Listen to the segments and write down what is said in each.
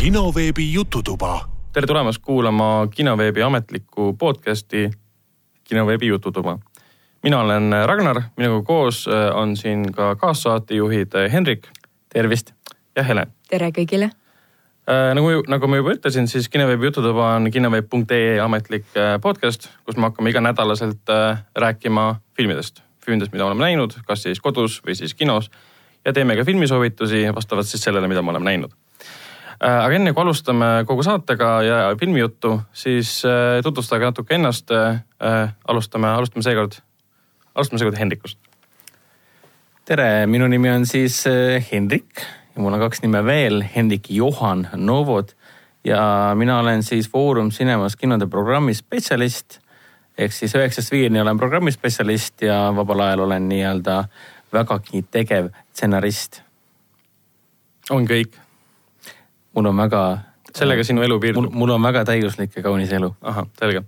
kinoveebi Jututuba. tere tulemast kuulama kinoveebi ametlikku podcasti Kinoveebi Jututuba. mina olen Ragnar, minuga koos äh, on siin ka kaassaatejuhid äh, Henrik. tervist. ja Helen. tere kõigile Äh, nagu, nagu ma juba ütlesin, siis Kinoveebi Jututuba on kinoveeb.ee ametlik podcast, kus me hakkame iganädalaselt rääkima filmidest. filmidest, mida oleme näinud, kas siis kodus või siis kinos. ja teeme ka filmisoovitusi vastavalt siis sellele, mida me oleme näinud. Aga enne kui alustame kogu saatega ja filmijuttu, siis tutvustage natuke ennast. alustame, alustame seekord, alustame seekord Hendrikust. tere, minu nimi on siis Hendrik ja mul on kaks nime veel, Hendrik Johan Novod ja mina olen siis Foorum Cinemas kinode programmi spetsialist. ehk siis üheksast viieni olen programmispetsialist ja vabal ajal olen nii-öelda vägagi tegev stsenarist. on kõik? Mul on väga. sellega sinu elu piirdub? mul on väga täiuslik ja kaunis elu. ahah, selge.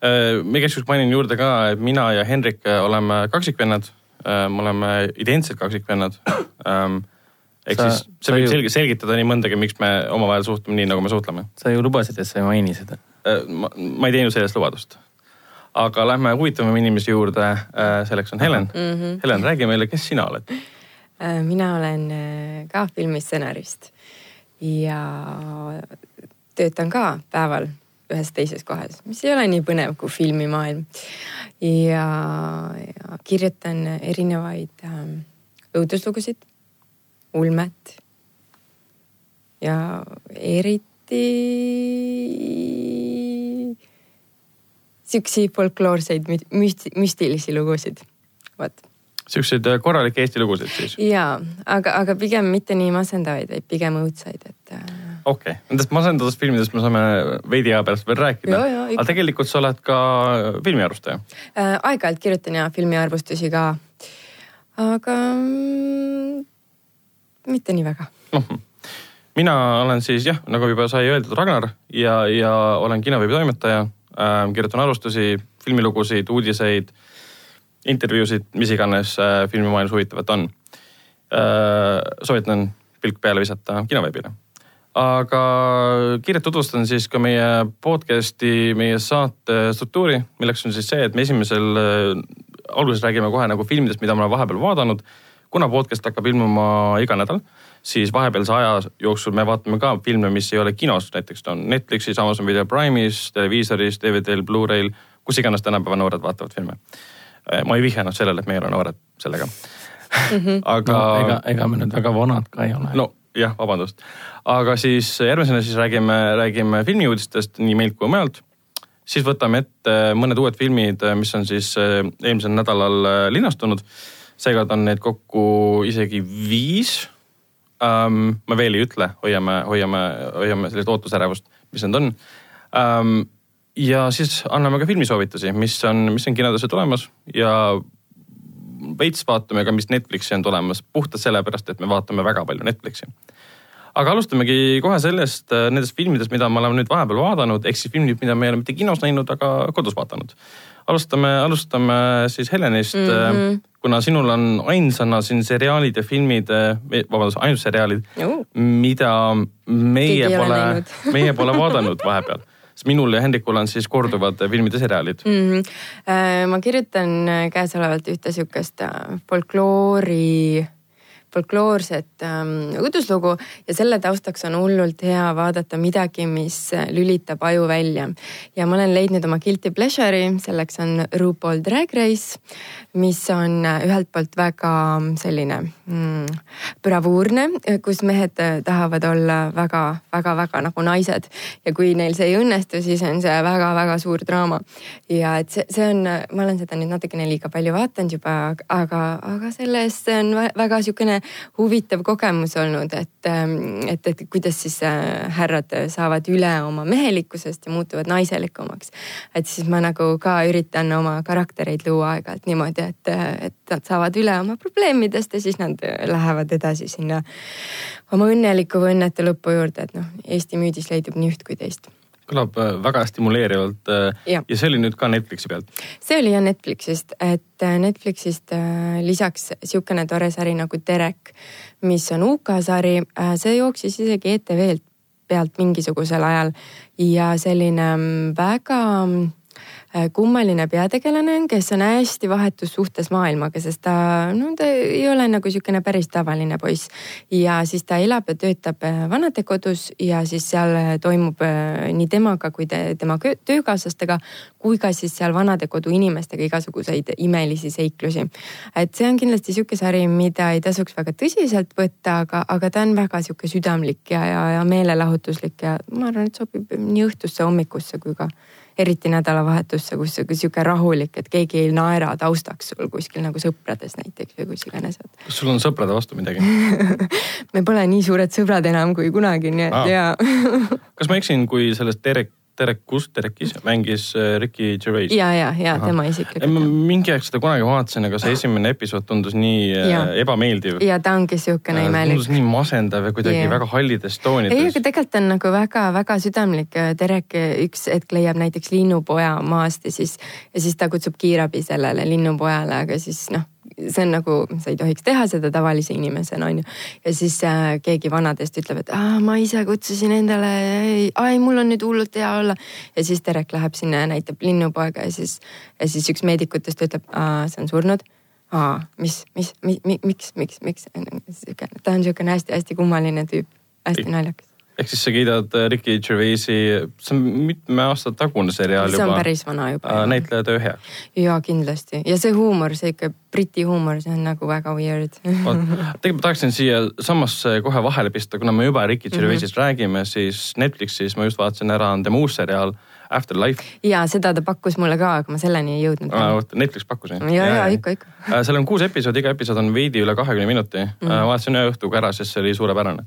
ma igaks juhuks mainin juurde ka, et mina ja Hendrik oleme kaksikvennad. me oleme identsed kaksikvennad ehk sa, siis see võib ju... selge, selgitada nii mõndagi, miks me omavahel suhtume nii, nagu me suhtleme. sa ju lubasid, et sa ei maini seda. Äh, ma, ma ei teinud sellest lubadust. aga lähme huvitavama inimese juurde. Äh, selleks on Helen mm. -hmm. Helen, räägi meile, kes sina oled? Äh, mina olen ka filmistsenarist ja töötan ka päeval ühes teises kohas, mis ei ole nii põnev kui filmimaailm. ja, ja kirjutan erinevaid ähm, õuduslugusid ulmet ja eriti siuksi folkloorseid müsti, müstilisi lugusid, vot. Siukseid äh, korralikke Eesti lugusid siis? jaa, aga, aga pigem mitte nii masendavaid, vaid pigem õudsaid, et. Äh, okei okay., nendest masendavatest filmidest me saame veidi aja pärast veel rääkida. aga tegelikult sa oled ka filmiarvustaja äh,? aeg-ajalt kirjutan ja filmiarvustusi ka. aga mm, mitte nii väga no,. mina olen siis jah, nagu juba sai öeldud, Ragnar ja, ja olen kinoveebi toimetaja äh,. kirjutan arvustusi, filmilugusid, uudiseid, intervjuusid, mis iganes äh, filmimaailmas huvitavat on äh,. soovitan pilk peale visata kinoveebile aga kiirelt tutvustan siis ka meie podcast'i, meie saate struktuuri, milleks on siis see, et me esimesel äh,, alguses räägime kohe nagu filmidest, mida me oleme vahepeal vaadanud kuna podcast hakkab ilmuma iga nädal, siis vahepealse aja jooksul me vaatame ka filme, mis ei ole kinos, näiteks ta on Netflixis, Amazon Video Prime'is, televiisoris, DVD-l, Blu-ray'l, kus iganes tänapäeva noored vaatavad filme. Äh, ma ei vihjanud sellele, et me ei ole noored sellega mm. -hmm. aga no,. ega, ega me nüüd väga vanad ka ei ole. no jah, vabandust. aga siis järgmisena siis räägime, räägime filmiuudistest nii meilt kui mujalt. siis võtame ette mõned uued filmid, mis on siis äh, eelmisel nädalal äh, linastunud seekord on neid kokku isegi viis um,. ma veel ei ütle, hoiame, hoiame, hoiame sellist ootusärevust, mis need on um,. Ja siis anname ka filmisoovitusi, mis on, mis on kinodesse tulemas ja veits vaatame ka, mis Netflixi on tulemas, puhtalt sellepärast, et me vaatame väga palju Netflixi. aga alustamegi kohe sellest, nendest filmidest, mida me oleme nüüd vahepeal vaadanud, ehk siis filmid, mida me ei ole mitte kinos näinud, aga kodus vaadanud alustame, alustame siis Helenist mm. -hmm. kuna sinul on ainsana siin seriaalid ja filmid, vabandust, ainult seriaalid mida meie pole, meie pole vaadanud vahepeal sest minul ja Hendrikul on siis korduvad filmid ja seriaalid mm. -hmm. ma kirjutan käesolevalt ühte sihukest äh, folkloori folkloorset ähm, õuduslugu ja selle taustaks on hullult hea vaadata midagi, mis lülitab aju välja. ja ma olen leidnud oma guilty pleasure'i, selleks on RuPaul Drag Race, mis on ühelt poolt väga selline mm, bravuurne, kus mehed tahavad olla väga-väga-väga nagu naised ja kui neil see ei õnnestu, siis on see väga-väga suur draama. ja et see, see on, ma olen seda nüüd natukene liiga palju vaadanud juba, aga, aga selle eest see on väga sihukene huvitav kogemus olnud, et, ähm, et, et kuidas siis äh, härrad saavad üle oma mehelikkusest ja muutuvad naiselikumaks. et siis ma nagu ka üritan oma karaktereid luua aeg-ajalt niimoodi, et, et nad saavad üle oma probleemidest ja siis nad lähevad edasi sinna oma õnneliku või õnnetu lõpu juurde, et noh, Eesti müüdis leidub nii üht kui teist kõlab äh, väga stimuleerivalt äh, ja. ja see oli nüüd ka Netflixi pealt? see oli jah Netflixist, et äh, Netflixist lisaks sihukene tore sari nagu Derek, mis on UK sari, see jooksis isegi ETV-lt pealt mingisugusel ajal ja selline mm, väga Äh, kummaline peategelane kes on hästi vahetus suhtes maailmaga, sest ta, no ta ei ole nagu niisugune päris tavaline poiss. ja siis ta elab ja töötab äh, vanadekodus ja siis seal äh, toimub nii temaga kui te, tema töökaaslastega kui ka siis seal vanadekodu inimestega igasuguseid imelisi seiklusi. et see on kindlasti sihuke sari, mida ei tasuks väga tõsiselt võtta, aga, aga ta on väga sihuke südamlik ja, ja, ja meelelahutuslik ja ma arvan, et sobib nii õhtusse, hommikusse kui ka eriti nädalavahetusse, kus sihuke rahulik, et keegi ei naera taustaks sul kuskil nagu sõprades näiteks või kus iganes. kas sul on sõprade vastu midagi me pole nii suured sõbrad enam kui kunagi, nii et jaa kas ma eksin, kui sellest Derek Derek Kus, Derek Kis mängis äh, Ricky Gervais. ja, ja, ja Aha. tema isiklikult. ma mingi aeg seda kunagi vaatasin, aga see esimene episood tundus nii äh, ja. ebameeldiv. ja ta ongi siukene äh, imelik. tundus nii masendav ja kuidagi ja. väga hallides toonides. ei, aga tegelikult on nagu väga-väga südamlik. Derek üks hetk leiab näiteks linnupoja maast ja siis, ja siis ta kutsub kiirabi sellele linnupojale, aga siis noh see on nagu, sa ei tohiks teha seda tavalise inimesena, on ju. ja siis äh, keegi vanadest ütleb, et aa, ma ise kutsusin endale, ai, mul on nüüd hullult hea olla. ja siis Terek läheb sinna ja näitab linnupoega ja siis, ja siis üks meedikutest ütleb, aa, see on surnud. aa, mis, mis, mi, mi, miks, miks, miks, ta on niisugune hästi-hästi kummaline tüüp, hästi naljakas ehk siis sa kiidad äh, Ricky Gervaisi, see on mitme aasta tagune seriaal juba. see on päris vana juba. Äh, näitleja töö hea. ja kindlasti ja see huumor, see ikka briti huumor, see on nagu väga weird tegelikult ma tahaksin siia samasse kohe vahele pista, kuna me juba Ricky Gervaisist mm -hmm. räägime, siis Netflixis ma just vaatasin ära, on tema uus seriaal Afterlife. ja seda ta pakkus mulle ka, aga ma selleni ei jõudnud. Netflix pakkus jah? ja, ja, ja ikka, ikka. Äh, seal on kuus episoodi, iga episood on veidi üle kahekümne minuti mm. -hmm. vaatasin ühe õhtuga ära, sest see oli suurepärane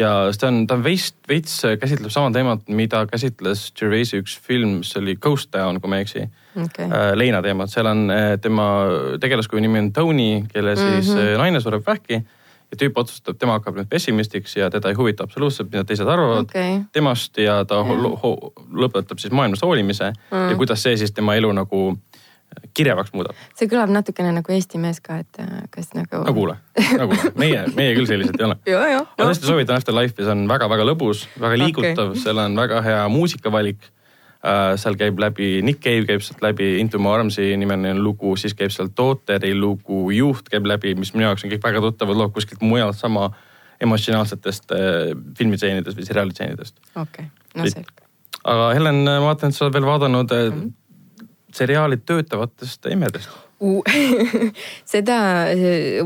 ja see on, ta on veits, veits käsitleb sama teemat, mida käsitles Gervaisi üks film, see oli Ghost Town, kui ma ei eksi okay.. Äh, leina teemat, seal on äh, tema tegelaskuju nimi on Tony, kelle siis mm -hmm. naine sureb vähki ja tüüp otsustab, tema hakkab nüüd pessimistiks ja teda ei huvita absoluutselt, mida teised arvavad okay. temast ja ta yeah. lõpetab siis maailmast hoolimise mm. ja kuidas see siis tema elu nagu kirjavaks muudab. see kõlab natukene nagu Eesti mees ka, et äh, kas nagu. no kuule, no kuule, meie, meie küll sellised ei ole. ma tõesti soovitan Afterlife'i, see on väga-väga lõbus, väga liigutav okay., seal on väga hea muusikavalik uh,. seal käib läbi, Nick Cave käib sealt läbi, Into My Arms'i nimeline lugu, siis käib seal Daughteri lugu, Juht käib läbi, mis minu jaoks on kõik väga tuttavad lood kuskilt mujalt sama emotsionaalsetest uh, filmitseenidest või seriaalitseenidest. okei okay., no selge. aga Helen, ma vaatan, et sa oled veel vaadanud mm -hmm seriaalid töötavatest emedest uh, seda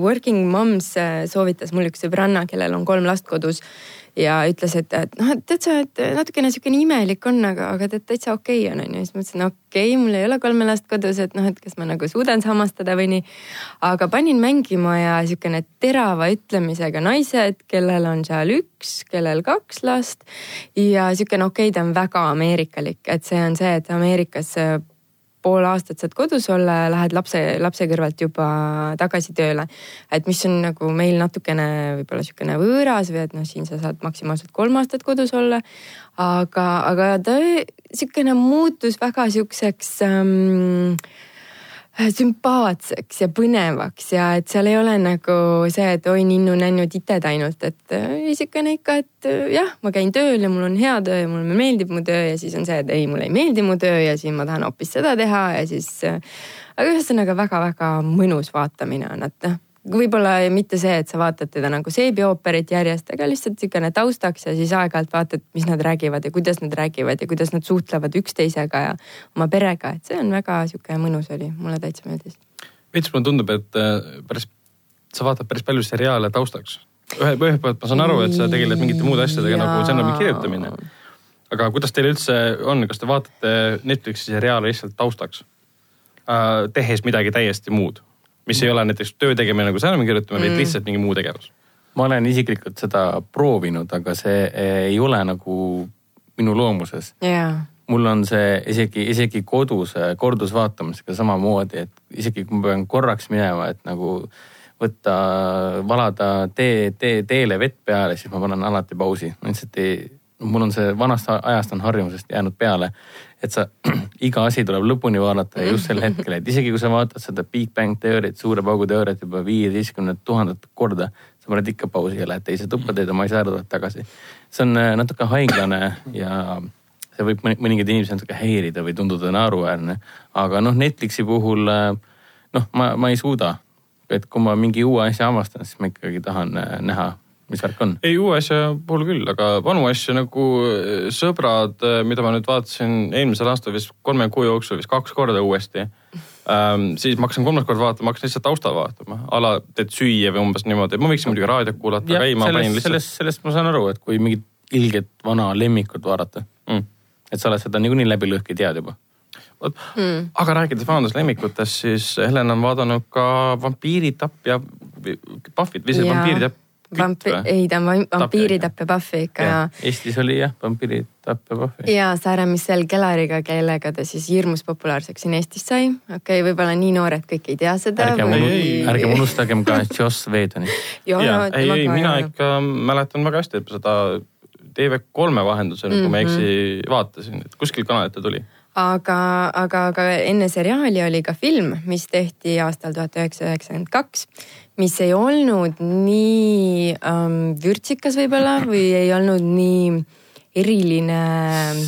Working Moms äh, soovitas mul üks sõbranna, kellel on kolm last kodus ja ütles, et, et noh, et tead sa, et natukene sihukene imelik on, aga, aga tead täitsa okei okay on, onju. siis mõtlesin, okei okay,, mul ei ole kolme last kodus, et noh, et kas ma nagu suudan samastada või nii. aga panin mängima ja sihukene terava ütlemisega naised, kellel on seal üks, kellel kaks last ja sihukene okei okay,, ta on väga ameerikalik, et see on see, et Ameerikas pool aastat saad kodus olla ja lähed lapse, lapse kõrvalt juba tagasi tööle. et mis on nagu meil natukene võib-olla sihukene võõras või et noh, siin sa saad maksimaalselt kolm aastat kodus olla. aga, aga ta sihukene muutus väga sihukeseks ähm, Äh, sümpaatseks ja põnevaks ja et seal ei ole nagu see, et oi ninnu-nännu tited ainult, et niisugune äh, ikka, et äh, jah, ma käin tööl ja mul on hea töö ja mulle meeldib mu töö ja siis on see, et ei, mulle ei meeldi mu töö ja siis ma tahan hoopis seda teha ja siis. aga ühesõnaga väga-väga mõnus vaatamine on, et noh võib-olla mitte see, et sa vaatad teda nagu seebiooperit järjest, aga lihtsalt niisugune taustaks ja siis aeg-ajalt vaatad, mis nad räägivad ja kuidas nad räägivad ja kuidas nad suhtlevad üksteisega ja oma perega, et see on väga sihuke mõnus oli, mulle täitsa meeldis. veits mulle tundub, et äh, päris, sa vaatad päris palju seriaale taustaks. ühe, ühelt poolt ma saan aru, et sa tegeled mingite muude asjadega ja. nagu stsenaariumi kirjutamine. aga kuidas teil üldse on, kas te vaatate Netflixi seriaale lihtsalt taustaks? Äh, tehes midagi täiesti muud mis ei ole näiteks töö tegemine nagu stsenaariumi kirjutamine mm., vaid lihtsalt mingi muu tegevus? ma olen isiklikult seda proovinud, aga see ei ole nagu minu loomuses yeah.. mul on see isegi, isegi kodus kordusvaatamisega samamoodi, et isegi kui ma pean korraks minema, et nagu võtta, valada tee, tee, teele vett peale, siis ma panen alati pausi, lihtsalt ei mul on see vanast ajast on harjumusest jäänud peale, et sa iga asi tuleb lõpuni vaadata ja just sel hetkel, et isegi kui sa vaatad seda Big Bang teooriat, suure paugu teooriat juba viieteistkümnendat tuhandet korda, sa paned ikka pausi ja lähed teise tuppa, teed oma asja ära, tuled tagasi. see on äh, natuke haiglane ja see võib mõningaid inimesi natuke häirida või tunduda naeruväärne. aga noh, Netflixi puhul äh, noh, ma, ma ei suuda. et kui ma mingi uue asja avastan, siis ma ikkagi tahan äh, näha mis värk on? ei, uue asja puhul küll, aga vanu asju nagu Sõbrad, mida ma nüüd vaatasin eelmisel aastal vist kolme kuu jooksul vist kaks korda uuesti ähm,. siis ma hakkasin kolmas kord vaatama, hakkasin lihtsalt taustal vaatama, ala teed süüa või umbes niimoodi, ma võiksin muidugi raadiot kuulata, aga ei, ma sellest, panin lihtsalt. sellest, sellest ma saan aru, et kui mingit ilget vana lemmikut vaadata mm., et sa oled seda niikuinii läbi lõhki tead juba vot mm., aga rääkides vanadest lemmikutest, siis Helen on vaadanud ka Vampiiritapja, Buffit või see Vampiiritapja Vampi-, ei ta on vampiiritapja Buffy ikka ja, ja.. Eestis oli jah, vampiiritapja Buffy. ja Sarah Michelle Kellariga, kellega ta siis hirmus populaarseks siin Eestis sai. okei okay,, võib-olla nii noored kõik ei tea seda. ärgem või..., ärgem unustagem ka Joss Whedonit. ei, ei mina ikka mäletan väga hästi, et seda TV3 vahendusel mm, -hmm. kui ma ei eksi, mhm. vaatasin, et kuskilt kanalilt ta tuli aga, aga, aga enne seriaali oli ka film, mis tehti aastal tuhat üheksasada üheksakümmend kaks mis ei olnud nii ähm, vürtsikas võib-olla või ei olnud nii eriline.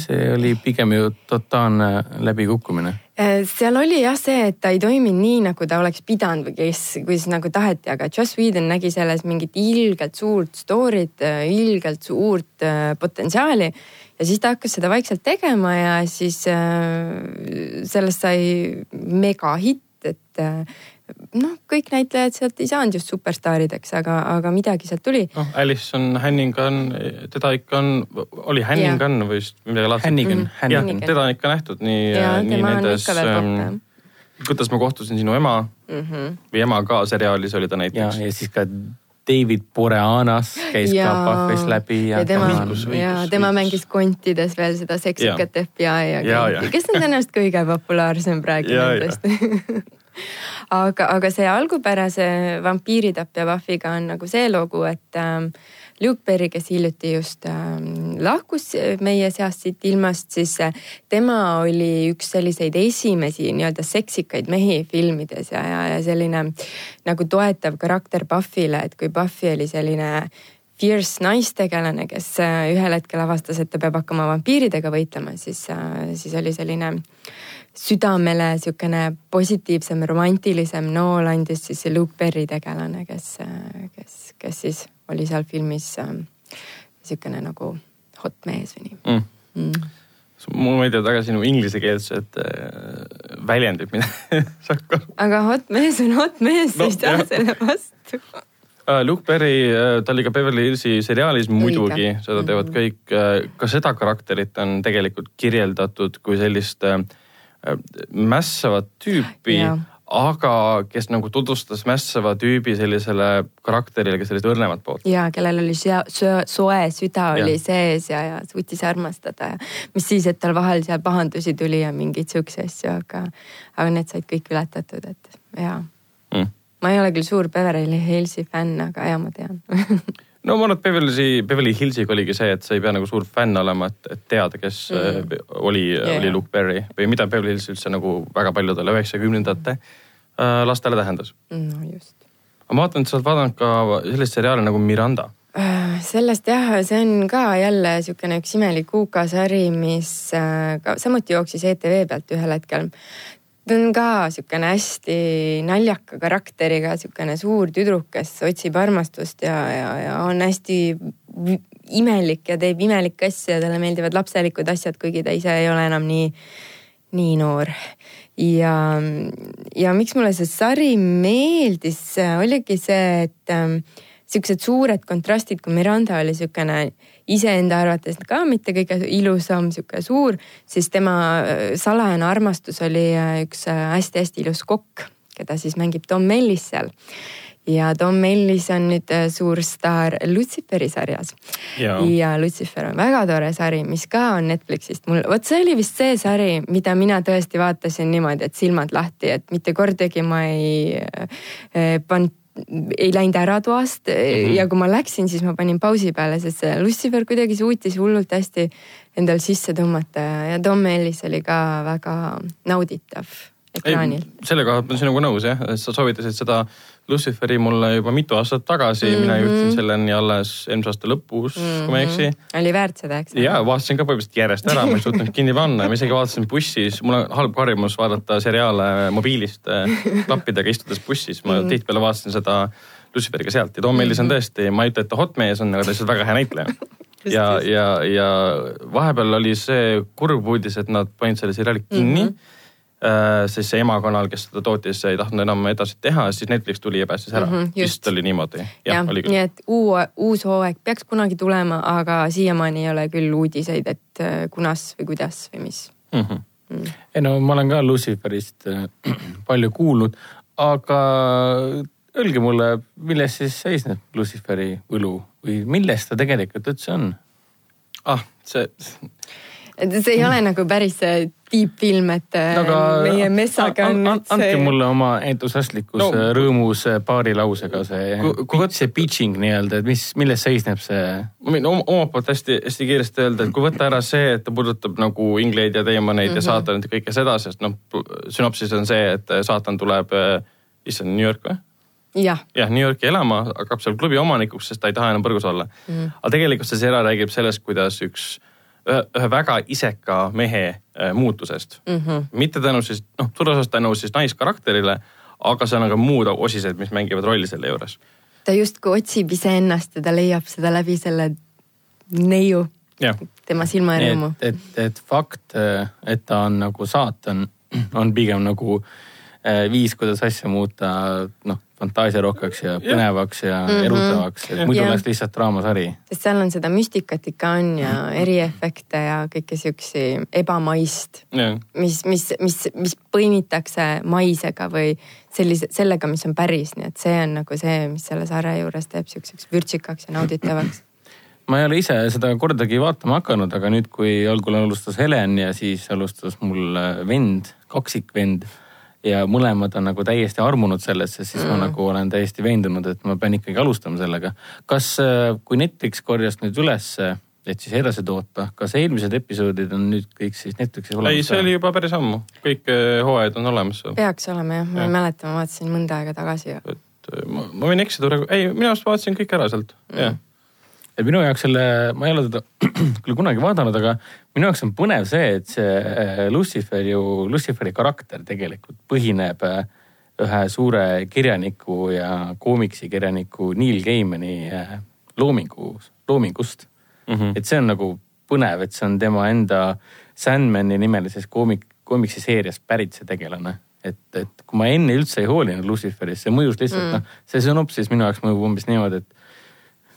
see oli pigem ju totaalne läbikukkumine. Äh, seal oli jah see, et ta ei toiminud nii, nagu ta oleks pidanud või kes, kuidas nagu taheti, aga Joss Whedon nägi selles mingit ilgelt suurt story't, äh, ilgelt suurt äh, potentsiaali ja siis ta hakkas seda vaikselt tegema ja siis sellest sai megahitt, et noh, kõik näitlejad sealt ei saanud just superstaarideks, aga, aga midagi sealt tuli. noh, Alison Hannigan, teda ikka on, oli Hannigan või vist midagi laadset. Hannigan jah, teda on ikka nähtud nii, nii nendes, ähm, kuidas ma kohtusin sinu ema mm -hmm. või ema ka seriaalis oli ta näiteks. ja siis ka David Boreanas käis ja, ka Buffis läbi. ja, ja tema, ja tema mängis kontides veel seda seksikat FBI agenti, kes on tõenäoliselt kõige populaarsem praegu nendest? Aga, aga see algupärase vampiiritapja Buffy'ga on nagu see lugu, et ähm, Luke Perry, kes hiljuti just ähm, lahkus meie seast siit ilmast, siis äh, tema oli üks selliseid esimesi nii-öelda seksikaid mehi filmides ja, ja, ja selline nagu toetav karakter Buffy'le, et kui Buffy oli selline fierce naistegelane, kes äh, ühel hetkel avastas, et ta peab hakkama vampiiridega võitlema, siis, äh, siis oli selline südamele niisugune positiivsem, romantilisem nool andis siis see Luke Perry tegelane, kes, kes, kes siis oli seal filmis niisugune nagu hot mees või nii mm.. Mm. mul meeldivad väga sinu inglisekeelsed äh, väljendid, mida sa hakkad. aga hot mees on hot mees no,, ei saa selle vastu uh,. Luke Perry, uh, ta oli ka Beverly Hillsi seriaalis muidugi, seda teevad mhm. kõik uh,. ka seda karakterit on tegelikult kirjeldatud kui sellist mässavat tüüpi, aga kes nagu tutvustas mässava tüübi sellisele karakterile, kes sellist õrnemat poolt. ja kellel oli soe süda oli ja. sees ja, ja suutis armastada ja mis siis, et tal vahel seal pahandusi tuli ja mingeid siukseid asju, aga, aga need said kõik ületatud, et ja mm. ma ei ole küll suur Beverly Hillsi fänn, aga ja ma tean no ma arvan, et Beverly, Beverly Hillsiga oligi see, et sa ei pea nagu suur fänn olema, et, et teada, kes mm. oli yeah., oli Luke Perry või mida Beverly Hills üldse nagu väga paljudele üheksakümnendate äh, lastele tähendas. no just. ma vaatan, et sa oled vaadanud ka sellist seriaali nagu Miranda äh, sellest jah, see on ka jälle niisugune üks imelik UK sari, mis ka samuti jooksis ETV pealt ühel hetkel ta on ka niisugune hästi naljaka karakteriga, niisugune suur tüdruk, kes otsib armastust ja, ja, ja on hästi imelik ja teeb imelikke asju ja talle meeldivad lapselikud asjad, kuigi ta ise ei ole enam nii, nii noor. ja, ja miks mulle see sari meeldis, oligi see, et ähm, siuksed suured kontrastid, kui Miranda oli niisugune iseenda arvates ka mitte kõige ilusam, sihuke suur, siis tema äh, salajane armastus oli äh, üks äh, hästi-hästi ilus kokk, keda siis mängib Tom Ellis seal ja Tom Ellis on nüüd suur staar Lutsiferi sarjas. ja Lutsifer on väga tore sari, mis ka on Netflixist mul, vot see oli vist see sari, mida mina tõesti vaatasin niimoodi, et silmad lahti, et mitte kordagi ma ei pannud ei läinud ära toast mm -hmm. ja kui ma läksin, siis ma panin pausi peale, sest see Lucifer kuidagi suutis hullult hästi endal sisse tõmmata ja Tom Ellis oli ka väga nauditav ekraanil. selle koha pealt ma olen sinuga nõus jah, sa soovitasid seda Luciferi mulle juba mitu aastat tagasi mm, -hmm. mina Mhm. jõudsin selleni alles eelmise aasta lõpus mm, -hmm. kui ma ei eksi. oli väärt seda, eks? ja vaatasin ka põhimõtteliselt järjest ära, ma ei suutnud kinni panna, ma isegi vaatasin bussis, mul on halb harjumus vaadata seriaale mobiilist klappidega istudes bussis, ma Mhm. tihtipeale vaatasin seda Luciferiga sealt ja Tom Ellis on tõesti, ma ei ütle, et ta hot mees on, aga ta lihtsalt väga hea näitleja. ja, ja, ja vahepeal oli see kurb uudis, et nad panid selle seriaali kinni mm. -hmm siis see emakanal, kes seda tootis, ei tahtnud enam edasi teha, siis Netflix tuli ja päästis ära mm. -hmm, just. vist oli niimoodi. jah jah, oli nii küll. et uu, uus hooaeg peaks kunagi tulema, aga siiamaani ei ole küll uudiseid, et äh, kunas või kuidas või mis. Mm -hmm. ei no ma olen ka Luciferist äh, palju kuulnud, aga öelge mulle, milles siis seisneb Luciferi võlu või milles ta tegelikult üldse on? ah, see, see ei ole nagu päris see tiibfilm, et äh, meie messaga on an, andke see. mulle oma entusiastlikus No- no, rõõmus äh, paari lausega see Kui-, kui võt- see pitching nii-öelda, et mis, milles seisneb see ma võin oma- omalt poolt hästi, hästi kiiresti öelda, et kui võtta ära see, et ta puudutab nagu ingleid ja teemaneid mm -hmm. ja saatanit ja kõike seda, sest noh, sünopsis on see, et saatan tuleb, issand, New York või? jah, jah, New Yorki elama, hakkab seal klubi omanikuks, sest ta ei taha enam põrgus olla mm.. aga tegelikult see seriaal räägib sellest, kuidas üks, ühe, ühe väga iseka mehe äh, muutusest mm. -hmm. mitte tänu siis, noh, suures osas tänu siis naiskarakterile, aga seal on ka muud osised, mis mängivad rolli selle juures. ta justkui otsib iseennast ja ta leiab seda läbi selle neiu, tema silmarõõmu. et, et, et fakt, et ta on nagu saatan, on pigem nagu äh, viis, kuidas asja muuta, noh, fantaasiarohkeks ja põnevaks ja mm -hmm. erutavaks, et muidu oleks lihtsalt draamasari. sest seal on seda müstikat ikka on ja eriefekte ja kõike siuksi ebamaist, mis, mis, mis, mis põimitakse maisega või sellise, sellega, mis on päris, nii et see on nagu see, mis selle sarja juures teeb siukseks vürtsikaks ja nauditavaks. ma ei ole ise seda kordagi vaatama hakanud, aga nüüd, kui algul alustas Helen ja siis alustas mul äh, vend, kaksikvend ja mõlemad on nagu täiesti armunud sellesse, siis mm. ma nagu olen täiesti veendunud, et ma pean ikkagi alustama sellega. kas, kui Netflix korjas nüüd üles, et siis edasi toota, kas eelmised episoodid on nüüd kõik siis Netflixis olemas? ei, see oli juba päris ammu, kõik äh, hooajad on olemas seal. peaks olema jah, ma Jah. ei mäleta, ma vaatasin mõnda aega tagasi ja et äh, ma, ma võin eksida praegu, ei, minu arust vaatasin kõik ära sealt mm., jah. Et minu jaoks selle, ma ei ole teda küll kunagi vaadanud, aga minu jaoks on põnev see, et see äh, Lucifer ju, Luciferi karakter tegelikult põhineb äh, ühe suure kirjaniku ja koomiksikirjaniku Neil Gaimani äh, loomingu, loomingust mm. -hmm. et see on nagu põnev, et see on tema enda Sandmani nimelisest koomik, koomiksiseeriast pärit see tegelane. et, et kui ma enne üldse ei hoolinud Luciferist, see mõjus lihtsalt mm., noh, see sünopsis minu jaoks mõjub umbes niimoodi, et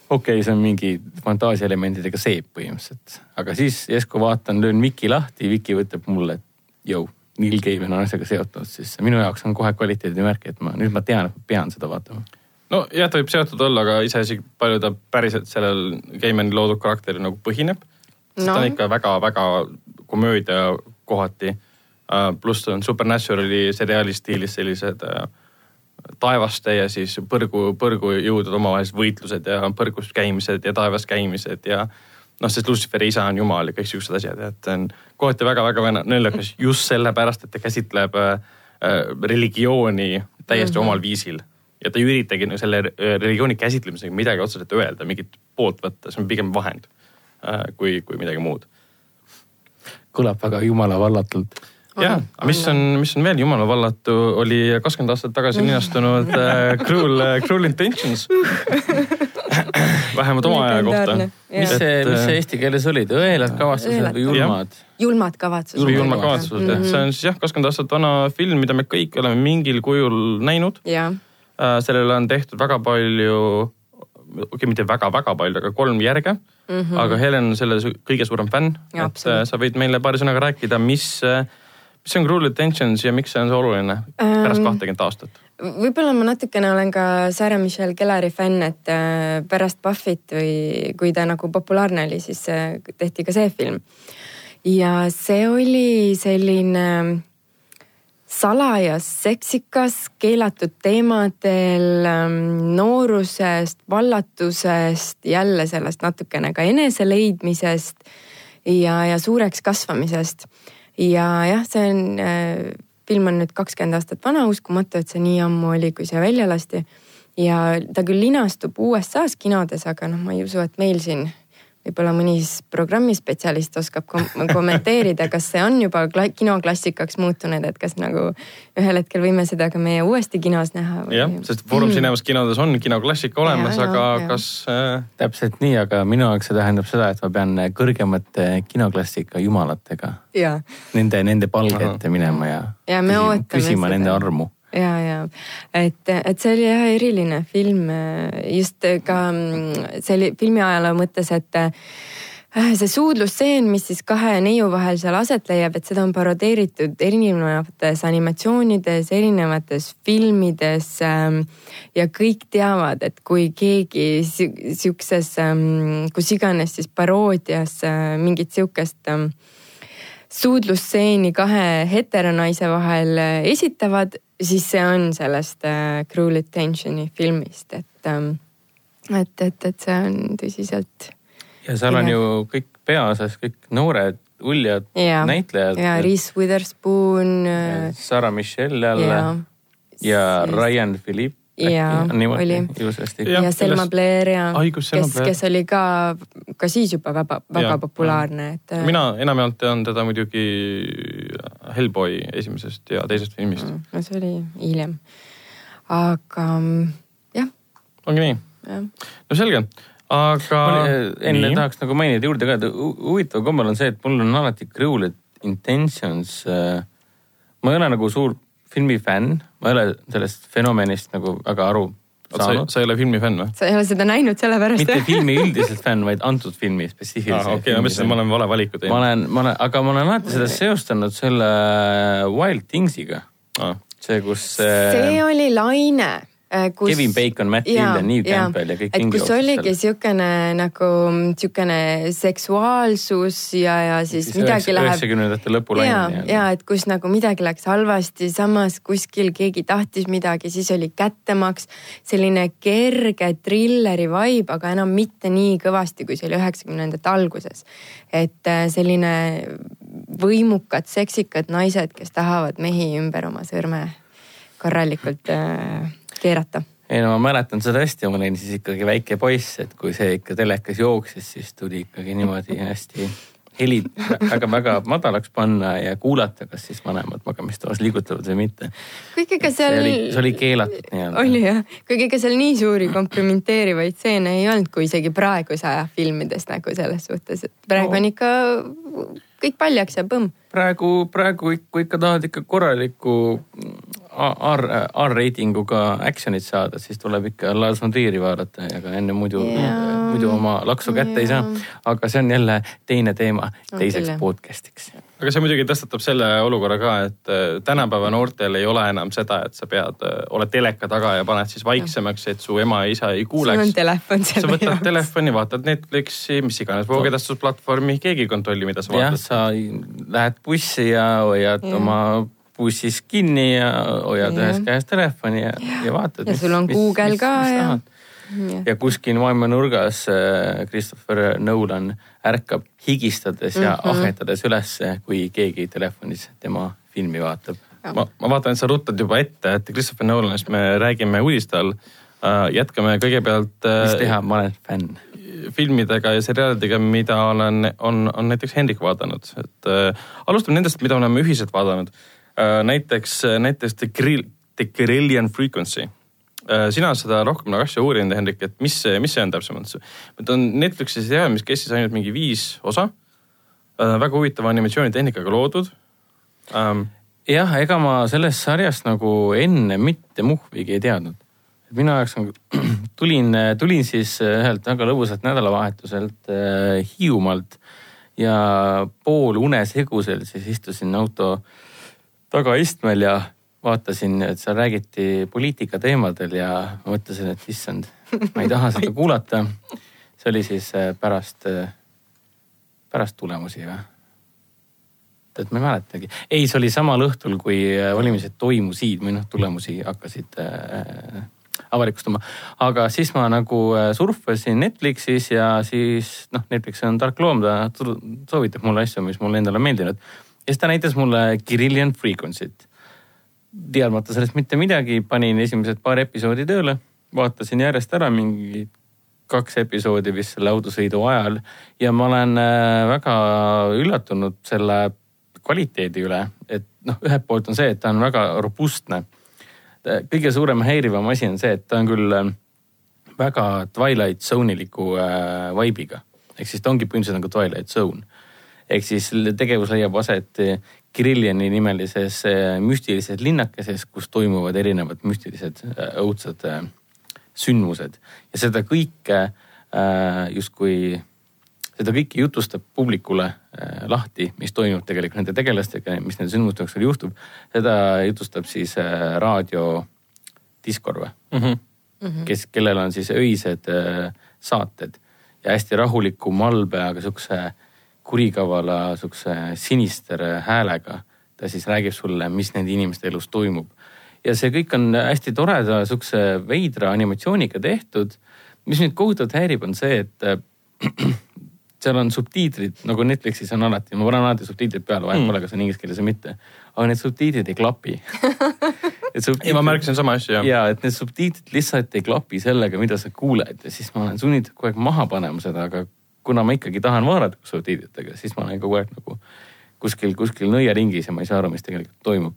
okei okay,, see on mingi fantaasiaelementidega seep põhimõtteliselt, aga siis järsku vaatan, löön Viki lahti, Viki ütleb mulle, et jõu, Neil Gaiman on asjaga seotud, siis minu jaoks on kohe kvaliteedimärk, et ma nüüd ma tean, et ma pean seda vaatama. no jah, ta võib seotud olla, aga iseasi, palju ta päriselt sellel Gaimani loodud karakteril nagu põhineb no.. Ta on ikka väga-väga komöödia kohati uh,. pluss on Supernaturali seriaali stiilis sellised uh, taevaste ja siis põrgu, põrgujõudude omavahelised võitlused ja põrgus käimised ja taevas käimised ja noh, sest Luciferi isa on jumal ja kõik siuksed asjad ja et on kohati väga-väga naljakas just sellepärast, et ta käsitleb äh, äh, religiooni täiesti mm -hmm. omal viisil ja ta ei üritagi selle äh, religiooni käsitlemisega midagi otseselt öelda, mingit poolt võtta, see on pigem vahend äh, kui, kui midagi muud. kõlab väga jumala vallatult. Jah mis on. mis on veel jumala vallatu, oli kakskümmend aastat tagasi linastunud äh, Cruel äh,, Cruel Intentions. vähemalt oma aja kohta mis see, mis see eesti keeles olid, õelad kavatsused või julmad? julmad kavatsused. või julmad kavatsused jah, see on siis jah, kakskümmend aastat vana film, mida me kõik oleme mingil kujul näinud. jah, sellele on tehtud väga palju, okei okay,, mitte väga-väga palju, aga kolm järge mm. -hmm. aga Helen on selle kõige suurem fänn, et äh, sa võid meile paari sõnaga rääkida, mis, mis on Cruel Intentions ja miks see on see oluline pärast Ähm, kahtekümmet aastat? võib-olla ma natukene olen ka Sarah Michelle Gelleri fänn, et äh, pärast Buffy't või kui ta nagu populaarne oli, siis äh, tehti ka see film. ja see oli selline salajas seksikas, keelatud teemadel, noorusest, vallatusest, jälle sellest natukene ka eneseleidmisest ja, ja suureks kasvamisest. Ja jah, see on äh, film on nüüd kakskümmend aastat vana, uskumatu, et see nii ammu oli, kui see välja lasti. ja ta küll linastub USA-s kinodes, aga noh, ma ei usu, et meil siin võib-olla mõni programmispetsialist oskab kom kommenteerida, kas see on juba kinoklassikaks muutunud, et kas nagu ühel hetkel võime seda ka meie uuesti kinos näha või...? jah, sest Foorum Cinemas kinodes on kinoklassika olemas, aga ja. kas äh.... täpselt nii, aga minu jaoks see tähendab seda, et ma pean kõrgemate kinoklassika jumalatega. Nende, nende palge ette minema ja, ja küsima, küsima seda. nende armu ja, ja et, et see oli jah eriline film just ka mm, see oli filmiajaloo mõttes, et äh, see suudlusstseen, mis siis kahe neiu vahel seal aset leiab, et seda on parodeeritud erinevates animatsioonides, erinevates filmides. Ähm, ja kõik teavad, et kui keegi sihukeses, ähm, kus iganes siis paroodias äh, mingit sihukest suudlusstseeni kahe heteronaise vahel äh, esitavad, siis see on sellest äh, Cruel Intention'i filmist, et ähm,, et, et, et see on tõsiselt. ja seal on ju kõik peaosas kõik noored uljad ja, näitlejad. ja Reese Witherspoon. Äh, Sarah Michelle jälle ja, ja Ryan Philippe ja oli. ja, ja Selma Blair ja kes, kes oli ka, ka siis juba väga, väga ja, populaarne, et. Äh, mina enamjaolt tean teda muidugi Hellboy esimesest ja teisest filmist mm,. no see oli hiljem, aga mm, jah. ongi nii? no selge aga. enne nii. tahaks nagu mainida juurde ka, et huvitav kombel on see, et mul on alati Cruel Intentions äh,. ma ei ole nagu suur filmifänn, ma ei ole sellest fenomenist nagu väga aru saanud. sa ei ole filmi fänn või? sa ei ole seda näinud sellepärast. mitte filmi üldiselt fänn, vaid antud filmi spetsiifiliselt. okei, ma mõtlesin, et ma olen vale valiku teinud. ma olen, ma olen, aga ma olen alati seda seostanud selle Wild Things'iga ah.. see, kus. see oli Laine kus, Kevin Bacon, Matt Dillon, Neve Campbell ja kõik et kus oligi siukene nagu siukene seksuaalsus ja, ja siis, siis midagi läheb. üheksakümnendate lõpu laine. ja, ja et kus nagu midagi läks halvasti, samas kuskil keegi tahtis midagi, siis oli kättemaks. selline kerge trilleri vibe, aga enam mitte nii kõvasti, kui see oli üheksakümnendate alguses. et äh, selline võimukad, seksikad naised, kes tahavad mehi ümber oma sõrme korralikult äh, keerata ei no ma mäletan seda hästi, ma olin siis ikkagi väike poiss, et kui see ikka telekas jooksis, siis tuli ikkagi niimoodi hästi helid väga-väga madalaks panna ja kuulata, kas siis vanemad magamistoas liigutavad või mitte. kuigi ega seal. see oli, see oli keelatud nii-öelda. oli jah, kuigi ega seal nii suuri kompromitteerivaid stseene ei olnud, kui isegi praeguse aja filmides nagu selles suhtes, et praegu no. on ikka kõik paljaks ja põmm. praegu, praegu kui ikka tahad ikka korralikku R, R-reitinguga action'it saada, siis tuleb ikka Lars von Trieri vaadata, ega enne muidu yeah., muidu oma laksu kätte yeah. ei saa. aga see on jälle teine teema teiseks okay. podcast'iks. aga see muidugi tõstatab selle olukorra ka, et äh, tänapäeva noortel ei ole enam seda, et sa pead, äh, oled teleka taga ja paned siis vaiksemaks, et su ema ja isa ei kuuleks. sul on telefon selle jaoks. sa võtad telefoni, vaatad Netflixi, mis iganes voogedastusplatvormi, keegi ei kontrolli, mida sa vaatad. jah, sa lähed bussi ja hoiad yeah. oma bussis kinni ja hoiad ja. ühes käes telefoni ja, ja vaatad. ja sul on Google ka ja. Ja. ja kuskil maailma nurgas äh, Christopher Nolan ärkab higistades mm -hmm. ja ahhetades ülesse, kui keegi telefonis tema filmi vaatab. ma, ma vaatan, et sa ruttad juba ette, et Christopher Nolanist me räägime uudiste all äh,. jätkame kõigepealt äh,. mis teha, ma olen fänn filmidega ja seriaalidega, mida olen, on, on näiteks Hendrik vaadanud, et äh, alustame nendest, mida oleme ühiselt vaadanud Äh, näiteks, äh, näiteks The Grill, The Grillian Frequency. Äh, sina seda rohkem nagu asja uurinud, Hendrik, et mis mis see on täpsemalt? ta on Netflixi seriaal, mis kestis ainult mingi viis osa. väga huvitava animatsioonitehnikaga loodud um,. jah, ega ma sellest sarjast nagu enne mitte muhvigi ei teadnud. minu jaoks nagu tulin, tulin siis ühelt väga lõbusalt nädalavahetuselt äh, Hiiumaalt ja pool unesegusel siis istusin auto äh, tagaistmel ja vaatasin, et seal räägiti poliitika teemadel ja mõtlesin, et issand, ma ei taha seda kuulata. see oli siis äh, pärast, äh, pärast tulemusi või? et ma ei mäletagi. ei, see oli samal õhtul, kui äh, valimised toimusid või noh, tulemusi hakkasid äh, avalikustama. aga siis ma nagu surfasin Netflixis ja siis noh, Netflix on tark loom, ta soovitab mulle asju, mis mulle endale on meeldinud ja siis ta näitas mulle Kirillian Frequency't. teadmata sellest mitte midagi, panin esimesed paar episoodi tööle, vaatasin järjest ära mingi kaks episoodi vist selle autosõidu ajal ja ma olen äh, väga üllatunud selle kvaliteedi üle, et noh, ühelt poolt on see, et ta on väga robustne. kõige suurem häirivam asi on see, et ta on küll äh, väga Twilight Zone'iliku äh, vibe'iga ehk siis ta ongi põhimõtteliselt nagu Twilight Zone. Ehk siis tegevus leiab aset Kirilliani nimelises müstilises linnakeses, kus toimuvad erinevad müstilised õudsad sündmused ja seda kõike äh, justkui, seda kõike jutustab publikule lahti, mis toimub tegelikult nende tegelastega, mis nende sündmuste jooksul juhtub. seda jutustab siis raadio Discord mm, -hmm. kes, kellel on siis öised saated ja hästi rahuliku malbe, aga sihukese kurikavala, sihukese sinister häälega ta siis räägib sulle, mis nende inimeste elus toimub ja see kõik on hästi toreda sihukese veidra animatsiooniga tehtud. mis mind kohutavalt häirib, on see, et äh, seal on subtiitrid nagu Netflixis on alati, ma panen alati subtiitrid peale, vahet mm. pole, kas on inglise keeles või mitte. aga need subtiitrid ei klapi ei, ma märkasin sama asja. ja, et need subtiitrid lihtsalt ei klapi sellega, mida sa kuuled ja siis ma olen sunnitud kogu aeg maha panema seda, aga kuna ma ikkagi tahan vaadata subtiitritega, siis ma olen kogu aeg nagu kuskil, kuskil nõiaringis ja ma ei saa aru, mis tegelikult toimub.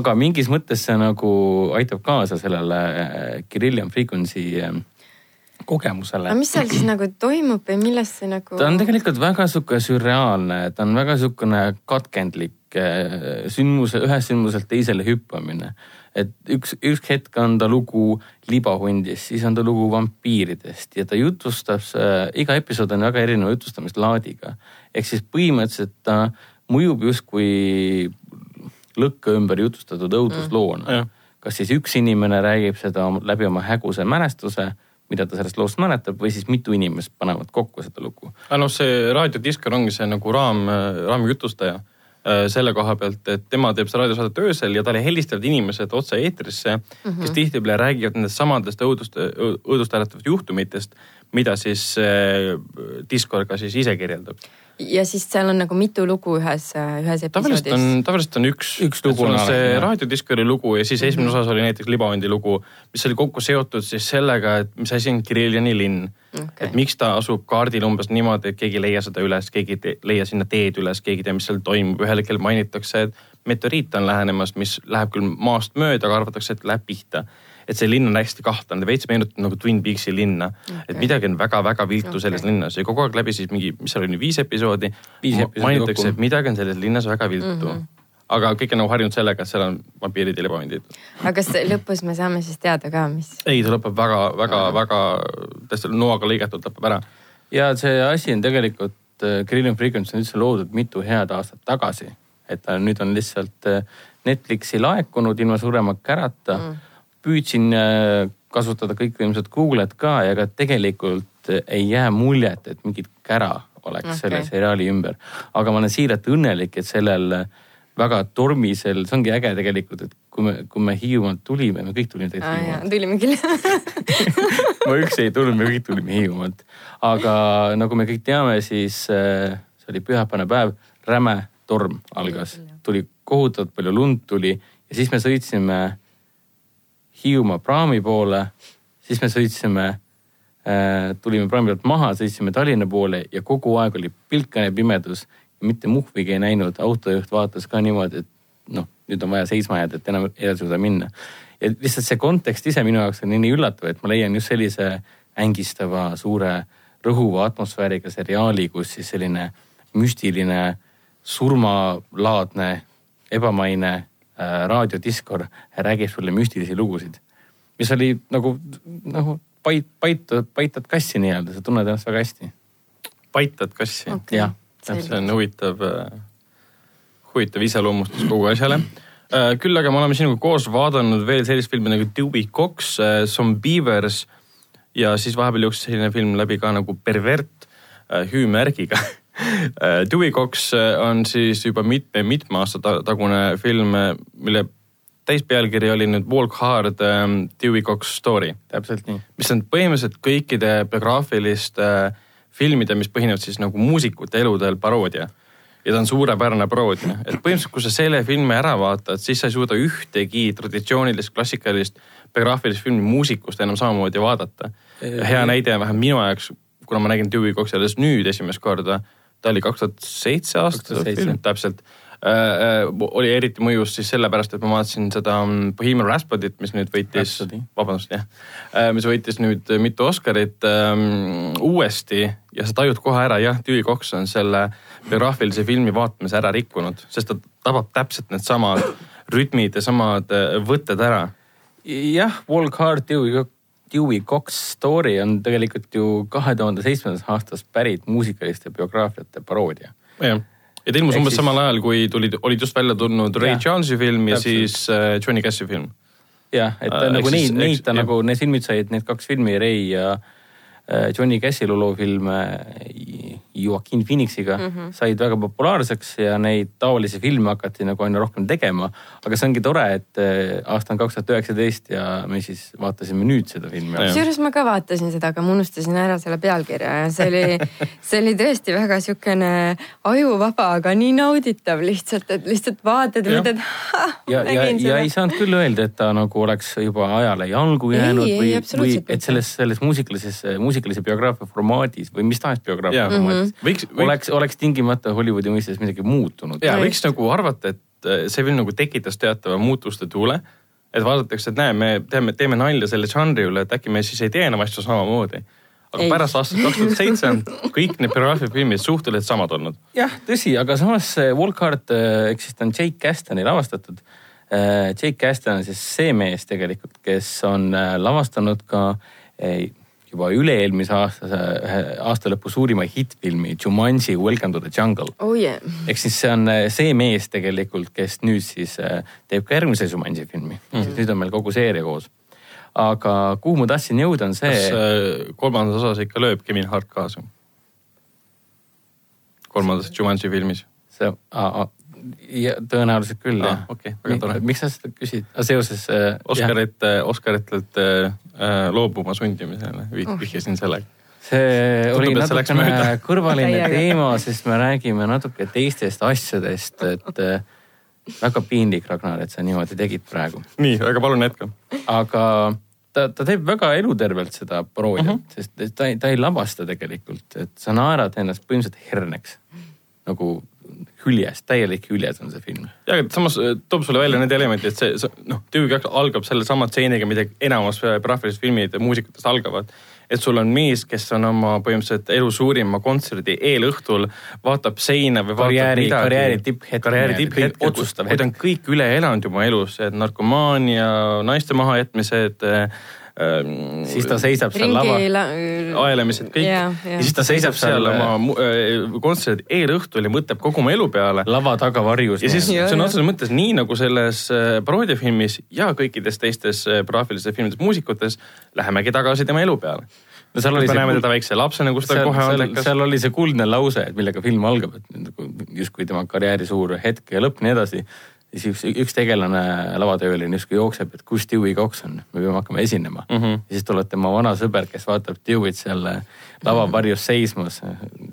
aga mingis mõttes see nagu aitab kaasa sellele äh, Kirillian Frequency äh, kogemusele. aga mis seal siis nagu toimub või millest see nagu? ta on tegelikult väga sihuke sürreaalne, ta on väga sihukene katkendlik äh, sündmuse, ühest sündmuselt teisele hüppamine. et üks, üks hetk on ta lugu libahundist, siis on ta lugu vampiiridest ja ta jutustab, iga episood on väga erineva jutustamislaadiga. ehk siis põhimõtteliselt ta mõjub justkui lõkke ümber jutustatud õudusloona mm.. kas siis üks inimene räägib seda läbi oma häguse mälestuse, mida ta sellest loost mäletab, või siis mitu inimest panevad kokku seda lugu. aga noh, see raadiodiskor ongi see nagu raam, raamjutustaja äh, selle koha pealt, et tema teeb seda raadiosaadet öösel ja talle helistavad inimesed otse eetrisse mm, -hmm. kes tihtipeale räägivad nendest samadest õudust, õudust äratavatest juhtumitest, mida siis äh, Discord ka siis ise kirjeldab ja siis seal on nagu mitu lugu ühes, ühes episoodis. tavaliselt on, tavaliselt on üks, üks lugu. on see raadiodiskori lugu ja siis esimene mm -hmm. osas oli näiteks Libaondi lugu, mis oli kokku seotud siis sellega, et mis asi on Kirilliani linn okay.. et miks ta asub kaardil umbes niimoodi, et keegi ei leia seda üles, keegi ei leia sinna teed üles, keegi ei tea, mis seal toimub. ühel hetkel mainitakse, et meteoriit on lähenemas, mis läheb küll maast mööda, aga arvatakse, et läheb pihta et see linn on hästi kahtlane, veits meenutab nagu Twin Peaksi linna okay.. et midagi on väga-väga viltu okay. selles linnas ja kogu aeg läbi siis mingi, mis seal oli, viis episoodi. mainitakse, et midagi on selles linnas väga viltu mm. -hmm aga kõik on nagu harjunud sellega, et seal on vampiirid ja libavandid. aga kas lõpus me saame siis teada ka, mis? ei, see lõpeb väga, väga, väga täiesti noaga lõigatult lõpeb ära. ja see asi on tegelikult, Grillion äh, Frequency on üldse loodud mitu head aastat tagasi. et ta nüüd on lihtsalt äh, Netflixi laekunud ilma suurema kärata mm püüdsin äh, kasutada kõikvõimsat Google'it ka ja ega tegelikult ei jää muljet, et mingit kära oleks okay. selle seriaali ümber. aga ma olen siiralt õnnelik, et sellel väga tormisel, see ongi äge tegelikult, et kui me, kui me Hiiumaalt tulime, me kõik tulime tegelikult Hiiumaalt. tulime küll ma üksi ei tulnud, me kõik tulime Hiiumaalt. aga nagu me kõik teame, siis äh, see oli pühapäevane päev, räme torm algas, tuli kohutavalt palju lund tuli ja siis me sõitsime Hiiumaa praami poole, siis me sõitsime äh,, tulime praami pealt maha, sõitsime Tallinna poole ja kogu aeg oli pilkane pimedus. mitte muhvigi ei näinud, autojuht vaatas ka niimoodi, et noh, nüüd on vaja seisma jääda, et enam edasi ei suuda minna. ja lihtsalt see kontekst ise minu jaoks on nii üllatav, et ma leian just sellise ängistava, suure, rõhuva atmosfääriga seriaali, kus siis selline müstiline, surmalaadne, ebamaine raadiodiskor räägib sulle müstilisi lugusid. mis oli nagu, nagu pait, pait, paitad kassi nii-öelda, sa tunned ennast väga hästi. paitad kassi okay.? jah. see on huvitav, äh, huvitav iseloomustus kogu asjale äh, küll aga me oleme sinuga koos vaadanud veel sellist filmi nagu Dewey Cox, Zombievers ja siis vahepeal jooksis selline film läbi ka nagu Pervert hüüumärgiga Äh, Dewey Cox äh, on siis juba mitme, mitme aasta tagune film, äh, mille täispealkiri oli nüüd Walk Hard um, Dewey Cox Story. täpselt nii. mis on põhimõtteliselt kõikide biograafiliste filmide, mis põhinevad siis nagu muusikute eludel paroodia. ja ta on suurepärane paroodia, et põhimõtteliselt, kui sa selle filmi ära vaatad, siis sa ei suuda ühtegi traditsioonilist klassikalist biograafilist filmi muusikust enam samamoodi vaadata. hea näide vähemalt minu jaoks, kuna ma nägin Dewey Coxi alles nüüd esimest korda, ta oli kaks tuhat seitse aasta 2007. film, täpselt. Äh, äh, oli eriti mõjus siis sellepärast, et ma vaatasin seda mm, Bohemian Rhapsody't, mis nüüd võitis vabandust jah. Äh,, mis võitis nüüd mitu Oscarit ähm, uuesti. Ja sa tajud kohe ära, jah, Dewey Cox on selle biograafilise filmi vaatamise ära rikkunud, sest ta tabab täpselt needsamad rütmid ja samad äh, võtted ära. Jah, Walk Hard Dewey, Dewey Cox story on tegelikult ju kahe tuhande seitsmendast aastast pärit muusikaliste biograafiate paroodia. jah, ja ta ilmus umbes siis- samal ajal, kui tulid, olid just välja tulnud Ray Charlesi film ja täpselt. siis äh, Johnny Cashi film. jah, et Äh, äh, nagu neid, neid ta jah. nagu, need filmid said, need kaks filmi, Ray ja äh, Johnny Cashi lulufilm äh, Joaquin Phoenixiga mm -hmm. said väga populaarseks ja neid taolisi filme hakati nagu aina rohkem tegema. aga see ongi tore, et äh, aasta on kaks tuhat üheksateist ja me siis vaatasime nüüd seda filmi. Kusjuures ma ka vaatasin seda, aga ma unustasin ära selle pealkirja ja see oli, see oli tõesti väga siukene ajuvaba, aga nii nauditav lihtsalt, et lihtsalt vaatad ja mõtled. ja, ja, ja ei saanud küll öelda, et ta nagu oleks juba ajale jalgu Ei, jäänud ei, või, või et selles, selles muusikalises, muusikalise biograafia formaadis või mis tahes biograafia Jaa. formaadis võiks, võiks, oleks, oleks tingimata Hollywoodi mõistes midagi muutunud. ja võiks nagu arvata, et äh, see film nagu tekitas teatava muutuste tuule. et vaadatakse, et näe, me teeme, teeme nalja selle žanri üle, et äkki me siis ei tee enam asju samamoodi. aga Ei. pärast aastat kaks tuhat seitse on kõik need biograafia filmid suhteliselt samad olnud. jah, tõsi, aga samas see Walk Hard äh, ehk siis ta on Jake Castoni lavastatud. Jake Caston on siis see mees tegelikult, kes on äh, lavastanud ka äh, juba üle-eelmise aasta, aasta lõpu suurima hittfilmi Jumanji Welcome to the Jungle. oh yeah.. ehk siis see on äh, see mees tegelikult, kes nüüd siis äh, teeb ka järgmise Jumanji filmi mm. -hmm. nüüd on meil kogu seeria koos. aga kuhu ma tahtsin jõuda, on see kas. äh, kolmandas osas ikka lööb Kevin Hart kaasa? kolmandas Jumanji filmis. see, ja tõenäoliselt küll Aa, jah. okei, väga tore. miks sa seda küsid, seoses äh,. Oscarit, Oscaritelt äh, loobuma sundimisele, vihjasin sellega. see Tundub, oli see läks natukene mööda. kõrvaline teema, sest me räägime natuke teistest asjadest, et äh, väga piinlik, Ragnar, et sa niimoodi tegid praegu. nii, aga palun jätka. aga ta, ta teeb väga elutervelt seda paroodiat uh, Mhm. -huh. sest ta ei, ta ei lavasta tegelikult, et sa naerad ennast põhimõtteliselt herneks. nagu hüljes, täielik hüljes on see film. ja, aga samas äh, toob sulle välja need elemendid, et see, see noh, Cox algab sellesama stseeniga, mida enamus äh, graafilised filmid ja muusikutest algavad. et sul on mees, kes on oma põhimõtteliselt elu suurima kontserdi eelõhtul, vaatab seina või Karjääri- karjääri tipphetk karjääri tipphetk, otsustav kui ta on hetk. kõik üle elanud oma elus, et narkomaania, naiste mahajätmised äh,. Siis ta seisab seal lava, aelemised, kõik ja, jah. ja siis ta seisab seal seal, oma äh, kontserdi eelõhtul ja mõtleb kogu oma elu peale lava taga varjus. ja siis sõna otseses mõttes nii nagu selles äh, paroodiafilmis ja kõikides teistes äh, graafilistes filmides, muusikutes, lähemegi tagasi tema elu peale. no seal me oli see näeme teda väikse lapsena, kus ta seal, kohe on seal, oli see kuldne lause, et millega film algab, et nagu justkui tema karjääri suur hetk ja lõpp, nii edasi. Siis üks, üks tegelane lavatööline justkui jookseb, et kus Dewey Cox on, me peame hakkama esinema mm. -hmm. ja siis tuleb tema vana sõber, kes vaatab Dewey't seal lavavarjus seismas,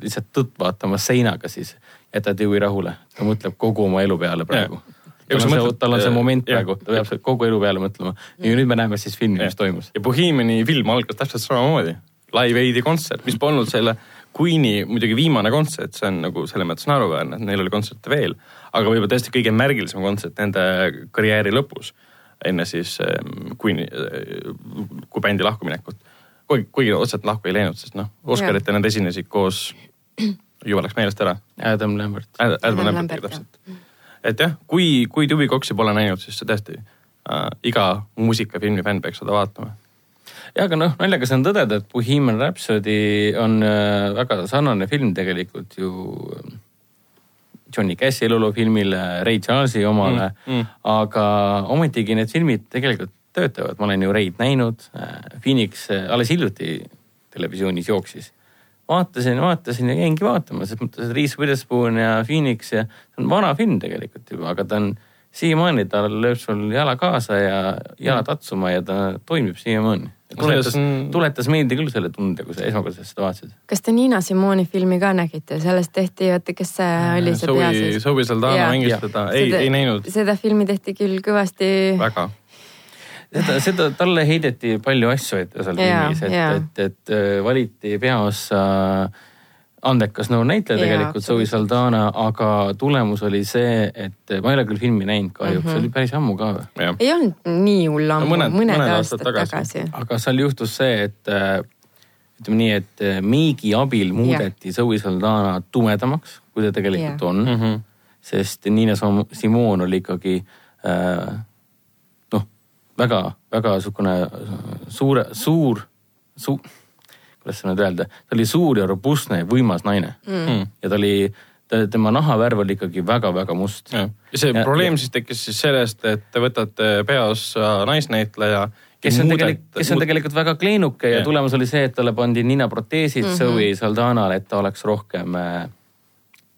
lihtsalt tõtt vaatamas seinaga siis, jäta Dewey rahule, ta mõtleb kogu oma elu peale praegu. Ja tal on see mõtled-, tal on see moment jah. praegu, ta peab seal kogu elu peale mõtlema. ja nüüd me näeme siis filmi, mis toimus. ja Bohemiani film algas täpselt samamoodi. Live Aidi kontsert, mis polnud selle Queen'i muidugi viimane kontsert, see on nagu selles mõttes naeruväärne, et neil oli kontserte veel. Aga võib-olla tõesti kõige märgilisem kontsert nende karjääri lõpus, enne siis ähm, Queen'i, kui bändi lahkuminekut. kuigi, kuigi otseselt lahku ei läinud, sest noh, Oscaritel nad esinesid koos, juba läks meelest ära. Adam Lambert. Adam Adam Lambertiga Lambert, täpselt. et jah, kui, kui Dewey Coxi pole näinud, siis see tõesti äh, iga muusikafilmi fänn peaks seda vaatama. ja aga noh, naljakas on tõdeda, et Bohemian Rhapsody on äh, väga sarnane film tegelikult ju Johnny Cashi eluloo-filmile, Ray Charlesi omale. Mm, mm, aga ometigi need filmid tegelikult töötavad, ma olen ju Raid näinud, Phoenix äh, alles hiljuti televisioonis jooksis. vaatasin, vaatasin ja jäingi vaatama, selles mõttes, et Reese Witherspoon ja Phoenix ja see on vana film tegelikult juba, aga ta on siiamaani ta lööb sul jala kaasa ja jala tatsuma ja ta toimib siiamaani. tuletas tuletas meelde küll selle tunde, kui sa esmakordselt seda vaatasid. kas te Niina Simoni filmi ka nägite, sellest tehti, oota, kes see oli see Zoe, peaasi? Zoe Saldana mängis seda, ei, ei näinud seda filmi tehti küll kõvasti. väga. seda, seda, talle heideti palju asju ette seal filmis, et et, et äh, valiti peaossa andekas noornäitleja Jaa, tegelikult, Zoe. Saldana, aga tulemus oli see, et ma ei ole küll filmi näinud kahjuks mm, -hmm. see oli päris ammu ka. jah, ei olnud nii hull ammu No mõned- mõned, mõned aastad aastad tagasi. tagasi, aga seal juhtus see, et äh, ütleme nii, et äh, meigi abil muudeti Zoe Saldana tumedamaks, kui ta tegelikult Jah. on mm. -hmm. sest Niina Simon oli ikkagi äh, noh, väga, väga niisugune suure, suur, suur, kuidas seda nüüd öelda, ta oli suur ja robustne ja võimas naine mm.. ja ta oli, tema nahavärv oli ikkagi väga-väga must. ja see Ja- probleem siis tekkis siis sellest, et te võtate peaossa naisnäitleja. kes on tegelikult, kes on tegelikult väga kleenuke ja Jah. tulemus oli see, et talle pandi ninaproteesid mm -hmm. Zoe Saldanale, et ta oleks rohkem äh,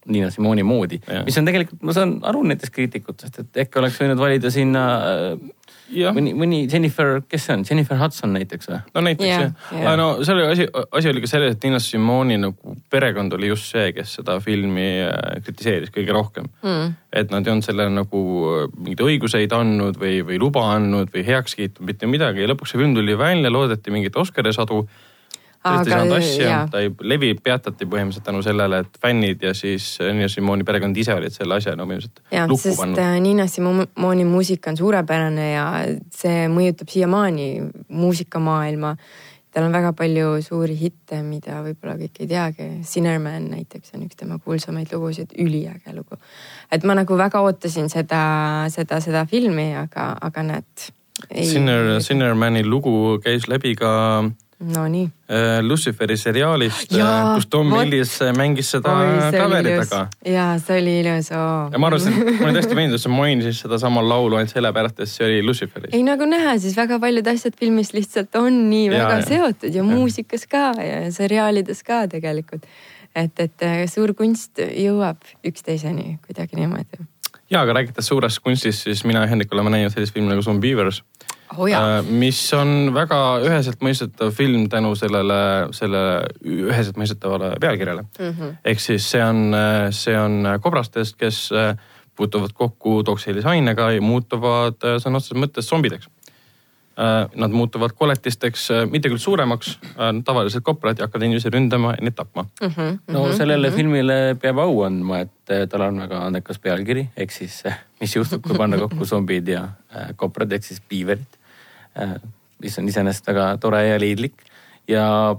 Niina Simoni moodi mis on tegelikult, ma saan aru nendest kriitikutest, et äkki oleks võinud valida sinna äh, mõni, mõni Jennifer, kes see on, Jennifer Hudson näiteks või? no näiteks Jah, jah ja.. no selle asi, asi oli ka selles, et Nina Simoni nagu perekond oli just see, kes seda filmi äh, kritiseeris kõige rohkem mm.. et nad ei olnud sellele nagu mingeid õiguseid andnud või, või luba andnud või heakskiitu, mitte midagi ja lõpuks see film tuli välja, loodeti mingit Oscari sadu. Sellest ei saanud asja ta ei, levi peatati põhimõtteliselt tänu sellele, et fännid ja siis Nina Simoni perekond ise olid selle asja no põhimõtteliselt ja, lukku sest pannud. äh, Niina Simoni muusika on suurepärane ja see mõjutab siiamaani muusikamaailma. tal on väga palju suuri hitte, mida võib-olla kõik ei teagi. Sinnerman näiteks on üks tema kuulsamaid lugusid, üliäge lugu. et ma nagu väga ootasin seda, seda, seda filmi, aga, aga näed. Sinner, Sinnermani lugu käis läbi ka Nonii. äh, Luciferi seriaalist, Jaa, kus Tom vot. Ellis mängis seda klaveri taga. ja see oli ilus oo. ja ma arvasin, mulle tõesti meeldis, et sa mainisid sedasama laulu ainult sellepärast, et see oli Luciferis. ei nagu näha, siis väga paljud asjad filmis lihtsalt on nii Ja, väga ja. seotud ja Ja. muusikas ka ja seriaalides ka tegelikult. et, et äh, suur kunst jõuab üksteiseni kuidagi niimoodi. ja, aga rääkides suurest kunstist, siis mina ja Hendrik oleme näinud sellist filmi nagu Zombievers oh jaa, äh, mis on väga üheselt mõistetav film tänu sellele, sellele üheselt mõistetavale pealkirjale mm -hmm.. ehk siis see on, see on kobrastest, kes äh, puutuvad kokku toksilise ainega ja muutuvad äh, sõna otseses mõttes zombideks. Nad muutuvad koletisteks, mitte küll suuremaks, tavalised kobrad ja hakkavad inimesi ründama ja neid tapma. Mhm. no sellele filmile peab au andma, et tal on väga andekas pealkiri, ehk siis mis juhtub, kui panna kokku zombid ja koprad ehk siis piiverid. Mis on iseenesest väga tore ja liidlik ja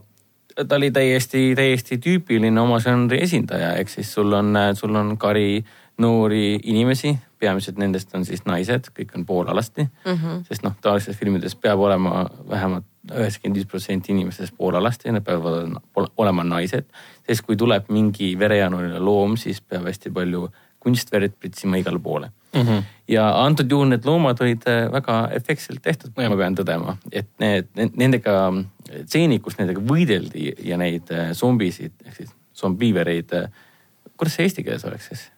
ta oli täiesti, täiesti tüüpiline oma žanri esindaja, ehk siis sul on, sul on kari noori inimesi, peamiselt nendest on siis naised, kõik on poolalasti mm. -hmm. sest noh, tavalistes filmides peab olema vähemalt üheksakümmend viis protsenti inimestest poolalasti, nad peavad olema- naised. sest kui tuleb mingi verejaanuarile loom, siis peab hästi palju kunstverd pritsima igale poole mm. -hmm. ja antud juhul need loomad olid äh, väga efektselt tehtud, ma pean tõdema, et need, nendega, tseenid, kus nendega võideldi ja neid äh, zombisid ehk siis zombiivereid, kuidas see eesti keeles oleks siis?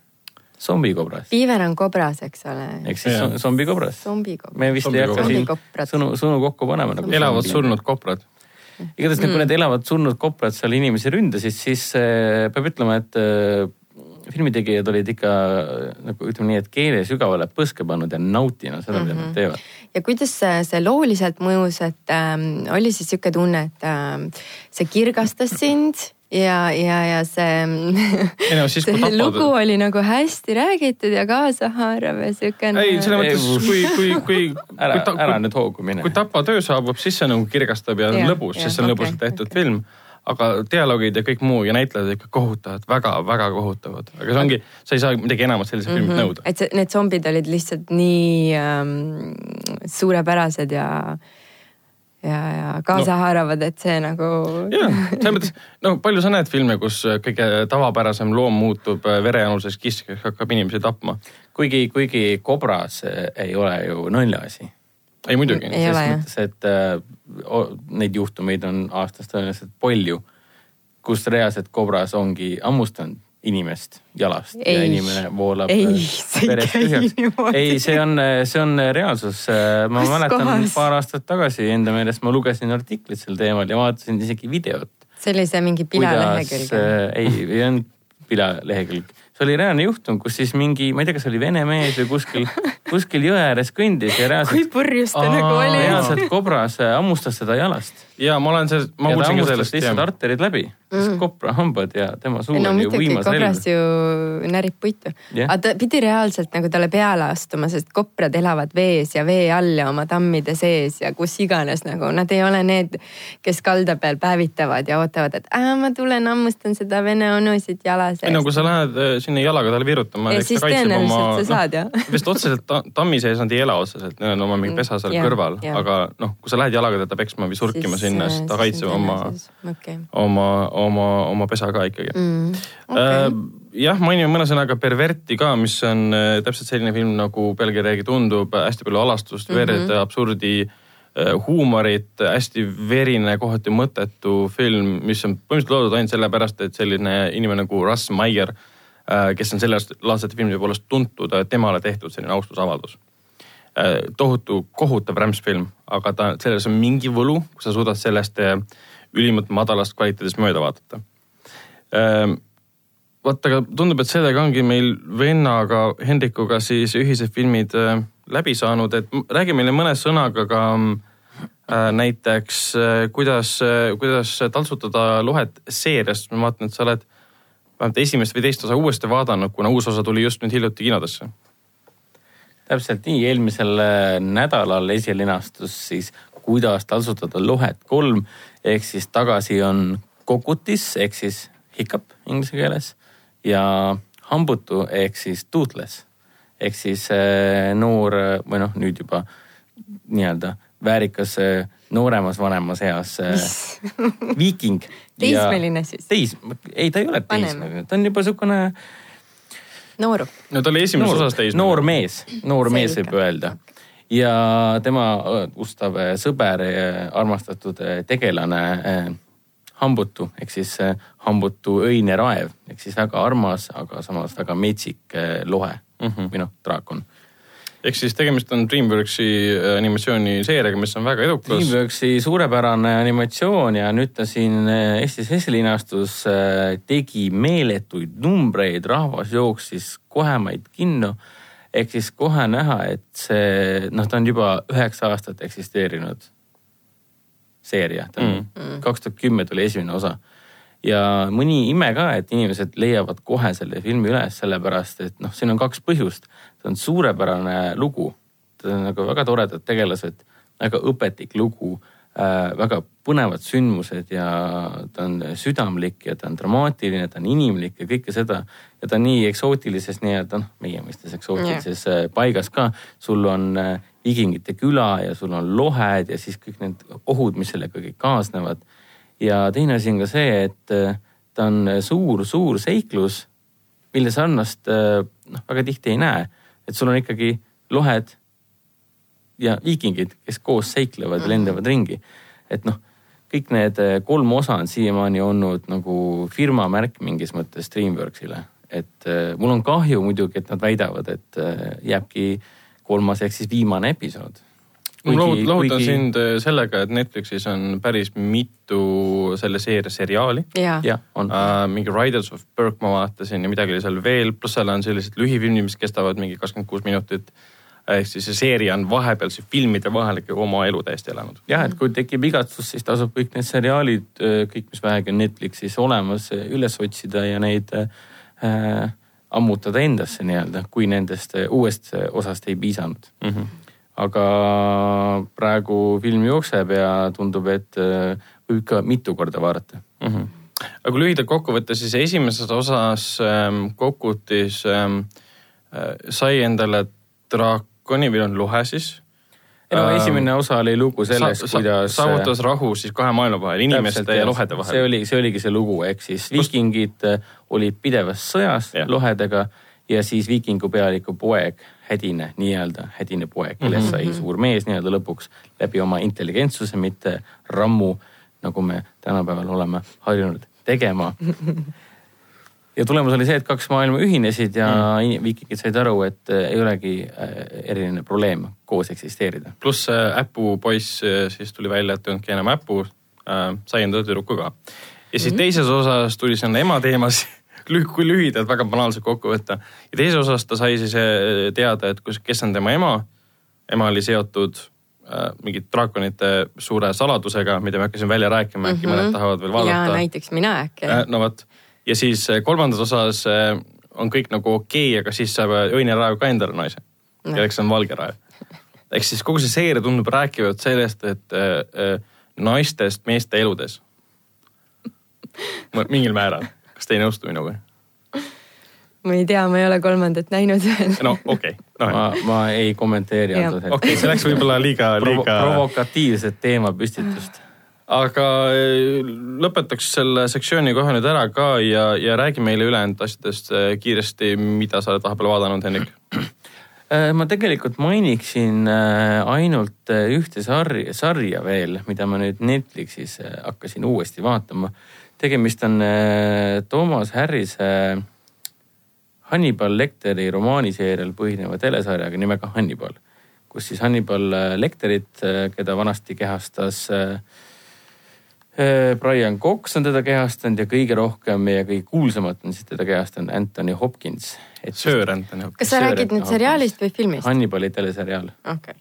zombikobras piiver on kobras, eks ole. ehk siis zombikobras. zombikobras. me vist ei hakka siin sõnu, sõnu kokku panema nagu. elavad surnud koprad. igatahes mm., kui need elavad surnud koprad seal inimesi ründasid, siis äh, peab ütlema, et äh, filmitegijad olid ikka nagu ütleme nii, et keele sügavale põske pannud ja nautinud seda, mida nad teevad. ja kuidas see, see looliselt mõjus, et ähm, oli siis sihuke tunne, et ähm, see kirgastas sind ja, ja, ja see, Ei no siis, see tapad- lugu oli nagu hästi räägitud ja kaasahaarav ja siukene. ei, selles mõttes, kui, kui, kui, ära kui, ära nüüd hoogu mine kui. tapatöö saabub, siis see nagu kirgastab ja on Jah, lõbus, sest see on okei, lõbusalt tehtud okei. film. Aga dialoogid ja kõik muu ja näitlejad ikka kohutavad väga, väga kohutavad, aga see ongi, sa ei saa midagi enamat selliselt filmilt nõuda. et see, need zombid olid lihtsalt nii ähm, suurepärased ja, ja, ja kaasahaaravad, et see nagu. jah, selles mõttes, no palju sa näed filme, kus kõige tavapärasem loom muutub verejanuseks kiskjaks, hakkab inimesi tapma. kuigi, kuigi kobras äh, ei ole ju naljaasi. Ei muidugi. Ei ole, mõttes, et äh, neid juhtumeid on aastas tõenäoliselt palju, kus reaalselt kobras ongi hammustanud inimest jalast ei, ja inimene voolab Ei, äh, see ei käi niimoodi. ei, see on, see on reaalsus. ma Kus mäletan kohas? paar aastat tagasi enda meelest ma lugesin artiklit sel teemal ja vaatasin isegi videot. see oli see mingi pilalehekülg. äh, ei, ei olnud pilalehekülg, see oli reaalne juhtum, kus siis mingi, ma ei tea, kas oli vene mees või kuskil, kuskil jõe ääres kõndis ja kui reaalselt, purjus ta nagu oli. reaalselt kobras äh, hammustas seda jalast. Ja ma olen see, ma ja kuulsin ka sellest. lihtsalt arterid läbi, sest kobra hambad ja tema suu no on ju võimas kobras relv. ju närib puitu Jah. aga ta pidi reaalselt nagu talle peale astuma, sest koprad elavad vees ja vee all ja oma tammide sees ja kus iganes nagu nad ei ole need, kes kalda peal päevitavad ja ootavad, et äh, ma tulen hammustan seda vene onusid jala ei no kui sa lähed äh, sinna jalaga talle virutama. Ja siis tõenäoliselt sa saad, jah. vist otseselt ta, tammi sees nad ei ela otseselt, neil on oma mingi pesa seal Jah, kõrval, jah. aga noh, kui sa lähed jalaga teda peksma või surkima sinna, siis ta kaitseb oma, okei, oma, oma, oma pesa ka ikkagi Mm, okay. okei. jah, mainime mõne sõnaga Perverti ka, mis on äh, täpselt selline film, nagu pealkiri järgi tundub, hästi palju alastust, verd mm, -hmm. absurdi, huumorit, hästi verine, kohati mõttetu film, mis on põhimõtteliselt loodud ainult sellepärast, et selline inimene nagu Russ Meyer, kes on sellelaadsete filmide poolest tuntud, temale tehtud selline austusavaldus. Tohutu kohutav rämpsfilm, aga ta, selles on mingi võlu, kui sa suudad sellest äh, ülimalt madalast kvaliteedist mööda vaadata Ehm, vot aga tundub, et sellega ongi meil vennaga Hendrikuga siis ühised filmid äh, läbi saanud, et räägi meile mõne sõnaga ka äh, näiteks äh, kuidas, kuidas taltsutada lohet seeriast, ma vaatan, et sa oled vähemalt esimest või teist osa uuesti vaadanud, kuna uus osa tuli just nüüd hiljuti kinodesse. Täpselt nii, eelmisel äh, nädalal esilinastus siis Kuidas taltsutada lohet kolm ehk siis tagasi on kokutis ehk siis hiccup inglise keeles ja hambutu ehk siis toothless ehk siis äh, noor äh, või noh, nüüd juba nii-öelda väärikas nooremas vanemas eas viiking. Teismeline siis? teis, ei ta ei ole teismeline, ta on juba niisugune nooru. no ta oli esimeses noor osas, teis. noor mees, noor mees Selge. võib öelda. ja tema äh, ustav äh, sõber, armastatud äh, tegelane äh, hambutu ehk siis äh, hambutu öine raev ehk siis väga armas, aga samas väga metsik äh, lohe mm Mhm. -hmm. või noh, draakon. Ehk siis tegemist on DreamWorksi äh, animatsiooniseeriaga, mis on väga edukas. Dreamworksi suurepärane animatsioon ja nüüd ta siin äh, Eestis esilinastus äh, tegi meeletuid numbreid, rahvas jooksis kohemaid kinno. ehk siis kohe näha, et see noh, ta on juba üheksa aastat eksisteerinud seeria, ta on kaks tuhat kümme tuli esimene osa. Ja mõni ime ka, et inimesed leiavad kohe selle filmi üles, sellepärast et noh, siin on kaks põhjust. see on suurepärane lugu, ta on nagu väga toredad tegelased, väga õpetlik lugu äh,, väga põnevad sündmused ja ta on südamlik ja ta on dramaatiline, ta on inimlik ja kõike seda. ja ta on nii eksootilises nii-öelda noh, meie mõistes eksootilises yeah. paigas ka. sul on äh, viikingite küla ja sul on lohed ja siis kõik need ohud, mis sellega kõik kaasnevad. Ja teine asi on ka see, et äh, ta on suur-suur seiklus, mille sarnast äh, noh, väga tihti ei näe. et sul on ikkagi lohed ja viikingid, kes koos seiklevad ja lendavad ringi. et noh, kõik need äh, kolm osa on siiamaani olnud nagu firma märk mingis mõttes Dreamworksile. et äh, mul on kahju muidugi, et nad väidavad, et äh, jääbki kolmas ehk siis viimane episood. Ma lohut- lohutan kuigi... sind äh, sellega, et Netflixis on päris mitu selle seeria seriaali ja, jah, on uh,. mingi Riders of Burke ma vaatasin ja midagi oli seal veel, pluss seal on sellised lühifilmid, mis kestavad mingi kakskümmend kuus minutit. ehk siis see seeria on vahepealse filmide vahel ikkagi oma elu täiesti elanud. jah, et kui tekib igatsus, siis tasub kõik need seriaalid, kõik, mis vähegi on Netflixis olemas, üles otsida ja neid äh, ammutada endasse nii-öelda, kui nendest äh, uuest osast ei piisanud Mm -hmm. Aga praegu film jookseb ja tundub, et äh, võib ikka mitu korda vaadata. mm. -hmm. aga kui lühidalt kokku võtta, siis esimeses osas ähm, Kokutis ähm, äh, sai endale draakoni või noh lohe siis. no esimene osa oli lugu sellest, kuidas. saavutas rahu siis kahe maailma vahel, inimeste Täpselt, ja lohede see vahel. oli, see oligi see lugu, ehk siis viikingid äh, olid pidevas sõjas Jah. lohedega ja siis viikingu pealiku poeg, hädine nii-öelda, hädine poeg, kellest Mhm. sai suur mees nii-öelda lõpuks läbi oma intelligentsuse, mitte rammu, nagu me tänapäeval oleme harjunud tegema. ja tulemus oli see, et kaks maailma ühinesid ja mm. viikingid said aru, et äh, ei olegi äh, eriline probleem koos eksisteerida. pluss äh, siis tuli välja, et ei olnudki enam Äpu äh,, sai endale tüdruku ka. ja siis mm -hmm. teises osas tuli sinna ema teemas kui lühidalt väga banaalselt kokku võtta. ja teises osas ta sai siis teada, et kus, kes on tema ema. ema oli seotud äh, mingite draakonite suure saladusega, mida ma hakkasin välja rääkima mm, -hmm. äkki mõned mhm. tahavad veel vaadata. näiteks mina äkki äh,. no vot ja siis eh, kolmandas osas eh, on kõik nagu okei okay,, aga siis saab eh, õineraev ka endale naise no., kelleks on valge raev. ehk siis kogu see seeria tundub rääkivat sellest, et äh, naistest meeste eludes. mingil määral, kas te ei nõustu minuga? ma ei tea, ma ei ole kolmandat näinud veel. no okei okay. no,. ma, ma ei kommenteeri antud hetkel. okei okay,, see läks võib-olla liiga, liiga Provo. provokatiivset teemapüstitust aga eh, lõpetaks selle sektsiooni kohe nüüd ära ka ja, ja räägi meile ülejäänud asjadest eh, kiiresti, mida sa oled vahepeal vaadanud, Henrik äh, ma tegelikult mainiksin äh, ainult äh, ühte sarja, sarja veel, mida ma nüüd Netflixis hakkasin uuesti vaatama. Tegemist on Toomas Harrise Hannibal Lecteri romaaniseerial põhineva telesarjaga nimega Hannibal, kus siis Hannibal Lecterit, keda vanasti kehastas äh, Äh, Brian Cox on teda kehastanud ja kõige rohkem ja kõige kuulsamalt on siis teda kehastanud Anthony Hopkins. Sir Anthony Hopkins. kas sa Sir räägid nüüd seriaalist või filmist? Hannibali teleseriaal okay..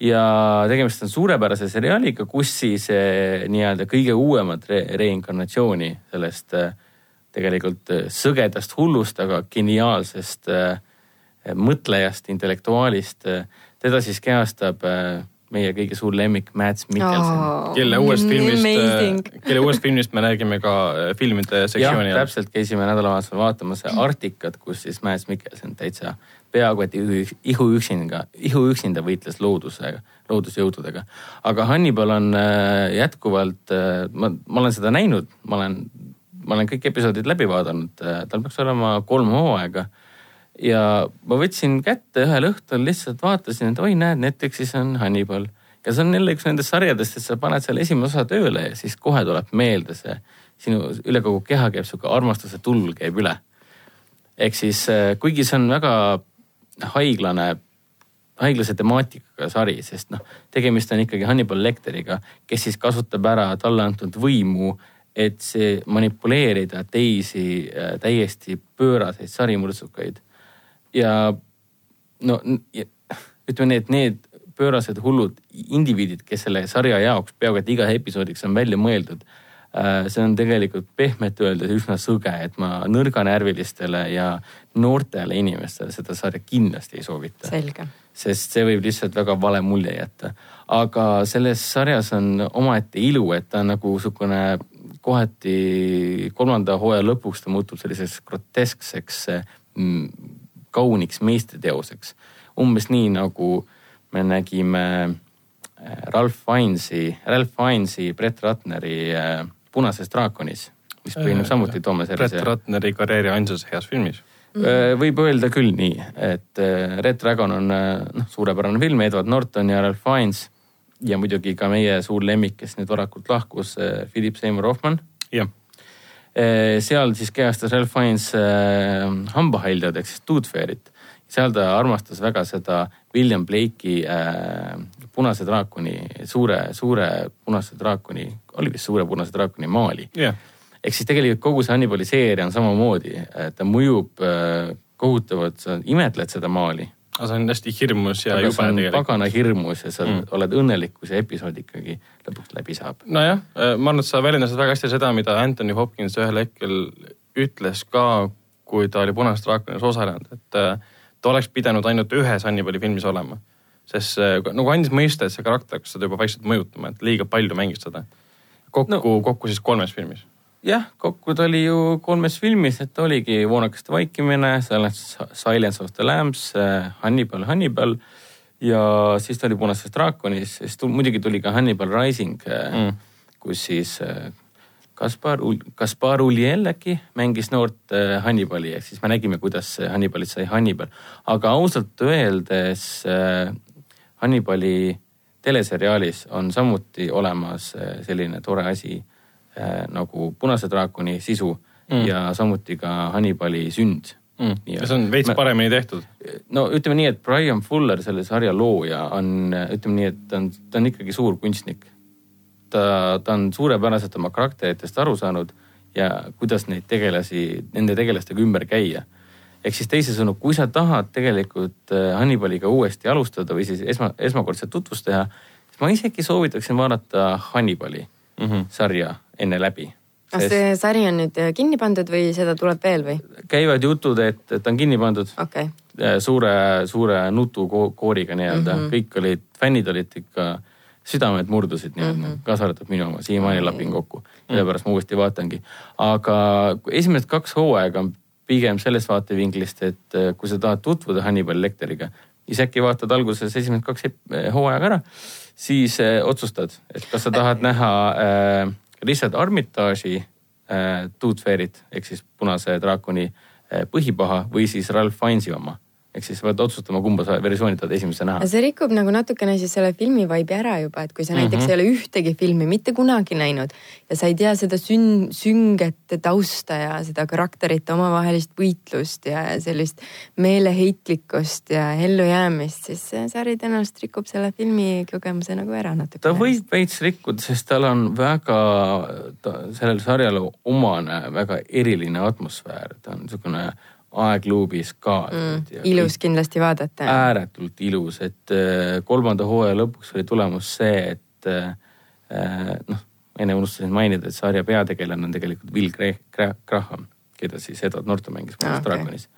Ja tegemist on suurepärase seriaaliga, kus siis eh, nii-öelda kõige uuemat re reinkarnatsiooni sellest eh, tegelikult eh, sõgedast hullust, aga geniaalsest mõtlejast, intellektuaalist teda siis kehastab eh, meie kõige suur lemmik, Mads Mikkelson oh,. kelle uuest filmist, kelle uuest filmist me räägime ka äh, filmide sektsiooni all. täpselt, käisime nädalavahetusel vaatamas Artikat, kus siis Mads Mikkelson täitsa peaaegu et ihu, ihu üksinda, ihu üksinda võitles loodusega, loodusjõududega. aga Hannibal on äh, jätkuvalt, äh, ma, ma olen seda näinud, ma olen, ma olen kõik episoodid läbi vaadanud, tal peaks olema kolm hooaega ja ma võtsin kätte ühel õhtul, lihtsalt vaatasin, et oi, näed, Netflixis on Hannibal. ja see on jälle üks nendest sarjadest, et sa paned selle esimese osa tööle ja siis kohe tuleb meelde see, sinu üle kogu keha käib sihuke armastuse tull käib üle. ehk siis äh, kuigi see on väga haiglane, haiglase temaatikaga sari, sest noh, tegemist on ikkagi Hannibal Lecteriga, kes siis kasutab ära talle antud võimu et see manipuleerida teisi äh, täiesti pööraseid sarimõrtsukaid ja no ütleme nii, et need pöörased hullud indiviidid, kes selle sarja jaoks peaaegu et iga episoodiks on välja mõeldud. Äh, see on tegelikult pehmelt öeldes üsna sõge, et ma nõrganärvilistele ja noortele inimestele seda sarja kindlasti ei soovita. sest see võib lihtsalt väga vale mulje jätta. aga selles sarjas on omaette ilu, et ta on nagu sihukene kohati kolmanda hooaja lõpuks ta muutub selliseks groteskseks mm, kauniks meistriteoseks. umbes nii nagu me nägime äh, Ralph Finesi, Ralph Finesi, Brett Ratneri äh, Punases draakonis, mis põhineb äh, samuti Toomas Järvise. Brett Ratneri karjääri ainsas heas filmis mm.. võib öelda küll nii, et Red Dragon on noh, suurepärane film, Edward Norton ja Ralph Fiennes ja muidugi ka meie suur lemmik, kes nüüd varakult lahkus, Philip Seymour Hoffman. jah seal siis kehastas Ralph Fiennes hambahaldjad ehk siis Tooth Fairy't. seal ta armastas väga seda William Blake'i äh, Punase draakoni, suure, suure punase draakoni, oli vist suure punase draakoni maali yeah.. ehk siis tegelikult kogu see Hannibali seeria on samamoodi, ta mõjub äh, kohutavalt, sa imetled seda maali aga see on hästi hirmus ja jube tegelikult. pagana hirmus ja sa mm. oled õnnelik, kui see episood ikkagi lõpuks läbi saab. nojah, äh, ma arvan, et sa väljendasid väga hästi seda, mida Anthony Hopkins ühel hetkel ütles ka, kui ta oli Punasest draakonis osalenud, et äh, ta oleks pidanud ainult ühes Hannibali filmis olema. Sest nagu andis mõista, et see karakter hakkas seda juba vaikselt mõjutama, et liiga palju mängis seda. kokku no., kokku siis kolmes filmis jah, kokku ta oli ju kolmes filmis, et oligi Voonakaste vaikimine, Silence of the Lambs, äh, Hannibal, Hannibal ja siis ta oli Punases draakonis, siis muidugi tuli ka Hannibal Rising äh, mm., kus siis äh, Kaspar, Kaspar Ulliel äkki mängis noort Hannibali, ehk siis me nägime, kuidas Hannibalist sai Hannibal. aga ausalt öeldes Hannibali teleseriaalis on samuti olemas selline tore asi Äh, nagu Punase draakoni sisu mm. ja samuti ka Hannibali sünd mm.. ja see on veits paremini tehtud. no ütleme nii, et Brian Fuller, selle sarja looja on, ütleme nii, et ta on, ta on ikkagi suur kunstnik. ta, ta on suurepäraselt oma karakteritest aru saanud ja kuidas neid tegelasi, nende tegelastega ümber käia. Ehk siis teisisõnu, kui sa tahad tegelikult äh, Hannibaliga uuesti alustada või siis esma, esmakordselt tutvust teha, siis ma isegi soovitaksin vaadata Hannibali mm -hmm. sarja enne läbi kas see sari on nüüd äh, kinni pandud või seda tuleb veel või? käivad jutud, et, et ta on kinni pandud okay.. suure, suure nutukooriga nii-öelda mm, -hmm. kõik olid, fännid olid ikka, südamed murdusid nii-öelda mm -hmm., kaasa arvatud minu oma, siiamaani mm -hmm. lapin kokku. sellepärast ma uuesti vaatangi. aga esimesed kaks hooaega on pigem sellest vaatevinklist, et äh, kui sa tahad tutvuda Hannibal Lecteriga, siis äkki vaatad alguses esimesed kaks hooaega ära, siis äh, otsustad, et kas sa tahad näha äh, Richard Armitage'i äh, Tooth Fairy't ehk siis Punase draakoni äh, põhipaha või siis Ralph Fiennes'i oma ehk siis pead otsustama, kumba sa versiooni tahad esimese näha. see rikub nagu natukene siis selle filmi vibe'i ära juba, et kui sa mm -hmm. näiteks mhm. ei ole ühtegi filmi mitte kunagi näinud ja sa ei tea seda sün-, sünget tausta ja seda karakterite omavahelist võitlust ja sellist meeleheitlikkust ja ellujäämist, siis see sari tõenäoliselt rikub selle filmi kogemuse nagu ära natuke. ta võib veits rikkuda, sest tal on väga, sellel sarjal omane väga eriline atmosfäär, ta on niisugune aegluubis ka mm,. ilus kindlasti vaadata. ääretult ilus, et äh, kolmanda hooaja lõpuks oli tulemus see, et äh, äh, noh, enne unustasin mainida, et sarja peategelane on tegelikult Will Graham, keda siis Edward Norton mängis ah, okay. Draakonis.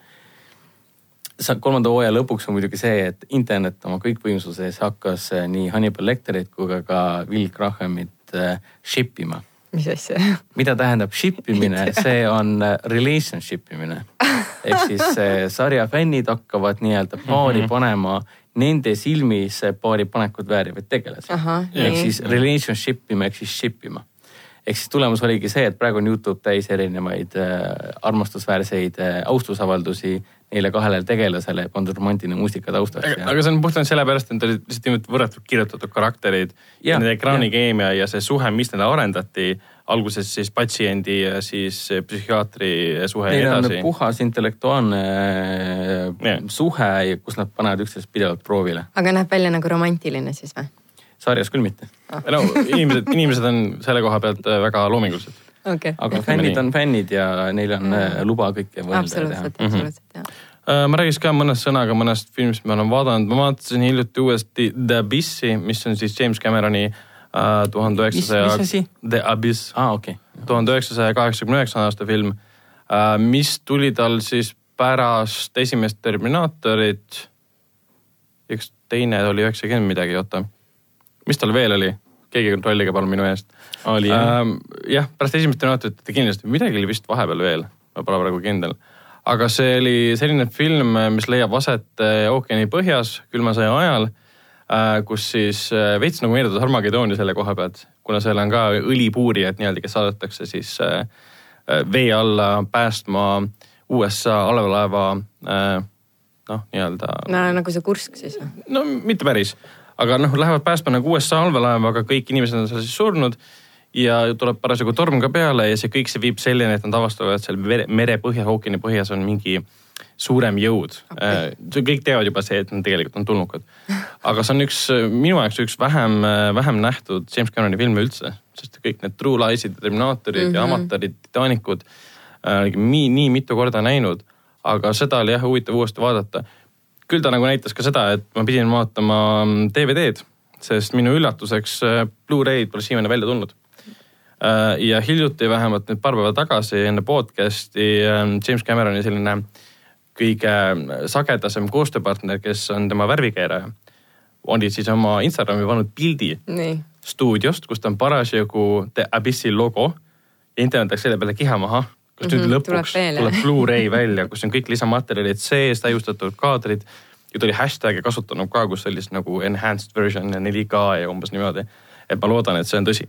kolmanda hooaja lõpuks on muidugi see, et internet oma kõikvõimsuses hakkas nii Hannibal Lecterit kui ka, ka Will Grahamit ship ima mis asja? mida tähendab ship imine, see on relationship imine ehk siis sarja fännid hakkavad nii-öelda paari mm -hmm. panema nende silmis paari panekut väärivaid tegelasi. ehk siis relationship ima ehk siis ship ima. ehk siis tulemus oligi see, et praegu on Youtube täis erinevaid äh, armastusväärseid äh, austusavaldusi neile kahele tegelasele pandud romantiline muusika taustas. aga see on puhtalt sellepärast, et need olid lihtsalt niivõrd võrratult kirjutatud karakterid ja nende ekraanikeemia ja. ja see suhe, mis neile arendati alguses siis patsiendi ja siis psühhiaatri suhe Neil ja nii edasi. puhas intellektuaalne yeah. suhe, kus nad panevad üksteist pidevalt proovile. aga näeb välja nagu romantiline siis või? sarjas küll mitte ah.. no inimesed, inimesed on selle koha pealt väga loomingulised okay.. aga fännid on fännid ja neil on mm. luba kõike võelda. absoluutselt, mhm. absoluutselt jah äh, ma räägiks ka mõne sõnaga mõnest filmist, mida ma olen vaadanud, ma vaatasin hiljuti uuesti The Abyssi, mis on siis James Cameroni äh, Äh, tuhande üheksasaja. The Abyss ah,. Okay. tuhande üheksasaja kaheksakümne üheksanda aasta film, äh, mis tuli tal siis pärast esimest Terminaatorit. üks teine oli üheksakümmend midagi, oota. mis tal veel oli? Keegi kontrollige palun minu eest. oli jah ähm,? jah, pärast esimest Terminaatorit kindlasti, midagi oli vist vahepeal veel, ma pole praegu kindel aga see oli selline film, mis leiab aset äh, ookeani põhjas külma sõja ajal Äh, kus siis äh, veits nagu meenutas Armageddoni selle koha pealt, kuna seal on ka õlipuurijad nii-öelda, kes saadetakse siis äh, vee alla päästma USA allveelaeva noh, nii-öelda. no nagu see kursk siis või? no mitte päris, aga noh, lähevad päästma nagu USA allveelaeva, aga kõik inimesed on seal siis surnud ja tuleb parasjagu torm ka peale ja see kõik see viib selleni, et nad avastavad, et seal mere põhjas, ookeani põhjas on mingi suurem jõud okay.. Äh, kõik teavad juba see, et nad tegelikult on tulnukad. aga see on üks, minu jaoks üks vähem, vähem nähtud James Cameroni filme üldse, sest kõik need True Lies'id Terminaatorid mm -hmm. ja mhm. Amatarid, Titanicud äh,, nii, nii mitu korda näinud. aga seda oli jah huvitav uuesti vaadata. Küll ta nagu näitas ka seda, et ma pidin vaatama DVD-d, sest minu üllatuseks äh, Blu-ray'd pole siiamaani välja tulnud. Äh, ja hiljuti vähemalt nüüd paar päeva tagasi enne podcast'i James Cameroni selline äh, kõige sagedasem koostööpartner, kes on tema värvikeeraja, oli siis oma Instagrami pannud pildi stuudiost, kus ta on parasjagu The Abyssi logo ja internet läks selle peale kiha maha, kus mm -hmm, nüüd lõpuks tuleb, tuleb Blu-ray välja, kus on kõik lisamaterjalid sees, täiustatud kaadrid ja ta oli hashtag'e kasutanud ka, kus siis nagu enhanced version ja 4K ja umbes niimoodi. et ma loodan, et see on tõsi.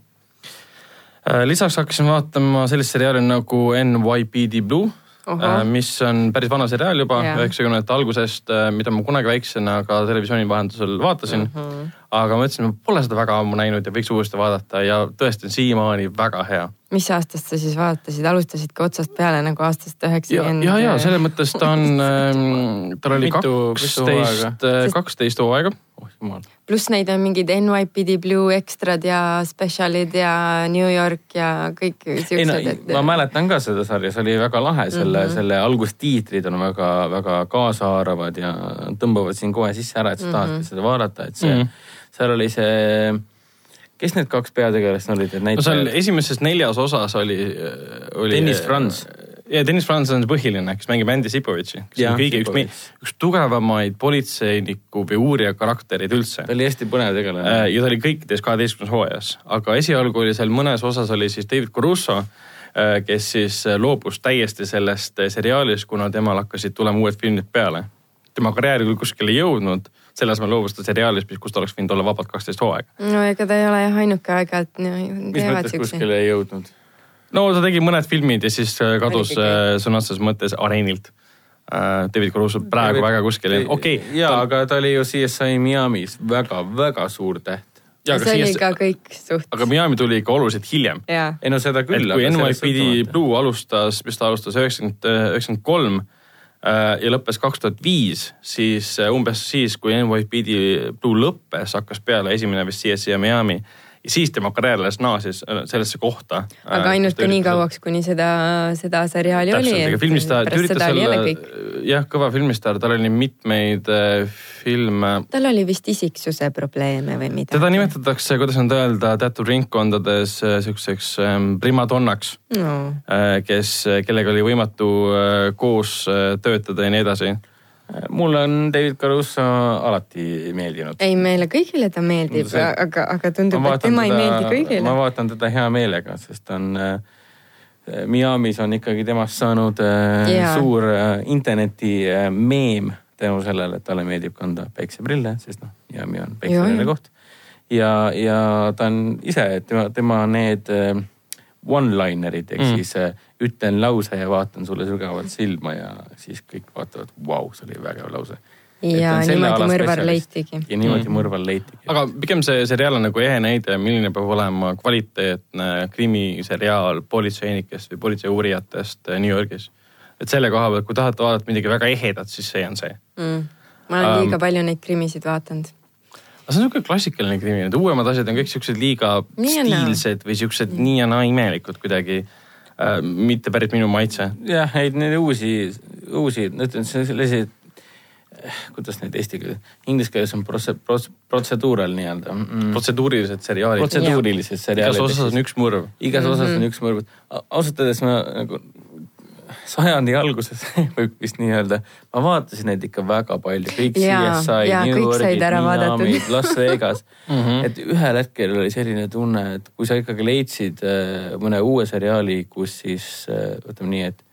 Äh, lisaks hakkasin vaatama sellist seriaali nagu NYPD Blue Oho. Äh, mis on päris vana seriaal juba üheksakümnendate algusest, äh, mida ma kunagi väiksena ka televisiooni vahendusel vaatasin uh. -huh. Aga ma ütlesin, ma pole seda väga ammu näinud ja võiks uuesti vaadata ja tõesti on siiamaani väga hea. mis aastast sa siis vaatasid, alustasid ka otsast peale nagu aastast ja, üheksakümmend? ja, ja selles mõttes ta on, tal oli Mitu- mitu kaksteist, kaksteist hooaega. oh jumal. pluss neid on mingid NYPD Blue ekstrad ja spetsialid ja New York ja kõik ei no siuksed, et. ma mäletan ka seda sarja, see oli väga lahe, selle mm. -hmm. selle algustiitrid on väga-väga kaasahaaravad ja tõmbavad sind kohe sisse ära, et sa Mhm. tahadki seda vaadata, et see mm. -hmm. Seal oli see, kes need kaks peategelast olid, et no seal näitlejad? esimeses neljas osas oli, oli. Dennis Franz. ja Dennis Franz on see põhiline, kes mängib Andy Sipovitši, kes Jah, on kõige üks, Sipovitš. üks tugevamaid politseiniku või uurija karaktereid üldse ta oli hästi põnev tegelane Äh, ja ta oli kõikides kaheteistkümnes hooajas, aga esialgu oli seal mõnes osas oli siis David Caruso, kes siis loobus täiesti sellest äh, seriaalist, kuna temal hakkasid tulema uued filmid peale. tema karjäär küll kuskile ei jõudnud, selle asemel loobus ta seriaalist, kus ta oleks võinud olla vabalt kaksteist hooaega. no ega ta ei ole jah ainuke aeg-ajalt no, mis mõttes siukseid. kuskile ei jõudnud? no ta tegi mõned filmid ja siis äh, kadus äh, sõna otseses mõttes areenilt. David Caruso praegu väga kuskil, okei okay,. jaa, aga ta oli ju CSI Miami's väga-väga suur täht. see oli siis, ka kõik suht. aga Miami tuli ikka oluliselt hiljem ei no seda küll. kui NYPD Blue alustas, mis ta alustas üheksakümmend, üheksakümmend kolm äh, ja lõppes kaks tuhat viis, siis äh, umbes siis, kui NYPD Blue lõppes, hakkas peale esimene vist CSI Miami ja siis tema karjäär alles naasis äh, sellesse kohta. aga ainult ka nii. kauaks, kuni seda, seda seriaali oli. täpselt, filmistaar, ta üritas olla jah, kõva filmistaar, tal oli mitmeid äh, filme tal oli vist isiksuse probleeme või midagi. teda nimetatakse, kuidas nüüd öelda, teatud ringkondades äh, siukseks ähm, primadonnaks, no.. kes, kellega oli võimatu äh, koos äh, töötada ja nii edasi. Mulle on David Caruso alati meeldinud. ei, meile kõigile ta meeldib, See- aga, aga tundub, et tema ei meeldi ma kõigile. vaatan teda hea meelega, sest ta on äh, Miami's on ikkagi temast saanud äh, Jaa. suur äh, interneti äh, meem tänu sellele, et talle meeldib kanda päikseprille, sest noh, Miami on päikseprille koht. ja, ja ta on ise, tema, tema need äh, one-linerid ehk Mm. siis äh, ütlen lause ja vaatan sulle sügavalt silma ja siis kõik vaatavad, vau, see oli vägev lause. ja niimoodi mõrvar leitigi. ja niimoodi Mm. mõrval leitigi. aga pigem see seriaal on nagu ehe näide, milline peab olema kvaliteetne krimiseriaal politseinikest või politseiuurijatest New Yorgis. et selle koha pealt, kui tahate vaadata midagi väga ehedat, siis see on see. mm.. ma olen liiga palju neid krimisid vaadanud. Aga see on niisugune klassikaline krimi, need uuemad asjad on kõik siuksed liiga Nii stiilsed või siuksed nii ja naa imelikud kuidagi äh,. mitte päris minu maitse. jah, ei neid uusi, uusi, ütleme selliseid, kuidas neid eesti keeles, inglise keeles on prosse-, protseduural nii-öelda mm,. protseduurilised seriaalid. protseduurilised igas seriaalid. osas on üks mõrv. igas osas on üks mõrv. ausalt öeldes ma nagu sajandi alguses võib vist nii öelda, ma vaatasin neid ikka väga palju, kõik Jaa, CSI, New Yorgid. Miami'd, Las Vegas Mhm. -hmm. et ühel hetkel oli selline tunne, et kui sa ikkagi leidsid äh, mõne uue seriaali, kus siis äh, ütleme nii, et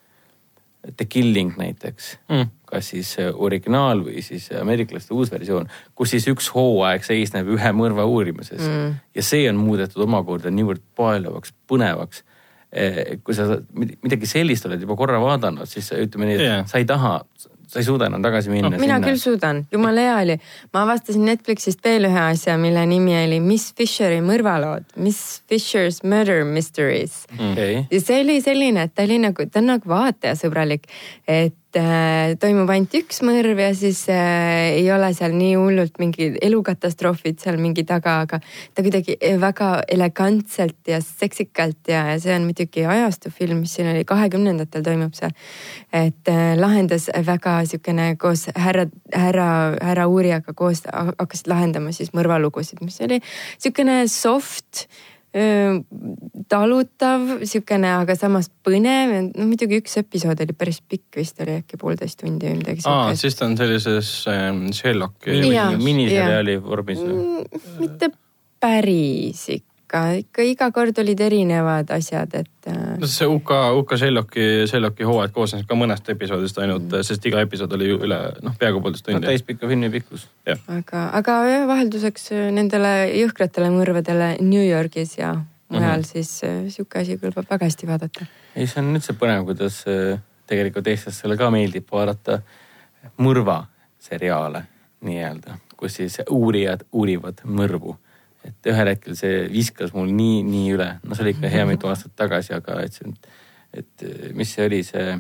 The Killing näiteks Mm. kas siis äh, originaal või siis ameeriklaste uus versioon, kus siis üks hooaeg seisneb ühe mõrva uurimises mm. ja see on muudetud omakorda niivõrd paeluvaks, põnevaks. Kui sa midagi sellist oled juba korra vaadanud, siis ütleme nii, et yeah. sa ei taha, sa ei suuda enam tagasi minna no,. mina küll suudan, jumala hea oli. ma avastasin Netflixist veel ühe asja, mille nimi oli Miss Fisheri mõrvalood, Miss Fisher's Murder Mysteries okay.. ja see oli selline, et ta oli nagu, ta on nagu vaatajasõbralik, et äh, toimub ainult üks mõrv ja siis äh, ei ole seal nii hullult mingid elukatastroofid seal mingi taga, aga ta kuidagi väga elegantselt ja seksikalt ja see on muidugi ajastufilm, mis siin oli kahekümnendatel toimub see. et äh, lahendas väga siukene koos härra, härra, härra uurijaga koos hakkasid lahendama siis mõrvalugusid, mis oli siukene soft talutav, siukene, aga samas põnev, no muidugi üks episood oli päris pikk, vist oli äkki poolteist tundi või midagi siukest. siis ta on sellises ähm, Sherlocki miniseriaali vormis. Mm, mitte päris ikka, ikka iga kord olid erinevad asjad, et äh, no see UK, UK Sherlocki, Sherlocki hooaeg koosnes ka mõnest episoodist ainult, sest iga episood oli ju üle noh, peaaegu poolteist no, tundi. täispika filmi pikkus. aga, aga jah, vahelduseks äh, nendele jõhkratele mõrvadele New Yorgis ja mujal mm -hmm. siis äh, sihuke asi kõlbab väga hästi vaadata. ei, see on üldse põnev, kuidas tegelikult eestlastele ka meeldib vaadata mõrvaseriaale nii-öelda. kus siis uurijad uurivad mõrvu. Et ühel hetkel see viskas mul nii, nii üle, no see oli ikka hea mitu aastat tagasi, aga et see, et mis see oli, see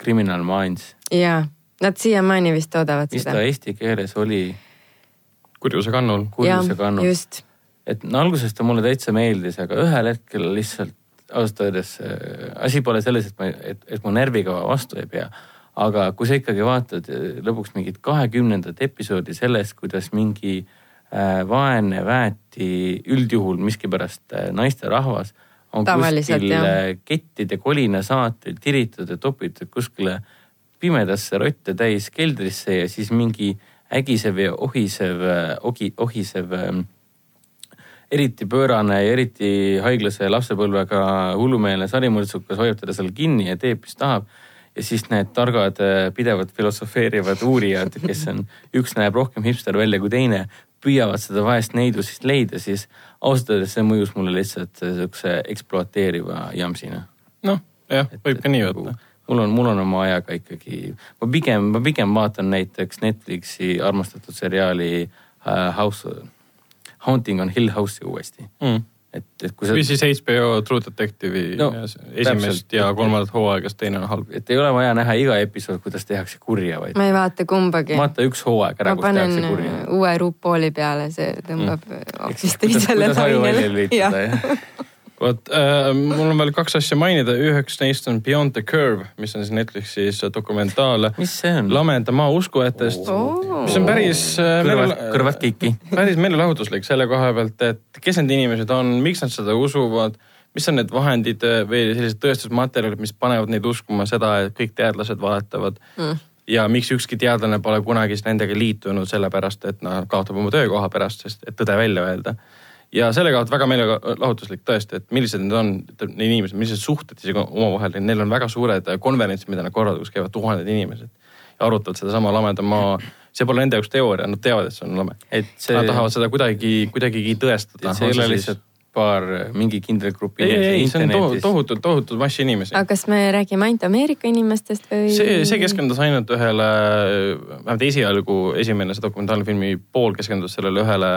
Criminal Minds. jaa, nad siiamaani vist toodavad mis ta seda. eesti keeles oli? kurjuse kannul. kurjuse kannul. just, et no alguses ta mulle täitsa meeldis, aga ühel hetkel lihtsalt ausalt öeldes äh, asi pole selles, et ma, et, et mu närvikava vastu ei pea. aga kui sa ikkagi vaatad äh, lõpuks mingit kahekümnendat episoodi sellest, kuidas mingi äh, vaene väeti üldjuhul miskipärast äh, naisterahvas on Tavaliselt, kuskil jah. äh, kettide kolina saatel tiritud ja topitud kuskile pimedasse rotte täis keldrisse ja siis mingi ägisev ja ohisev, ogi, ohisev ähm, eriti pöörane ja eriti haiglase lapsepõlvega hullumeelne sarimõrtsukas hoiab teda seal kinni ja teeb, mis tahab. ja siis need targad äh, pidevalt filosofeerivad uurijad, kes on, üks näeb rohkem hipster välja kui teine, püüavad seda vaest neidu siis leida, siis ausalt öeldes see mõjus mulle lihtsalt sihukese ekspluateeriva jamsina. noh, jah, võib ka nii nagu võtta. mul on, mul on oma ajaga ikkagi, ma pigem, ma pigem vaatan näiteks Netflixi armastatud seriaali uh, House, Haunting on Hill House'i uuesti Mm. Et, et kui sa, või siis HBO True Detective'i No, täpselt. ja kolmandat hooaega, sest teine on halb. et ei ole vaja näha iga episood, kuidas tehakse kurja, vaid ma ei vaata kumbagi. vaata üks hooaeg ära, kus tehakse kurja. uue RuPauli peale, see tõmbab Eks hoopis teisele lainele. Vot äh, mul on veel kaks asja mainida, üheks neist on Beyond the Curve, mis on siis Netflixis dokumentaal mis see on? lameda maa uskujatest Oo. mis on päris äh, kõrvad, meelel- kõrvad kiki. päris meelelahutuslik selle koha pealt, et kes need inimesed on, miks nad seda usuvad, mis on need vahendid või sellised tõestusmaterjalid, mis panevad neid uskuma seda, et kõik teadlased valetavad Mm. ja miks ükski teadlane pole kunagi nendega liitunud, sellepärast et noh, kaotab oma töökoha pärast, sest et tõde välja öelda. Ja selle kohta väga meelelahutuslik tõesti, et millised need on, need inimesed, millised suhted isegi omavahel, neil on väga suured konverentsid, mida nad korraldavad, kus käivad tuhanded inimesed ja arutavad sedasama lameda maa. see pole nende jaoks teooria, nad teavad, et see on lame. et see, Nad tahavad seda kuidagi, kuidagigi tõestada. see ei ole lihtsalt paar mingi kindel grupp ei, ei, ei, see on tohutu, tohutu, tohutu mass inimesi. aga kas me räägime ainult Ameerika inimestest või? see, see keskendus ainult ühele, vähemalt esialgu esimene see dokumentaalne filmi pool keskendus sellele ühele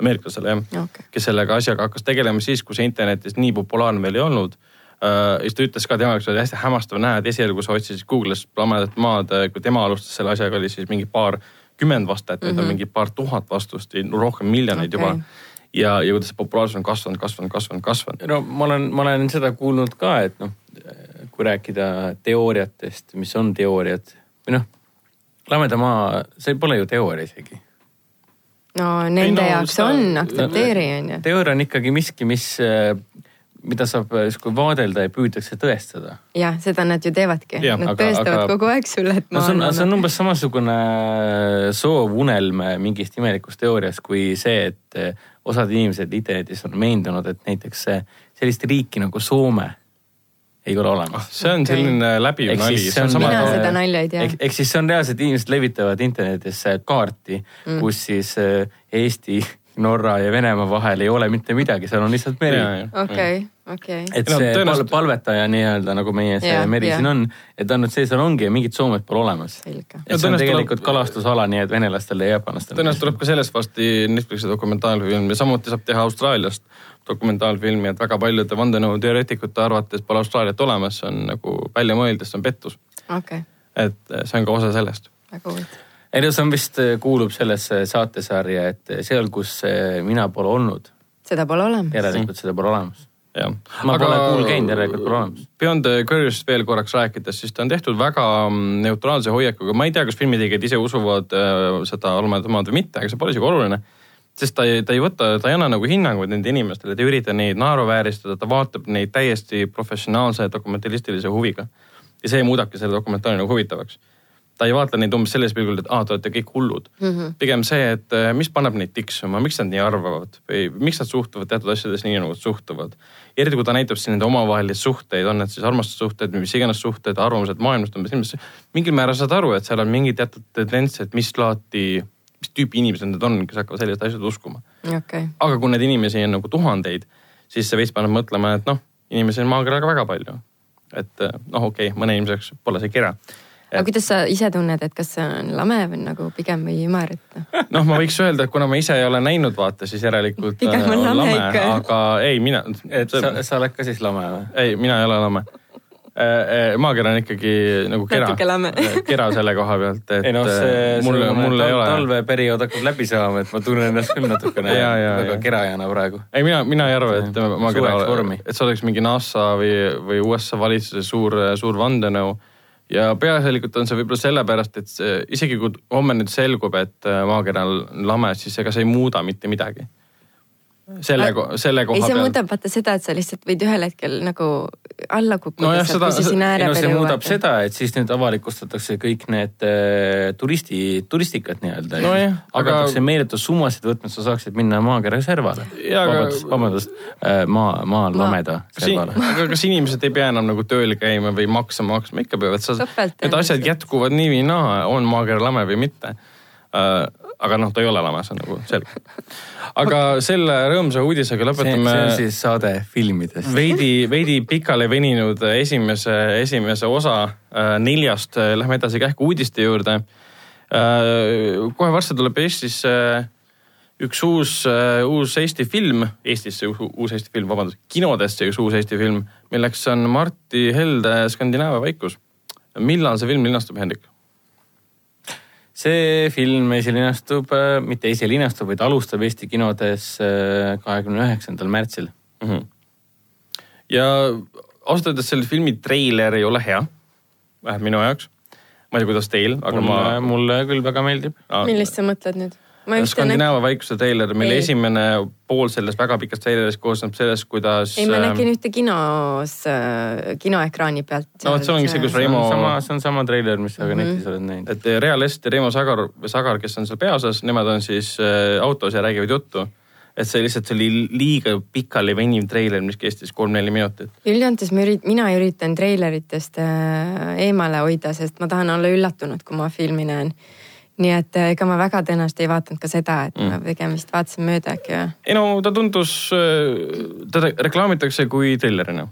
ameeriklasele jah okay. kes sellega asjaga hakkas tegelema siis, kui see internetis nii populaarne veel ei olnud uh,. siis ta ütles ka, tema jaoks oli hästi hämmastav näha, et esialgu sa otsisid Google'is lamedat maad, kui tema alustas selle asjaga, oli siis mingi paarkümmend vastajat mm, -hmm. nüüd on mingi paar tuhat vastust, rohkem miljoneid okay. juba. ja, ja kuidas see populaarsus on kasvanud, kasvanud, kasvanud, kasvanud. no ma olen, ma olen seda kuulnud ka, et noh, kui rääkida teooriatest, mis on teooriad või noh, lameda maa, see pole ju teooria isegi. No nende no jaoks seda- on, aktsepteeri on ju. teooria on ikkagi miski, mis, mida saab justkui vaadelda ja püütakse tõestada. jah, seda nad ju teevadki. Nad aga- tõestavad aga- kogu aeg sulle, et no ma see on, olen see on umbes samasugune soov, unelm mingist imelikust teooriast kui see, et osad inimesed internetis on veendunud, et näiteks sellist riiki nagu Soome ei ole olemas. see on selline läbiv nali. siis see on- mina Sama- seda nalja ei tea. ehk, siis see on reaalselt, inimesed levitavad internetis kaarti mm., kus siis äh, Eesti, Norra ja Venemaa vahel ei ole mitte midagi, seal on lihtsalt meri. okei, okei. et No see pal tõenäoliselt- palvetaja nii-öelda nagu meie see Jah, meri jah. siin on, et ainult see seal ongi ja mingit Soomet pole olemas. Ja et see on tegelikult tuleb- kalastusala, nii et venelastele ja jaapanlastele. tõenäoliselt tuleb ka sellest varsti Netflixi dokumentaalfilm ja samuti saab teha Austraaliast dokumentaalfilmi, et väga paljude vandenõuteoreetikute arvates pole Austraaliat olemas, see on nagu välja mõeldud, see on pettus. okei, et see on ka osa sellest. väga huvitav. Ei no see on vist, kuulub sellesse saatesarja, et seal, kus äh, mina pole olnud, seda pole olemas. järelikult seda pole olemas. jah. Ma pole kuul käinud, järelikult pole olemas. Beyond the Curve'ist veel korraks rääkides, siis ta on tehtud väga mm, neutraalse hoiakuga, ma ei tea, kas filmitegijad ise usuvad äh, seda maad või mitte, aga see pole isegi oluline. sest ta ei, ta ei võta, ta ei anna nagu hinnanguid nendele inimestele, ta ei ürita neid naeruvääristada, ta vaatab neid täiesti professionaalse dokumentaristilise huviga. ja see muudabki selle dokumentaali nagu huvitavaks. Ta ei vaata neid umbes selles pilgul, et aa, te olete kõik hullud mm. -hmm. pigem see, et äh, mis paneb neid tiksuma, miks nad nii arvavad või miks nad suhtuvad teatud asjades nii, nagu nad suhtuvad. eriti kui ta näitab siin nende omavahelisi suhteid, on need siis armastussuhted või mis iganes suhted, arvamused maailmast umbes inimesi. mingil määral saad aru, et seal on mingi teatud tendents, et mis laati, mis tüüpi inimesed need on, kes hakkavad selliseid asju uskuma. okei, aga kui neid inimesi on nagu tuhandeid, siis see veits paneb mõtlema, et noh, inimesi on maakeral ka väga palju. et noh, okei okay,, mõne inimese jaoks pole see kera. Aga kuidas sa ise tunned, et kas see on lame või nagu pigem või ümer, et noh, ma võiks öelda, et kuna ma ise ei ole näinud, vaata siis järelikult Pigem on äh, lame ikka. aga ei, mina. et sa, sa oled ka siis lame või? ei, mina ei ole lame. maakera on ikkagi nagu kera Natuke lame. kera selle koha pealt, et ei noh, see, mul, see mul ei ole. talveperiood hakkab läbi saama, et ma tunnen ennast küll natukene väga ja. kerajana praegu. ei, mina, mina ei arva, et maakera et see oleks mingi NASA või, või USA valitsuse suur, suur vandenõu. Ja peaasjalikult on see võib-olla sellepärast, et see, isegi kui homme nüüd selgub, et äh, maakera on lame, siis ega see ei muuda mitte midagi. Selle, selle ei, koha see pealt. muudab vaata seda, et sa lihtsalt võid ühel hetkel nagu alla kukkuda Nojah, sealt, seda- kui sa sinna ei no see muudab jõuad. seda, et siis nüüd avalikustatakse kõik need äh, turisti, turistikad nii-öelda Nojah, aga- hakatakse meeletus summasid võtma, et sa saaksid minna maakera servale. Jaa, aga- vabandust, vabandust, maa, maal Maa- lameda servale. aga kas inimesed ei pea enam nagu tööl käima või makse maksma, ikka peavad, need asjad jätkuvad nii või naa, on maakera lame või mitte uh,. Aga noh, ta ei ole lame, see on nagu selge. aga selle rõõmsa uudisega lõpetame see on siis saade filmidest. veidi, veidi pikale veninud esimese, esimese osa uh, neljast, lähme edasi kähku uudiste juurde uh,. kohe varsti tuleb Eestisse üks uus, uus Eesti film, Eestisse üks uus Eesti film, vabandust, kinodesse üks uus Eesti film, milleks on Martti Helde Skandinaavia vaikus. millal see film linastub, Hendrik? See film esilinastub, mitte esilinastub, vaid alustab Eesti kinodes äh, kahekümne üheksandal märtsil. Mhm. ja ausalt öeldes selle filmi treiler ei ole hea, vähemalt minu jaoks. ma ei tea, kuidas teil, aga mulle ma, mulle küll väga meeldib. millist sa mõtled nüüd? Skandinaavia vaikuse treiler, mille Ei. esimene pool sellest väga pikast treilerist koosneb sellest, kuidas. ei ma nägin ühte kinos, kinoekraani pealt. No vot, see ongi see, kus Reimo- sama, see on sama treiler, mis sa ka Mhm. netis oled näinud. et Real Est ja Reimo Sagar, Sagar, kes on seal peaosas, nemad on siis äh, autos ja räägivad juttu. et see lihtsalt see oli liiga pikali veniv treiler, mis kestis kolm-neli minutit. üldjoontes ma ürit-, mina üritan treileritest äh, eemale hoida, sest ma tahan olla üllatunud, kui ma filmi näen. Nii et äh, ega ma väga tõenäoliselt ei vaadanud ka seda, et mm. ma pigem vist vaatasin mööda äkki ja ei no ta tundus, teda reklaamitakse kui trillerina.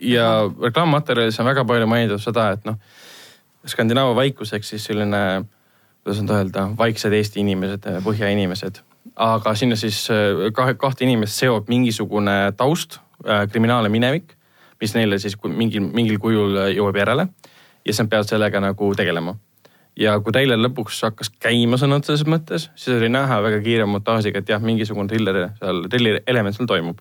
ja reklaammaterjalis on väga palju mainitud seda, et noh, Skandinaavia vaikus ehk siis selline, kuidas nüüd öelda, vaiksed Eesti inimesed, põhjainimesed. aga sinna siis kahe, kahte inimest seob mingisugune taust, kriminaalne minevik, mis neile siis mingil, mingil kujul jõuab järele ja siis nad peavad sellega nagu tegelema ja kui treiler lõpuks hakkas käima sõna otseses mõttes, siis oli näha väga kiire montaažiga, et jah, mingisugune trilleri seal, trilleri element seal toimub.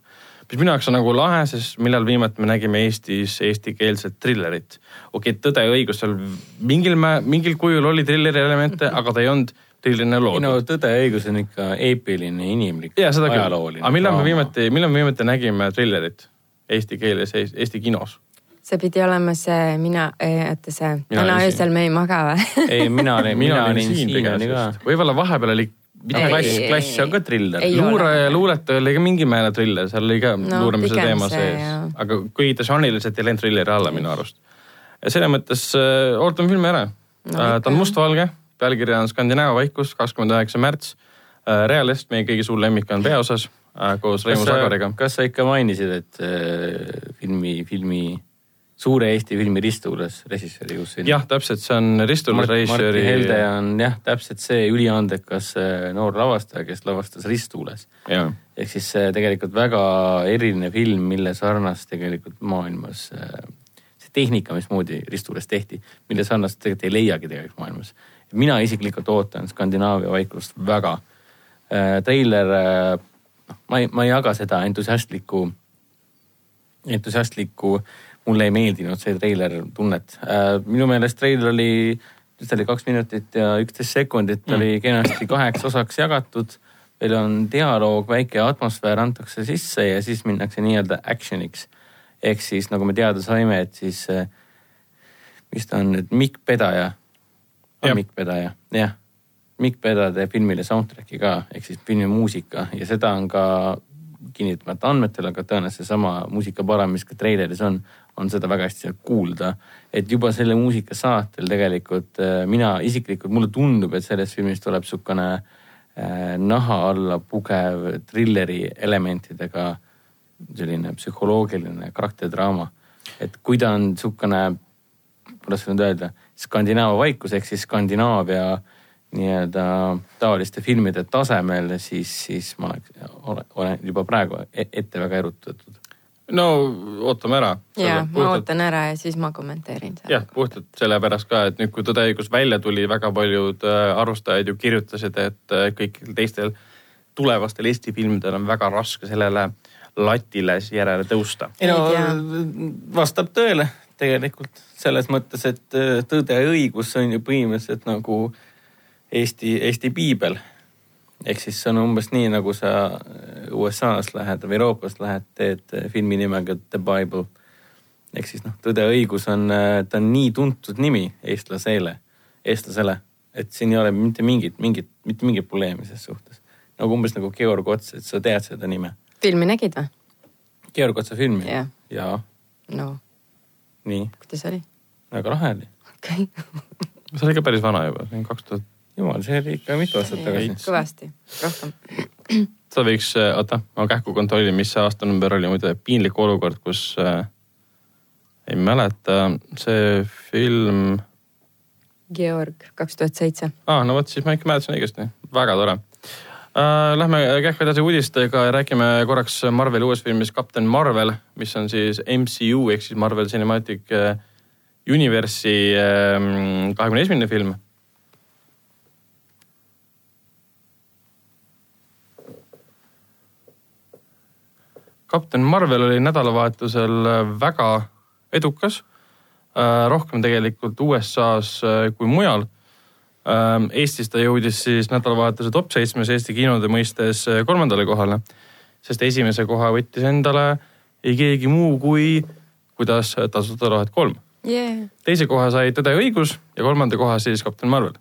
mis minu jaoks on nagu lahe, sest millal viimati me nägime Eestis eestikeelset trillerit. okei okay,, Tõde ja õigus seal mingil, mingil kujul oli trilleri elemente, aga ta ei olnud trillerina ei no. Tõde ja õigus on ikka eepiline, inimlik, ajalooline. aga millal me viimati, millal me viimati nägime trillerit eesti keeles Eesti kinos? See pidi olema see mina, oota see, Mina täna öösel me ei maga või? ei, mina olin, mina olin siin, tegelikult. võib-olla vahepeal oli Ei, klass klass on ka triller. ei luure ja luuletaja oli ka mingil määral triller, seal oli ka No, luuramise teema see, sees aga ta žanriliselt ei läinud trilleri alla minu arust. selles mõttes äh, ootan filmi ära No no,. ta on mustvalge, pealkiri on Skandinaavia vaikus, kakskümmend üheksa märts äh,. Real Est, meie kõigi suur lemmik on peaosas äh, koos Reimo Sagariga. kas sa ikka mainisid, et äh, filmi, filmi, suure Eesti filmi ristuules režissööri Juss Sünd? jah, täpselt, see on Ristulas Martti režissööri. Helde on jah, täpselt see üliandekas äh, noor lavastaja, kes lavastas Ristuules. jah, ehk siis see tegelikult väga eriline film, mille sarnast tegelikult maailmas, see tehnika, mismoodi Ristuules tehti, mille sarnast tegelikult ei leiagi tegelikult maailmas. mina isiklikult ootan Skandinaavia vaikust väga. treiler, noh, ma ei, ma ei jaga seda entusiastlikku, entusiastlikku, mulle ei meeldinud see treiler tunnet. minu meelest treiler oli, see oli kaks minutit ja üksteist sekundit Mm. oli kenasti kaheks osaks jagatud meil on dialoog, väike atmosfäär antakse sisse ja siis minnakse nii-öelda action'iks. ehk siis nagu me teada saime, et siis, mis ta on nüüd, Mikk Pedaja. Jah. Mikk Pedaja, jah. Mikk Peda teeb filmile soundtrack'i ka ehk siis filmi muusika ja seda on ka kinnitamata andmetel, aga tõenäoliselt seesama muusikaparem, mis ka treileris on, on seda väga hästi kuulda. et juba selle muusika saatel tegelikult äh, mina isiklikult, mulle tundub, et sellest filmist tuleb sihukene äh, naha alla pugev trilleri elementidega selline psühholoogiline karakteridraama. et kui ta on sihukene kuidas nüüd öelda, Skandinaavia vaikus ehk siis Skandinaavia nii-öelda taoliste filmide tasemel, siis, siis ma oleks, olen, juba praegu e-, ette väga erutatud. no ootame ära. ja ma puhtalt... ootan ära ja siis ma kommenteerin seda. jah, puhtalt sellepärast ka, et nüüd, kui Tõde ja õigus välja tuli, väga paljud äh, arvustajad ju kirjutasid, et äh, kõikidel teistel tulevastel Eesti filmidel on väga raske sellele latile järele tõusta. ei no vastab tõele tegelikult selles mõttes, et äh, Tõde ja õigus on ju põhimõtteliselt nagu Eesti, Eesti piibel. ehk siis see on umbes nii, nagu sa USA-s lähed või Euroopas lähed, teed filmi nimega The Bible. ehk siis noh, Tõde ja õigus on, ta on nii tuntud nimi eestlasele, eestlasele, et siin ei ole mitte mingit, mingit, mitte mingit probleemi ses suhtes. nagu umbes nagu Georg Ots, et sa tead seda nime. filmi nägid või? Georg Otsa filmi? jaa. jaa. no. nii. kuidas oli? väga lahe oli. okei okay. see oli ikka päris vana juba, see on kaks tuhat jumal, see oli ikka mitu aastat tagasi. kõvasti, rohkem. seda võiks, äh, oota, ma kähku kontrollin, mis see aastanumber oli, muide piinlik olukord, kus äh, ei mäleta, see film. Georg, kaks tuhat seitse. aa, no vot, siis ma ikka mäletasin õigesti, väga tore äh,. Lähme kähku edasi uudistega ja räägime korraks Marveli uuest filmist Captain Marvel, mis on siis MCU ehk siis Marvel Cinematic äh, Universe'i ähm, kahekümne esimene film kapten Marvel oli nädalavahetusel äh, väga edukas. Äh, rohkem tegelikult USA-s äh, kui mujal. Eestis ta jõudis siis nädalavahetuse top seitsmes Eesti kinode mõistes kolmandale kohale, sest esimese koha võttis endale ei keegi muu kui kuidas tasuta rohed kolm yeah.. teise koha sai Tõde ja õigus ja kolmanda koha siis kapten Marvel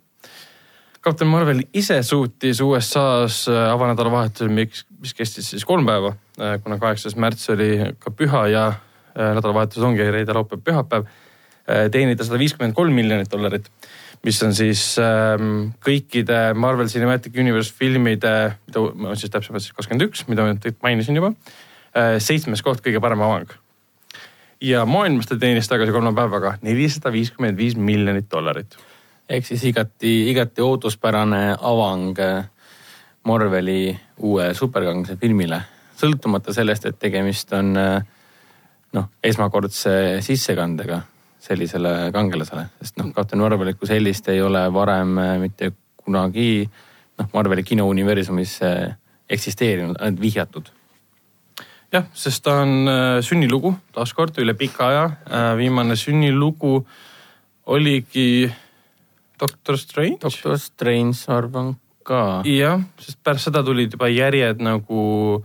kapten Marvel ise suutis USA-s avanädalavahetusel, mis, mis kestis siis kolm päeva, kuna kaheksas märts oli ka püha ja äh, nädalavahetus ongi reede, laupäev, pühapäev, teenida sada viiskümmend kolm miljonit dollarit, mis on siis ähm, kõikide Marvel Cinematic Universe filmide, mida siis täpsemalt siis kakskümmend üks, mida ma mainisin juba, seitsmes koht, kõige parem avang. ja maailmas ta teenis tagasi kolme päevaga nelisada viiskümmend viis miljonit dollarit ehk siis igati, igati ootuspärane avang äh, Marveli uue superkangelase filmile. Sõltumata sellest, et tegemist on äh, noh, esmakordse sissekandega sellisele kangelasele, sest noh, Captain Marvelit kui sellist ei ole varem äh, mitte kunagi noh, Marveli kinouniversumis eksisteerinud, ainult vihjatud. jah, sest ta on sünnilugu taaskord üle pika aja. viimane sünnilugu oligi Doctor Strange. Doctor Strange arvan ka. jah, sest pärast seda tulid juba järjed nagu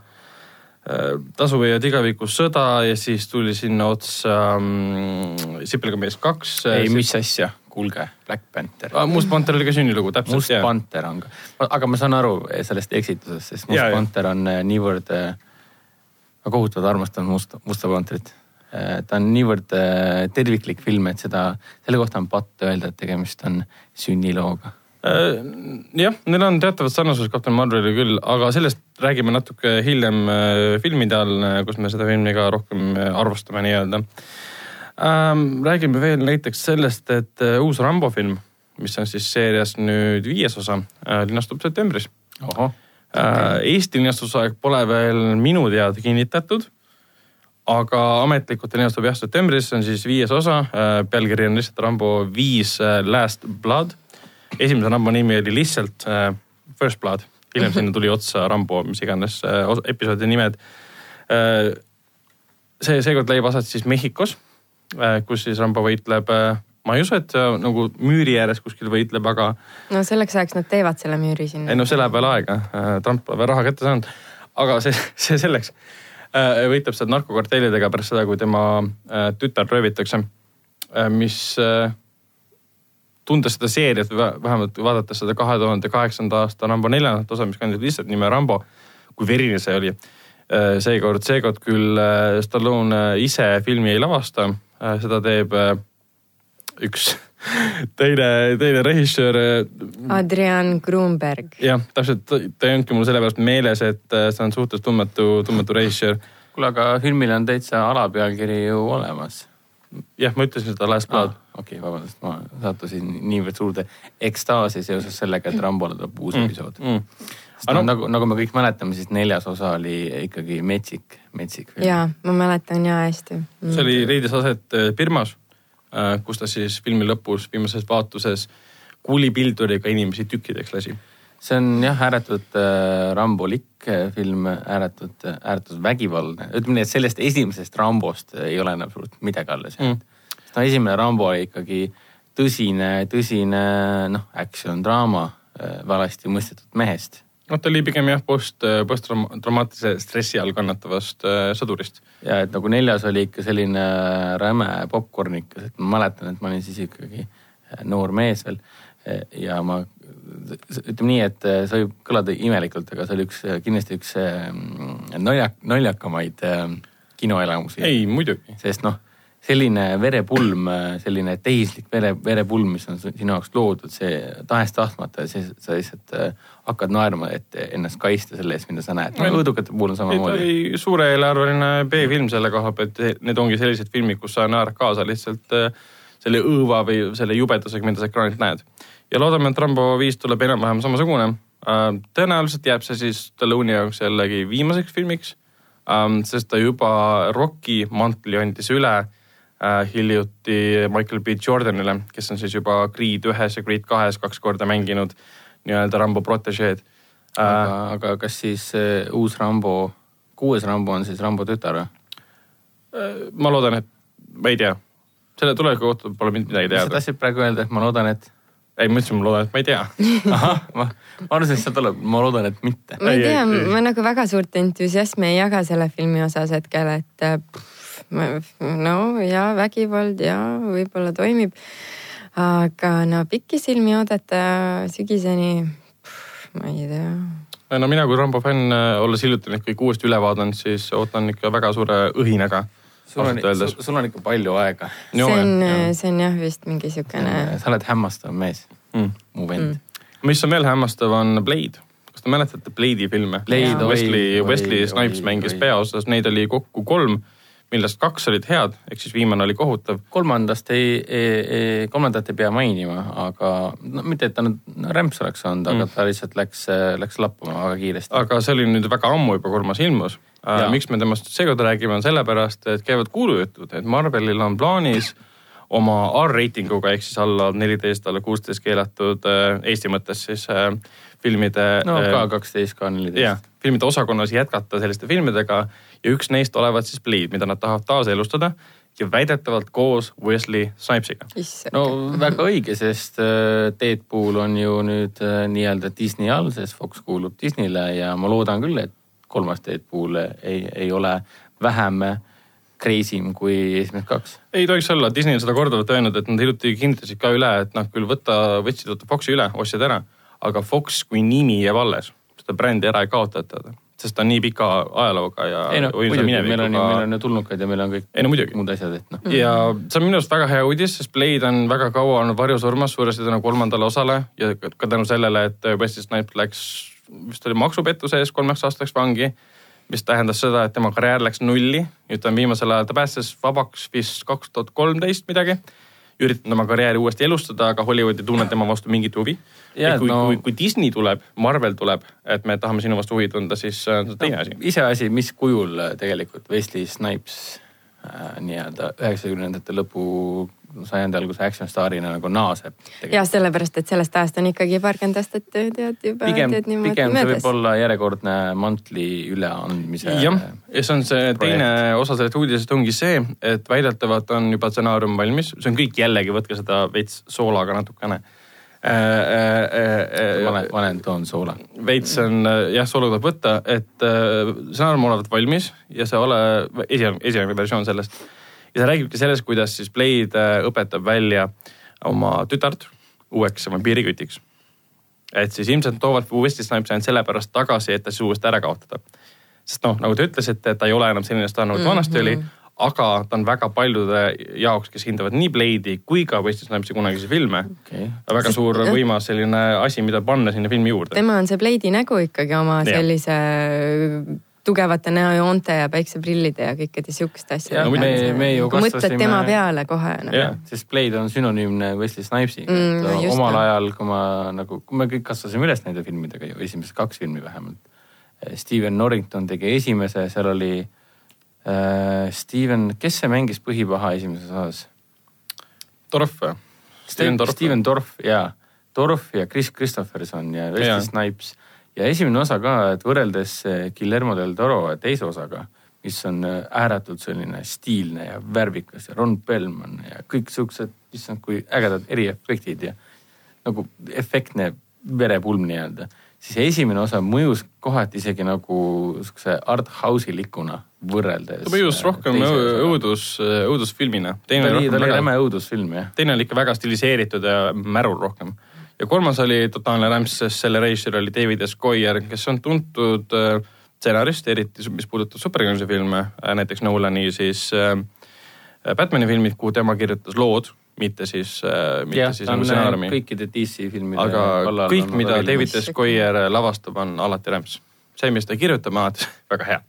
äh, tasuvõivad igavikus sõda ja siis tuli sinna otsa ähm, Sipelga mees kaks. Äh, ei, mis asja, kuulge, Black Panther ah,. Must Panther oli ka sünnilugu, täpselt. Must jah. Panther on ka, aga ma saan aru sellest eksitusest, sest Must ja, Panther on äh, niivõrd, ma kohutavalt armastan Musta, Musta Panterit Äh, ta on niivõrd terviklik film, et seda, selle kohta on patt öelda, et tegemist on sünnilooga. Äh, jah, neil on teatavat sarnasus Kapten Marveliga küll, aga sellest räägime natuke hiljem filmide all, kus me seda filmi ka rohkem arvustame nii-öelda. Ähm, räägime veel näiteks sellest, et uus Rambo film, mis on siis seerias nüüd viies osa, linastub septembris. Eesti linastusaeg pole veel minu teada kinnitatud aga ametlikult linastub jah septembris, see on siis viies osa, äh, pealkiri on lihtsalt Rambo viis äh, Last Blood. Esimese Rambo nimi oli lihtsalt äh, First Blood, hiljem sinna tuli otsa Rambo, mis iganes episoodi nimed. see seekord leiab aset siis Mehhikos, kus siis Rambo võitleb ma ei usu, et nagu müüri ääres kuskil võitleb, aga. no selleks ajaks nad teevad selle müüri sinna. ei no see läheb veel aega, Trump pole veel raha kätte saanud. aga see, see selleks Äh, võitleb seal narkokartellidega pärast seda, kui tema äh, tütar röövitakse. Äh, mis tundes seda seeriat või vähemalt vaadates seda kahe tuhande kaheksanda aasta Rambo neljandat osa, mis kandis lihtsalt nime Rambo, kui verine see oli. seekord, seekord küll Stallone ise filmi ei lavasta, seda teeb üks teine, teine režissöör. Adrian Grunberg. jah, täpselt, ta ei olnudki mul sellepärast meeles, et äh, see on suhteliselt tundmatu, tundmatu režissöör. kuule, aga filmil on täitsa alapealkiri ju olemas. jah, ma ütlesin seda Last Blood okei okay,, vabandust, ma sattusin niivõrd suurde ekstaasi seoses sellega, et Rambole tuleb uus Mm, episood. mm. no, no- nagu, nagu me kõik mäletame, siis neljas osa oli ikkagi metsik, metsik film. ja ma mäletan ja hästi. see oli, leidis aset äh, Birmas, kus ta siis filmi lõpus, viimases vaatuses kuulipilduriga inimesi tükkideks lasi. See on jah, ääretult äh, rambolik äh, film, ääretult, ääretult vägivaldne. ütleme nii, et sellest esimesest Rambost ei ole enam suurt midagi alles jäänud mm.. no esimene Rambo oli ikkagi tõsine, tõsine noh, action, draama äh, valesti mõistetud mehest. noh, ta oli pigem jah, post, posttraumaatilise stressi all kannatavast äh, sõdurist. ja et nagu neljas oli ikka selline räme popkornikas, et ma mäletan, et ma olin siis ikkagi äh, noor mees veel ja ma ütleme nii, et äh, see võib kõlada imelikult, aga see oli üks, kindlasti üks äh, naljak, naljakamaid äh, kinoelamusi. ei, muidugi. sest noh, selline verepulm, selline tehislik vere, verepulm, mis on sinu jaoks loodud, see tahes-tahtmata, see, sa lihtsalt hakkad naerma, et ennast kaitsta selle eest, mida sa näed no,. õudukate puhul on samamoodi. oli suureelarveline B-film selle koha pealt, need ongi sellised filmid, kus sa naerad kaasa lihtsalt selle õõva või selle jubedusega, mida sa ekraanilt näed. Ja loodame, et Rambo viis tuleb enam-vähem samasugune. tõenäoliselt jääb see siis Stallone'i jaoks jällegi viimaseks filmiks, sest ta juba Rocki mantli andis üle äh, hiljuti Michael B Jordanile, kes on siis juba Creed ühes ja Creed kahes kaks korda mänginud nii-öelda Rambo protežeed äh, aga, aga kas siis äh, uus Rambo, kuues Rambo on siis Rambo tütar või? ma loodan, et ma ei tea, selle tuleviku kohta pole mind midagi mis sa teada. tahtsid praegu öelda, et ma loodan, et ei, ma ütlesin, ma loodan, et ma ei tea. ahah, ma, ma arvasin, et sealt tuleb, ma loodan, et mitte. ma ei Ei, tea ma nagu väga suurt entusiasmi ei jaga selle filmi osas hetkel, et äh, pff, ma- no ja vägivald ja võib-olla toimib. aga no pikisilmi oodata sügiseni, ma ei tea. no mina kui Rambo fänn, olles hiljuti neid kõik uuesti üle vaadanud, siis ootan ikka väga suure õhinaga. Sul on sul on ikka palju aega. see on, see on jah vist mingi siukene, sa oled hämmastav mees, Mm. mu vend mm.. mis on veel hämmastav, on Blade. kas te mäletate Blade'i filme? Blade. Wesley, Wesley Snipes mängis oi. peaosas, neid oli kokku kolm, millest kaks olid head, ehk siis viimane oli kohutav. kolmandast ei, ei, ei, kolmandat ei pea mainima, aga no mitte, et ta nüüd no, rämps oleks olnud mm., aga ta lihtsalt läks, läks lappama väga kiiresti. aga see oli nüüd väga ammu juba, kui Urmas ilmus. Jaa. miks me temast seekord räägime, on sellepärast, et käivad kuulujutud, et Marvelil on plaanis oma R-reitinguga ehk siis alla neliteist, alla kuusteist keelatud äh, Eesti mõttes siis äh, filmide no äh, ka kaksteist, ka jah neliteist., filmide osakonnas jätkata selliste filmidega ja üks neist olevat siis Blade, mida nad tahavad taaselustada ja väidetavalt koos Wesley Snipesiga. no väga õige, sest äh, Deadpool on ju nüüd äh, nii-öelda Disney all, sest Fox kuulub Disneyle ja ma loodan küll, et kolmas Deadpool ei, ei ole vähem crazy im kui esimesed kaks. ei tohiks olla, Disney on seda korduvalt öelnud, et nad hiljuti kinnitasid ka üle, et noh, küll võtta, võtsid võtta Foxi üle, ostsid ära, aga Fox kui nimi jääb alles, seda brändi ära ei kaotata, sest ta on nii pika ajalooga ja ei võimsa muidugi, meil on meil on ju tulnukad ja meil on kõik ei no muidugi. muud asjad, et noh. ja see on minu arust väga hea uudis, sest Blade on väga kaua olnud varjusurmas, suuresti tänu kolmandale osale ja ka tänu sellele, et Wesley Snipes läks, vist oli maksupettuse eest kolmeks aastaks vangi, mis tähendas seda, et tema karjäär läks nulli. nüüd ta on viimasel ajal, ta pääses vabaks vist kaks tuhat kolmteist midagi. üritanud oma karjääri uuesti elustada, aga Hollywood ei tunne tema vastu mingit huvi. Kui no- no..., kui, kui Disney tuleb, Marvel tuleb, et me tahame sinu vastu huvi tunda, siis see on teine asi. iseasi, mis kujul äh, tegelikult Wesley Snipes äh, nii-öelda üheksakümnendate lõpu sajandi alguse action staarina nagu naaseb. ja sellepärast, et sellest ajast on ikkagi paarkümmend aastat tead juba pigem, pigem see võib. olla järjekordne mantli üleandmise. jah, ja see on see projekt. teine osa sellest uudisest ongi see, et väidetavalt on juba stsenaarium valmis, see on kõik jällegi, võtke seda veits soolaga natukene. vanen, vanen toon soola. veits on jah, soola tuleb võtta, et äh, stsenaarium olevat valmis ja see ole esialgne, esialgne versioon sellest. Ja see räägibki sellest, kuidas siis Blade äh, õpetab välja oma tütart uueks vampiirikütiks. et siis ilmselt toovad Wesley Snipes ainult sellepärast tagasi, et ta siis uuesti ära kaotada. sest noh, nagu te ütlesite, et ta ei ole enam selline staar, nagu ta vanasti oli, aga ta on väga paljude jaoks, kes hindavad nii Blade'i kui ka Wesley Snipesi kunagisi filme okei, väga suur võimas selline asi, mida panna sinna filmi juurde. tema on see Blade'i nägu ikkagi oma sellise tugevate näojoonte ja päikseprillide ja kõikide siukeste asjadega. no me, me ju kui mõtled kasvasime. tema peale kohe no. Jah. sest Blade on sünonüümne Wesley Snipesiga Mm, just omal nii. ajal, kui ma nagu, kui me kõik kasvasime üles nende filmidega ju, esimesed kaks filmi vähemalt. Steven Norrington tegi esimese, seal oli äh, Steven, kes see mängis põhipaha esimeses osas? Dorf või? Steven. Dorff, Steven Dorff jaa, Dorff ja Chris Christopherson ja Wesley. Snipes. Ja esimene osa ka, et võrreldes eh, Guillermo del Toro teise osaga, mis on eh, ääretult selline stiilne ja värvikas ja Ron Bellman ja kõik siuksed, issand kui ägedad eriefektid ja nagu efektne verepulm nii-öelda. siis esimene osa mõjus kohati isegi nagu siukse art house ilikuna võrreldes. ta mõjus rohkem õu- õudus, õudusfilmina. ta oli, ta oli räme õudusfilm jah. teine oli ikka väga stiliseeritud ja märul rohkem. Ja kolmas oli totaalne rämps, sest selle režissöör oli David S. Goyer, kes on tuntud äh, stsenarist, eriti mis puudutab superkangelase filme, näiteks Nolani siis äh, Batman'i filmid, kuhu tema kirjutas lood, mitte siis äh,, mitte jah, siis nagu stsenaariumi. kõikide DC filmide aga kõik, mida David. Goyer lavastab, on alati rämps. see, mis ta kirjutab, on alati väga hea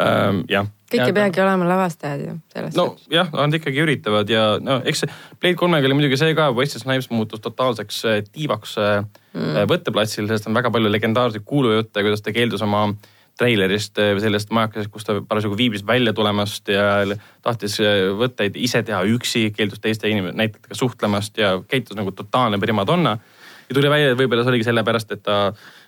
ähm,. jah kõik Ja- ei peagi olema lavastajad ju selles no suhtes. jah, nad ikkagi üritavad ja no eks see Blade kolmega oli muidugi see ka, Wesley Snipes muutus totaalseks äh, tiivaks mm. võtteplatsil, sest on väga palju legendaarseid kuulujutte, kuidas ta keeldus oma treilerist äh, või sellest majakesest, kus ta parasjagu viibis välja tulemast ja tahtis äh, võtteid ise teha üksi, keeldus teiste inimeste, näitlejatega suhtlemast ja käitus nagu totaalne primadonna. ja tuli välja, et võib-olla see oligi sellepärast, et ta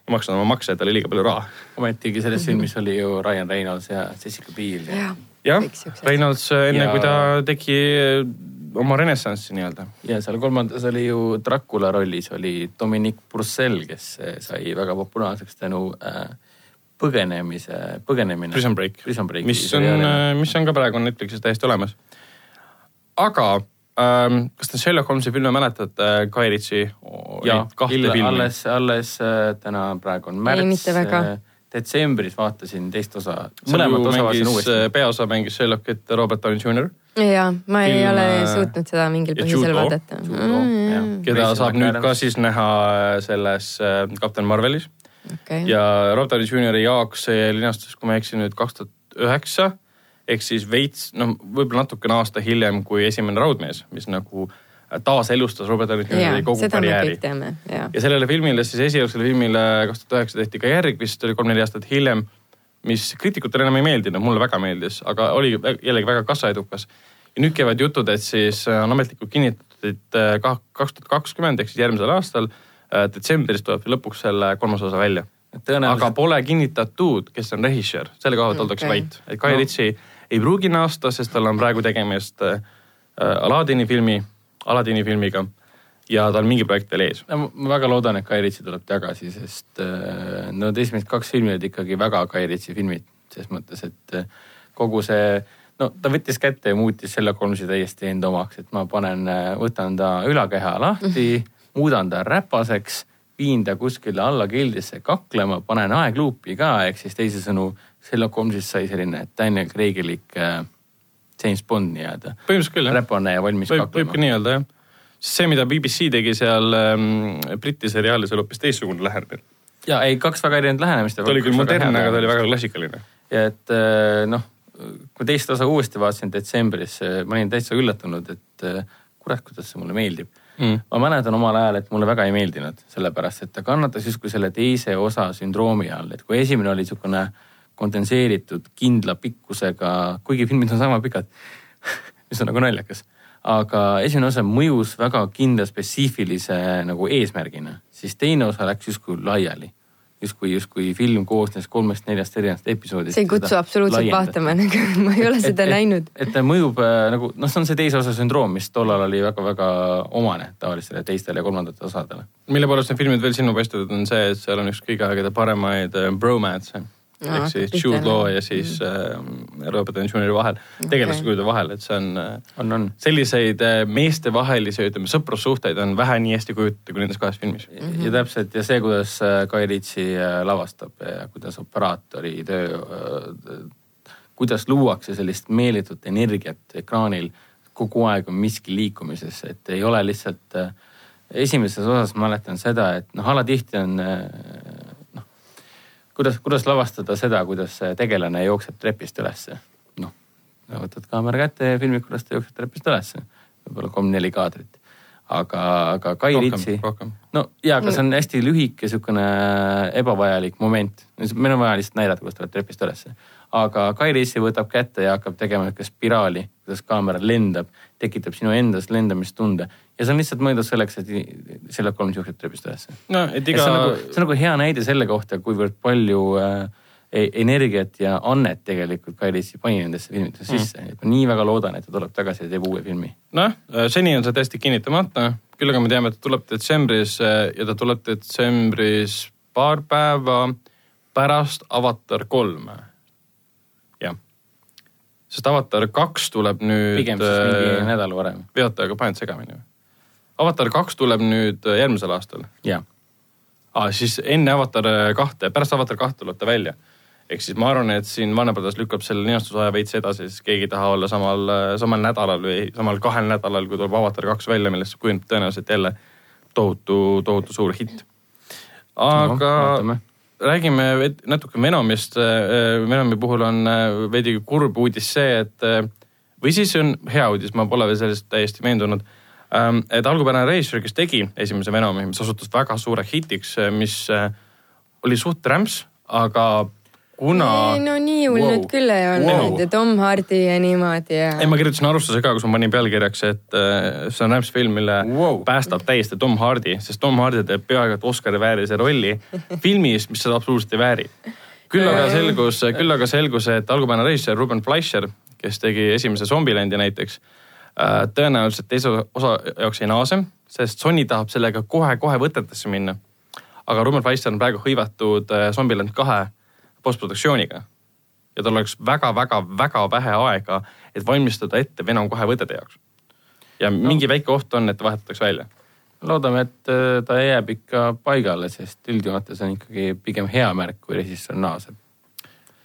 ei maksnud oma makse, et tal oli liiga palju raha. ometigi selles filmis oli ju Ryan Reynolds ja Jessica Biel. Ja, jah, Reynolds äh, enne Ja- kui ta tegi äh, oma renessanssi nii-öelda. Ja seal kolmandas oli ju Dracula rollis oli Dominic Purcell, kes eh, sai väga populaarseks tänu äh, põgenemise, põgenemine. Prison Break, mis on, mis on ka praegu Netflixis täiesti olemas. aga ähm, kas te Sherlock Holmesi filme mäletate, Guy Ritchie ja kahte illa- filmi? alles, alles äh, täna praegu on märts. mitte väga. detsembris vaatasin teist osa. mõlemat osa vaatasin mängis, uuesti. peaosa mängis Sherlockit Robert Downey Jr, ja ma ei Film, ole äh, suutnud seda mingil ja põhjusel vaadata. Jah. keda Mason saab nüüd ka siis näha äh, selles äh, Captain Marvelis okei, ja Robert Downey Jr jaoks see linastus, kui ma ei eksi nüüd kaks tuhat üheksa ehk siis veits, noh, võib-olla natukene aasta hiljem kui esimene Raudmees, mis nagu taaselustas Robert Downey ja Jr kogu karjääri ja. sellele filmile siis esialgsele filmile kaks tuhat üheksa tehti ka järg, vist oli kolm-neli aastat hiljem, mis kriitikutele enam ei meeldinud, mulle väga meeldis, aga oli jällegi väga kassaedukas. ja nüüd käivad jutud, et siis äh, on ametlikult kinnitatud, et äh, kaks tuhat kakskümmend ehk siis järgmisel aastal äh, detsembris tuleb lõpuks selle kolmas osa välja. aga tõenäoliselt pole kinnitatud, kes on režissöör, selle koha pealt oldakse Okei. vait, et Guy No. Ritchie ei pruugi naasta, sest tal on praegu tegemist äh, Aladini filmi, Aladini filmiga ja tal mingi projekt veel ees. ma väga loodan, et Ritchie tuleb tagasi, sest äh, need esimesed kaks filmi olid ikkagi väga Ritchie filmid. ses mõttes, et äh, kogu see, no ta võttis kätte ja muutis selle kolmsi täiesti enda omaks, et ma panen, võtan ta ülakeha lahti, muudan ta räpaseks, viin ta kuskile alla keldrisse kaklema, panen aegluupi ka, ehk siis teisisõnu Sherlock Holmesist sai selline Daniel Craig'ilik äh, James Bond nii-öelda. põhimõtteliselt küll jah. räpane ja valmis võib, võib ka kaklema. nii öelda jah. see, mida BBC tegi seal ähm, Briti seriaalis, oli hoopis teistsugune lähenemine. ja ei, kaks väga erinevat lähenemist. ta oli küll modernne, aga ta oli väga klassikaline. et äh, noh, kui teist osa uuesti vaatasin detsembris, ma olin täitsa üllatunud, et äh, kurat, kuidas see mulle meeldib Mm. ma mäletan omal ajal, et mulle väga ei meeldinud, sellepärast et ta kannatas justkui selle teise osa sündroomi all, et kui esimene oli niisugune kondenseeritud kindla pikkusega, kuigi filmid on sama pikad, mis on nagu naljakas, aga esimene osa mõjus väga kindla spetsiifilise nagu eesmärgina, siis teine osa läks justkui laiali justkui, justkui film koosnes kolmest-neljast erinevast episoodist. see ei kutsu absoluutselt vaatama, nagu ma ei ole seda et, näinud. et ta mõjub äh, nagu noh, see on see teise osa sündroom, mis tollal oli väga-väga omane tavalistele teistele ja kolmandatele osadele. mille poolest need filmid veel silma paistavad, on see, et seal on üks kõige aegade paremaid äh, Aa, ehk siis Jude Law ja siis äh, Robert Downey Jr vahel, tegelaskujude vahel, et see on äh, on, on. selliseid äh, meestevahelisi, ütleme sõprussuhteid on vähe nii hästi kujutada kui nendes kahes filmis. ja täpselt ja see, kuidas Ritchie äh, lavastab ja kuidas operaatori töö, kuidas luuakse sellist meeletut energiat ekraanil, kogu aeg on miski liikumises, et ei ole lihtsalt esimeses osas ma mäletan seda, et noh, alatihti on äh, kuidas, kuidas lavastada seda, kuidas tegelane jookseb trepist ülesse. noh, võtad kaamera kätte ja filmid, kuidas ta jookseb trepist ülesse. võib-olla kolm-neli kaadrit. aga, aga Kai Rohkem, Ritsi, no ja, aga see on hästi lühike sihukene ebavajalik moment. meil on vaja lihtsalt näidata, kuidas ta läheb trepist ülesse. aga Kai Ritsi võtab kätte ja hakkab tegema niisugust spiraali, kuidas kaamera lendab, tekitab sinu endas lendamistunde ja see on lihtsalt mõeldud selleks, et see läheb kolm siukest trepist ülesse no iga see on nagu, see on nagu hea näide selle kohta, kuivõrd palju äh, energiat ja annet tegelikult Kai Ritsi pani nendesse filmidesse sisse mm.. ma nii väga loodan, et ta tuleb tagasi ja teeb uue filmi. noh, seni on see täiesti kinnitamata, küll aga me teame, et ta tuleb detsembris eh, ja ta tuleb detsembris paar päeva pärast Avatar kolme. jah, sest Avatar kaks tuleb nüüd. pigem siis mingi nädal varem. oota, aga paned segamini või? Avatar kaks tuleb nüüd äh, järgmisel aastal ja, ah,. siis enne Avatar kahte, pärast Avatar kahte tuleb ta välja. Ehk siis ma arvan, et siin Brothers lükkab selle linastusaja veits edasi, sest keegi ei taha olla samal, samal nädalal või samal kahel nädalal, kui tuleb Avatar kaks välja, millest kujuneb tõenäoliselt jälle tohutu, tohutu suur hitt. aga no, räägime natuke Venomist. Venomi puhul on äh, veidi kurb uudis see, et äh, või siis on hea uudis, ma pole veel sellest täiesti veendunud. et algupärane režissöör, kes tegi esimese Venomi, mis osutus väga suure hitiks, mis äh, oli suht rämps, aga kuna ei no nii hull Wow. nüüd küll ei olnud Wow. ja Tom Hardy ja niimoodi ja. ei, ma kirjutasin arvustuse ka, kus ma panin pealkirjaks, et äh, see on rämps film, mille Wow. päästab täiesti Tom Hardy, sest Tom Hardy teeb peaaegu et Oscari väärilise rolli filmis, mis seda absoluutselt ei vääri. küll aga selgus, küll aga selgus, et algupärane režissöör Ruben Fleischer, kes tegi esimese Zombieland'i näiteks, tõenäoliselt teise osa jaoks ei naase, sest Sony tahab sellega kohe-kohe võtetesse minna. aga Ruben Fleischer on praegu hõivatud äh, Zombieland kahe postproduktsiooniga ja tal oleks väga-väga-väga vähe aega, et valmistada ette Venom kahe võtete jaoks. ja no. mingi väike oht on, et ta vahetatakse välja. loodame, et äh, ta jääb ikka paigale, sest üldjoontes on ikkagi pigem hea märk, kui režissöör naaseb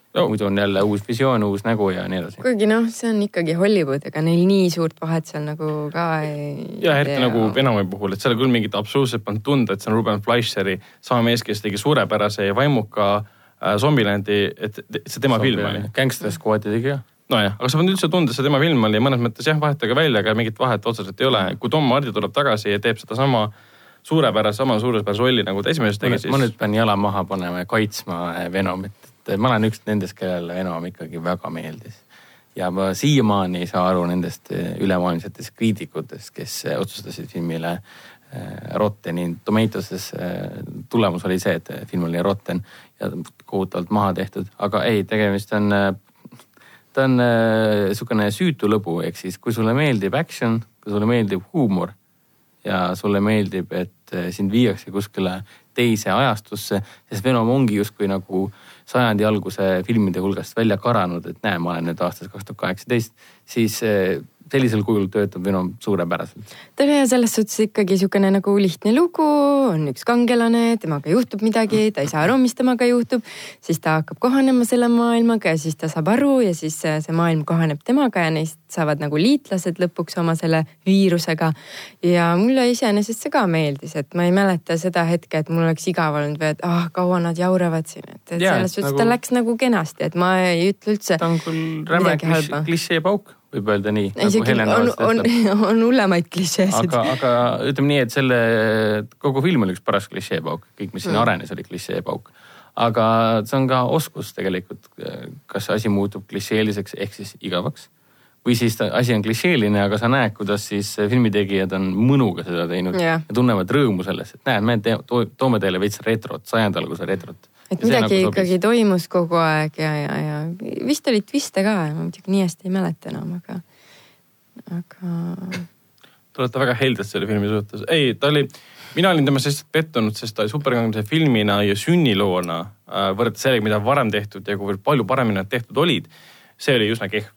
No. muidu on jälle uus visioon, uus nägu ja nii edasi. kuigi noh, see on ikkagi Hollywood, ega neil nii suurt vahet seal nagu ka ei. ja eriti nagu Venomi puhul, et seal küll mingit absoluutselt polnud tunda, et see on Ruben Fleischeri sama mees, kes tegi suurepärase ja vaimuka äh, Zombieland'i, et et see tema film oli. Gangster Squadi tegi ka. nojah, aga sa võid üldse tunda, see tema film oli mõnes mõttes jah, vahetage välja, aga mingit vahet otseselt ei ole. kui Tom Hardy tuleb tagasi ja teeb sedasama suurepärase, sama suurepärase rolli, nagu ta esimeses tegi, siis ma nüüd pean jala maha panema ja kaitsma äh, Venomit, et ma olen üks nendest, kellele Venom ikkagi väga meeldis. ja ma siiamaani ei saa aru nendest äh, ülemaailmsetest kriitikutest, kes äh, otsustasid filmile äh, Rotteni Tomatoses. tulemus oli see, et film oli rotten ja kohutavalt maha tehtud, aga ei, tegemist on, ta on niisugune süütu lõbu, ehk siis kui sulle meeldib action, kui sulle meeldib huumor ja sulle meeldib, et eh, sind viiakse kuskile teise ajastusse, sest Venom ongi justkui nagu sajandi alguse filmide hulgast välja karanud, et näe, ma olen nüüd aastas kaks tuhat kaheksateist, siis sellisel kujul töötab Venom suurepäraselt. ta on selles suhtes ikkagi niisugune nagu lihtne lugu, on üks kangelane, temaga juhtub midagi, ta ei saa aru, mis temaga juhtub. siis ta hakkab kohanema selle maailmaga ja siis ta saab aru ja siis see see maailm kohaneb temaga ja neist saavad nagu liitlased lõpuks oma selle viirusega. ja mulle iseenesest see ka meeldis, et ma ei mäleta seda hetke, et mul oleks igav olnud või et ah, kaua nad jauravad siin, et, et Jaa, selles suhtes nagu- ta läks nagu kenasti, et ma ei ütle üldse ta on küll räme klišeepauk, võib öelda nii. isegi on, on, on hullemaid klišeesid. aga, aga ütleme nii, et selle kogu film oli üks paras klišeepauk, kõik, mis siin Mm. arenes, oli klišeepauk. aga see on ka oskus tegelikult, kas asi muutub klišeeliseks ehk siis igavaks või siis ta, asi on klišeeline, aga sa näed, kuidas siis filmitegijad on mõnuga seda teinud Jah. ja tunnevad rõõmu sellest, et näed, me te, to, toome teile veits retrot, sajandi alguse retrot. et midagi ikkagi toimus kogu aeg ja, ja, ja vist oli twiste ka, ma muidugi nii hästi ei mäleta enam, aga, aga Te olete väga helded selle filmi suhtes. ei, ta oli, mina olin temas lihtsalt pettunud, sest ta oli superkangelase filmina ja sünniloona äh, võrreldes sellega, mida varem tehtud ja kuivõrd palju paremini nad tehtud olid, see oli üsna kehv.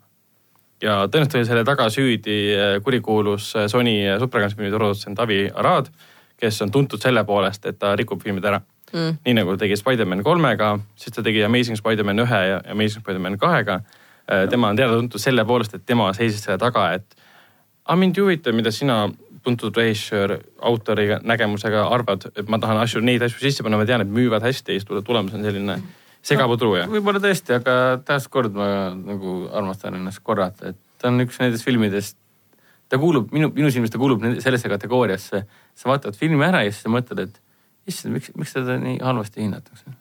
Ja tõenäoliselt oli selle taga süüdi äh, kurikuulus äh, Sony superkangelase filmi produtsent Avi Arad, kes on tuntud selle poolest, et ta rikub filmid ära mm. nii nagu tegi Spider-man kolmega, siis ta tegi Amazing Spider-man ühe ja Amazing Spider-man kahega. tema on teada-tuntud selle poolest, et tema seisis selle taga, et aga mind ei huvita, mida sina, tuntud režissöör, autori nägemusega arvad, et ma tahan asju, neid asju sisse panna, ma tean, et müüvad hästi ja siis tule- tulemus on selline segapudru ja. võib-olla tõesti, aga taaskord ma nagu armastan ennast korrata, et ta on üks nendest filmidest, ta kuulub minu, minu silmis ta kuulub nende- sellesse kategooriasse. sa vaatad filmi ära ja siis sa mõtled, et issand, miks, miks teda nii halvasti hinnatakse.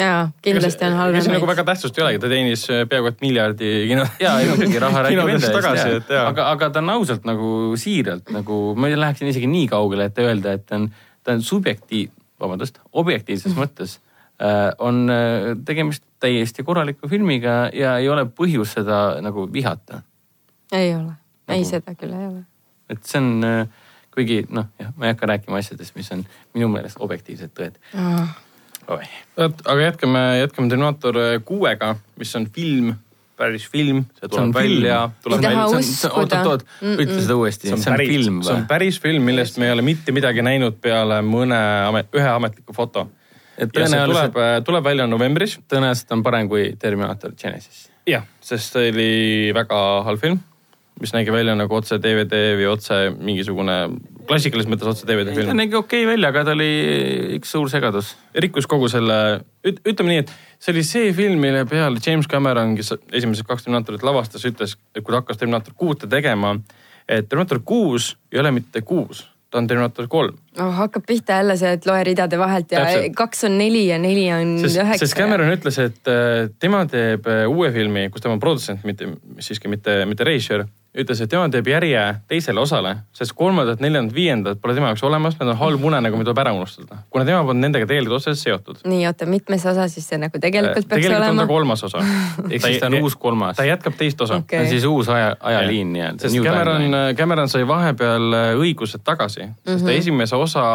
jaa, kindlasti on ega see nagu väga tähtsust ei olegi, ta teenis äh, peaaegu et miljardi kino. ja, ei muidugi raha räägib enda eest, jaa. aga, aga ta on ausalt nagu siiralt nagu, ma läheksin isegi nii kaugele, et öelda, et ta on, ta on subjektiiv, vabandust, objektiivses mõttes äh, on äh, tegemist täiesti korraliku filmiga ja ei ole põhjust seda nagu vihata. ei ole, ei Nagu- seda küll ei ole. et see on, kuigi noh, jah, ma ei hakka rääkima asjadest, mis on minu meelest objektiivsed tõed. oi, vot, aga jätkame, jätkame Terminaator kuuega, mis on film, päris film, see See on tuleb välja, tuleb Ei taha välja. uskuda. oot-oot-oot, ütle seda uuesti, see on see on päris film see on või? päris film, millest me ei ole mitte midagi näinud peale mõne amet, ühe ametliku foto. Et tõenäoliselt tuleb,, tuleb välja novembris. tõenäoliselt on parem kui Terminaator Genesis. jah, sest see oli väga halb film, mis nägi välja nagu otse DVD või otse mingisugune, klassikalises mõttes otse DVD ta film. nägi okei välja, aga ta oli üks suur segadus. rikkus kogu selle, ütleme nii, et see oli see film, mille peale James Cameron, kes esimesed kaks Terminaatorit lavastas, ütles, et kui ta hakkas Terminaator kuute tegema, et Terminaator kuus ei ole mitte kuus, ta on Terminaator kolm. oh,. hakkab pihta jälle see, et loe ridade vahelt ja Täpselt. kaks on neli ja neli on sest, üheksa. sest Cameron ütles, et äh, tema teeb äh, uue filmi, kus tema on produtsent, mitte siiski mitte, mitte režissöör, ütles, et tema teeb järje teisele osale, sest kolmandat, neljandat, viiendat pole tema jaoks olemas, need on halb unenägu, mida tuleb ära unustada, kuna tema polnud nendega tegelikult otseselt seotud. nii, oota, mitmes osas siis see nagu tegelikult peaks tegelikult on olema ta? kolmas osa. ehk siis ta on uus kolmas. ta jätkab teist osa Okei. see on siis uus aja, ajaliin nii-öelda. sest Cameron, Cameron sai vahepeal äh, õigused tagasi, sest Mhm. ta esimese osa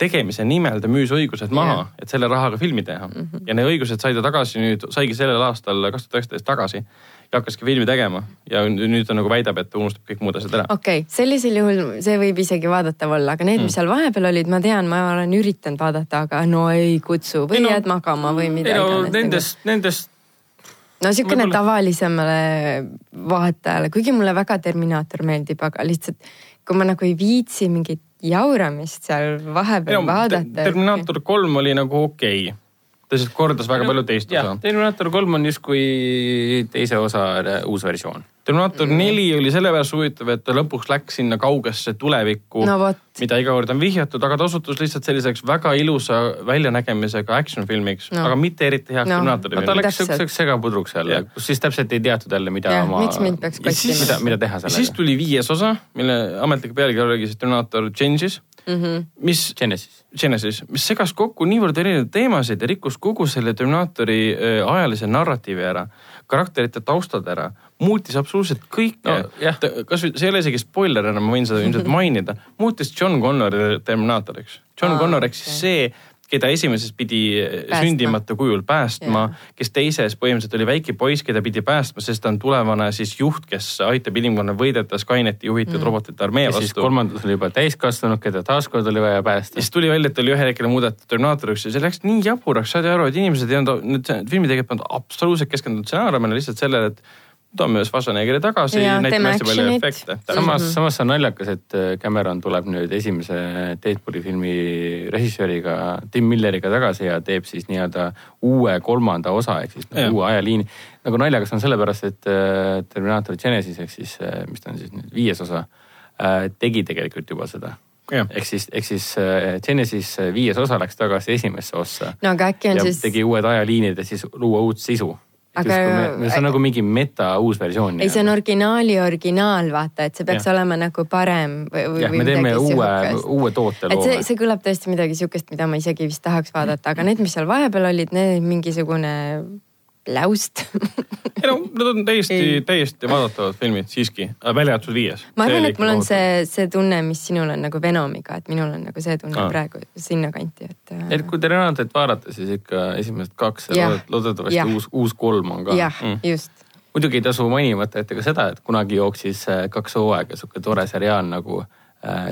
tegemise nimel ta müüs õigused maha Jah. et selle rahaga filmi teha mm. -hmm. ja need õigused sai ta tagasi nüüd, saigi sellel aastal, kaks tuhat üheksateist tagasi ja hakkaski filmi tegema ja nüüd ta nagu väidab, et ta unustab kõik muud asjad ära. okei okay., sellisel juhul see võib isegi vaadatav olla, aga need, mis seal vahepeal olid, ma tean, ma olen üritanud vaadata, aga no ei kutsu või Ei no- jääd magama või mida ei no nendest, nendest no siukene võib-olla- tavalisemale vaatajale, kuigi mulle väga Terminaator meeldib, aga lihtsalt kui ma nagu ei viitsi mingit jauramist seal vahepeal vaadata. Terminaator kolm oli nagu okei okay.. Ta lihtsalt kordas väga palju teist osa,. Terminaator kolm on justkui teise osa äh, uus versioon. Terminaator neli oli sellepärast huvitav, et ta lõpuks läks sinna kaugesse tulevikku no mida iga kord on vihjatud, aga ta osutus lihtsalt selliseks väga ilusa väljanägemisega action filmiks No. no., aga mitte eriti heaks No. no. Terminaatori no ta filmiks. läks siukseks segapudruks jälle kus siis täpselt ei teatud jälle, mida Jah, oma. miks mind peaks kottima? mida, mida teha siis sellega. tuli viies osa, mille ametlik pealkiri oligi siis Terminaator Changes mm, Mhm. -hmm. mis, Genesis. Genesis, mis segas kokku niivõrd erinevaid teemasid ja rikkus kogu selle Terminaatori ajalise narratiivi ära, karakterite taustad ära, muutis absoluutselt kõike No, kasvõi, see ei ole isegi spoiler enam, ma võin seda ilmselt mainida, muutis John Connori Terminaatoriks. John Aa, Connor ehk siis okei. see, keda esimeses pidi Päästma. sündimata kujul päästma Jah., kes teises põhimõtteliselt oli väike poiss, keda pidi päästma, sest ta on tulevane siis juht, kes aitab inimkonna võidelda Skyneti juhitud mm. robotite armee ja siis vastu. kolmandas oli juba täiskasvanud, keda taaskord oli vaja ja päästa. siis tuli välja, et ta oli ühel hetkel muudetud Terminaatoriks ja see läks nii jaburaks, saadi aru, et inimesed ei olnud, need filmitegijad polnud absoluutselt keskendunud stsenaariumile, lihtsalt sellele, et toome Schwarzeneggeri tagasi, näitame hästi palju efekte. samas, samas see on naljakas, et äh, Cameron tuleb nüüd esimese Deadpooli filmi režissööriga Tim Milleriga tagasi ja teeb siis nii-öelda uue kolmanda osa ehk siis nagu uue ajaliini. nagu naljakas on sellepärast, et äh, Terminator Genesis ehk siis, mis ta on siis nüüd viies osa, tegi tegelikult juba seda. Ehk siis, ehk siis äh, Genesis viies osa läks tagasi esimesse ossa no aga äkki on ja siis, tegi uued ajaliinid, et siis luua uut sisu. Aga- see on nagu mingi meta uus versioon. ei see on originaali originaal, vaata, et see peaks Jah. olema nagu parem või, või jah, me teeme uue, uue toote et see see kõlab tõesti midagi sihukest, mida ma isegi vist tahaks vaadata, aga need, mis seal vahepeal olid, need mingisugune läust. ei no need on täiesti täiesti vaadatavad filmid siiski, välja arvatud viies. ma arvan, et mul on see, see tunne, mis sinul on nagu Venomiga, et minul on nagu see tunne Aa. praegu sinnakanti, et. et kui Terminaatorit vaadata, siis ikka esimesed kaks ja loodetavasti uus, uus kolm on ka. jah Mm. just. muidugi ei tasu mainimata jätta ka seda, et kunagi jooksis äh, kaks hooaega sihuke tore seriaal nagu äh,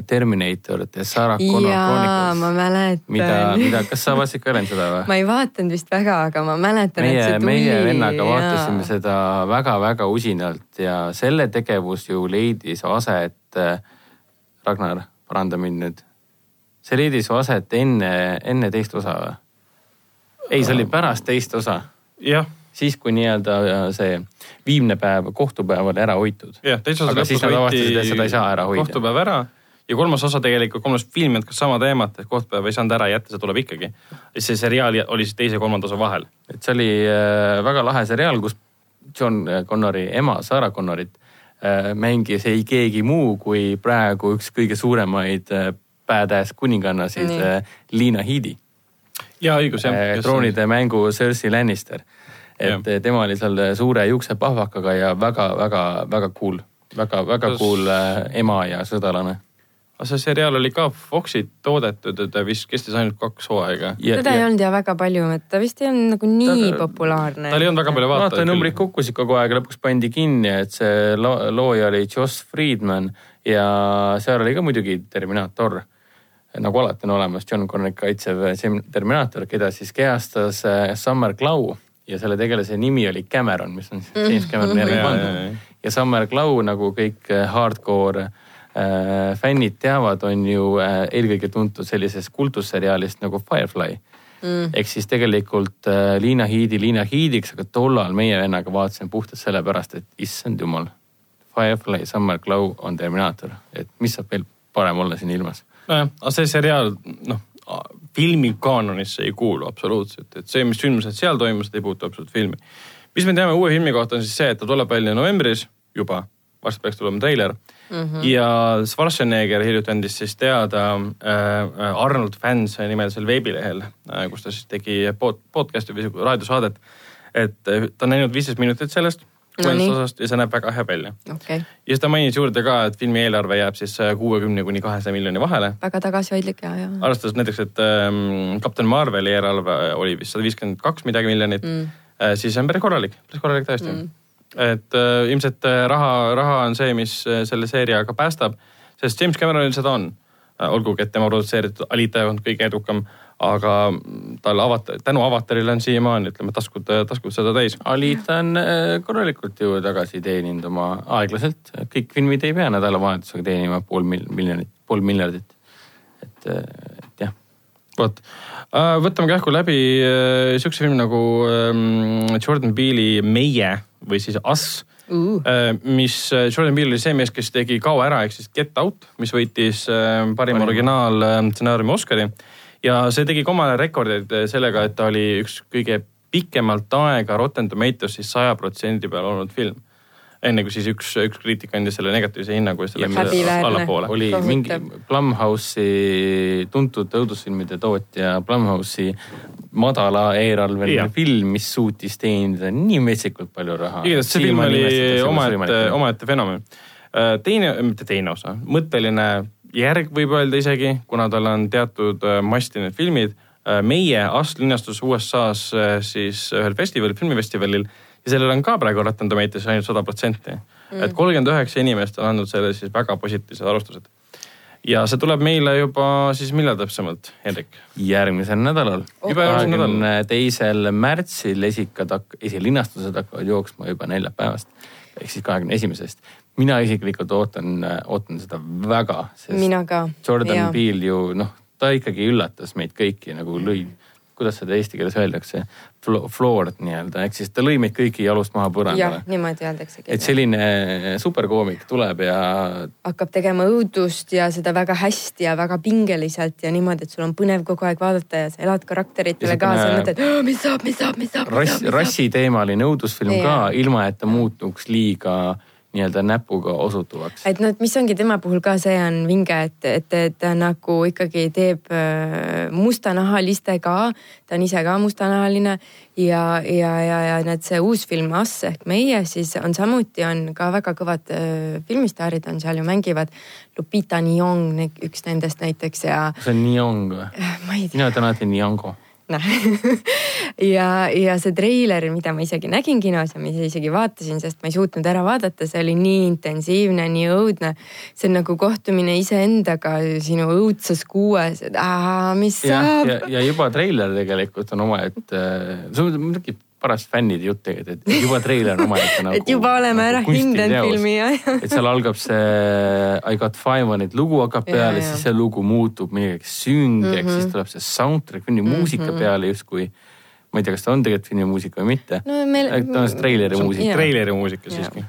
Terminator The Sarah Connor Chronicles. mida, mida, kas sa vaatasid ka Helen seda või? ma ei vaadanud vist väga, aga ma mäletan, et meie see, tuli. meie vennaga vaatasime seda väga-väga usinalt ja selle tegevus ju leidis aset, Ragnar, paranda mind nüüd. see leidis ju aset enne, enne teist osa või? ei, see oli pärast teist osa, jah, siis kui nii-öelda äh, see viimne päev, kohtupäev oli ära hoitud. jah, teise osa Aga siis nad avastasid, et seda ei saa ära hoida. kohtupäev ära ja kolmas osa tegelikult, kolmas film jätkas sama teemat, et kohtupäev ei saanud ära jätta, see tuleb ikkagi. see seriaal oli siis teise ja kolmanda osa vahel. et see oli äh, väga lahe seriaal, kus John Connori ema Sarah Connorit äh, mängis ei keegi muu kui praegu üks kõige suuremaid äh, badass kuningannasid äh, Liina Heidi. ja õigus jah. troonide mängu Cersei Lannister. et ja. tema oli seal suure juuksepahvakaga ja väga-väga-väga cool, väga-väga Kas- cool äh, ema ja sõdalane. Aga see seriaal oli ka Foxi toodetud, et ta vist kestis ainult kaks hooaega. teda ei olnud ja väga palju, et ta vist ei olnud nagu nii Ta- populaarne. tal ei olnud väga palju vaatajaid vaatajanumbrid kukkusid kogu aeg, lõpuks pandi kinni, et see lo- looja oli Joss Friedman ja seal oli ka muidugi Terminaator. nagu alati on olemas John Connori kaitsev Terminaator, keda siis kehastas äh, Summer Glau ja selle tegelase nimi oli Cameron, mis on siis James Cameroni järgi Ja, ja, ja. pandud. ja Summer Glau nagu kõik äh, hardcore fännid teavad, on ju äh, eelkõige tuntud sellisest kultusseriaalist nagu Firefly mm.. ehk siis tegelikult äh, Liina Hiidi Liina Hiidiks, aga tollal meie vennaga vaatasime puhtalt sellepärast, et issand jumal, Firefly, Summer Glow on Terminaator, et mis saab veel parem olla siin ilmas. nojah, aga see seriaal, noh, filmi kaanonisse ei kuulu absoluutselt, et see, mis sündmused seal toimusid, ei puutu absoluutselt filmi. mis me teame uue filmi kohta, on siis see, et ta tuleb välja novembris juba, varsti peaks tulema treiler mm. -hmm. ja Schwarzenegger hiljuti andis siis teada äh, Arnold Fans nimelisel veebilehel äh,, kus ta siis tegi pod, podcast'i või raadiosaadet, et äh, ta on näinud viisteist minutit sellest No kuuendast nii. osast ja see näeb väga hea välja. okay., ja siis ta mainis juurde ka, et filmi eelarve jääb siis kuuekümne kuni kahesaja miljoni vahele väga tagasihoidlik ja, ja. arvestades näiteks, et ähm, Kapten Marveli eelarve oli vist sada viiskümmend kaks midagi miljonit mm., äh, siis on päris korralik, päris korralik tõesti mm.. Et äh, ilmselt äh, raha, raha on see, mis äh, selle seeria ka päästab, sest James Cameronil seda on äh,. olgugi, et tema produtseeritud Alita on kõige edukam, aga tal avat-, tänu avatarile on siiamaani, ütleme, taskud, taskud seda täis. Alita on korralikult ju tagasi teeninud oma aeglaselt, kõik filmid ei pea nädalavahetusega teenima pool mil- miljonit, pool miljardit. et, vot, võtame kähku läbi äh, siukse filmi nagu ähm, Jordan Peele'i Meie või siis Us Uh. Äh, mis äh, Jordan Peele oli see mees, kes tegi Kao ära ehk siis Get Out, mis võitis äh, parima originaalstsenaariumi Oscari. ja see tegi ka omale rekordeid äh, sellega, et ta oli üks kõige pikemalt aega Rotten Tomatoes'is saja protsendi peal olnud film. Enne kui siis üks, üks kriitik andis selle negatiivse hinnangu ja Häbiväärne. allapoole. oli Kohutav. mingi Plumhouse'i tuntud õudusfilmide tootja Plumhouse'i madala eelarveline film, mis suutis teenida nii metsikult palju raha. igatahes see film oli omaette, omaette fenomen. teine, mitte teine osa, mõtteline järg võib öelda isegi, kuna tal on teatud äh, masti need filmid. meie Ast linastus USA-s äh, siis ühel festivalil, filmifestivalil ja sellel on ka praegu Rotten Tomatoes ainult sada protsenti. et kolmkümmend üheksa inimest on andnud selle siis väga positiivsed arvustused. ja see tuleb meile juba siis millal täpsemalt, Hendrik? järgmisel nädalal, Juba järgmisel nädalal. teisel märtsil esikad hak-, esilinastused hakkavad jooksma juba neljapäevast ehk siis kahekümne esimesest. mina isiklikult ootan, ootan seda väga, sest mina ka. Jordan Peele ju noh, ta ikkagi üllatas meid kõiki nagu lõi, kuidas seda eesti keeles öeldakse, floored nii-öelda, ehk siis ta lõi meid kõiki jalust maha jah põrandale., niimoodi öeldaksegi. et selline superkoomik tuleb ja hakkab tegema õudust ja seda väga hästi ja väga pingeliselt ja niimoodi, et sul on põnev kogu aeg vaadata ja sa elad karakteritele Ja kaasa ja mõtled, mis saab, mis saab, mis saab, rass, rassiteemaline õudusfilm Jaa. ka, ilma et ta muutuks liiga nii-öelda näpuga osutuvaks. et noh, et mis ongi tema puhul ka see on vinge, et, et, ta nagu ikkagi teeb äh, mustanahaliste ka, ta on ise ka mustanahaline ja, ja, ja, ja need see uus film Us ehk Meie siis on samuti on ka väga kõvad äh, filmistaarid on seal ju mängivad. Lupita Nyong, üks nendest näiteks ja see on Nyong või? äh, mina ütlen alati Nyongo. Noh ja, ja see treiler, mida ma isegi nägin kinos ja mida isegi vaatasin, sest ma ei suutnud ära vaadata, see oli nii intensiivne, nii õudne. see on nagu kohtumine iseendaga sinu õudses kuues, et aa, mis ja, saab ja, ja juba treiler tegelikult on omaette, see on muidugi paras fännide jutt tegelikult, et juba treiler on omaette nagu. et juba oleme ära hindanud filmi ja, ja. et seal algab see I got five on it lugu hakkab peale, siis see lugu muutub millegi süngeks mm, -hmm. siis tuleb see soundtrack, muusika Mhm. peale justkui ma ei tea, kas ta on tegelikult filmimuusika või mitte no meil. ta on see treileri muusika, treileri muusika siiski.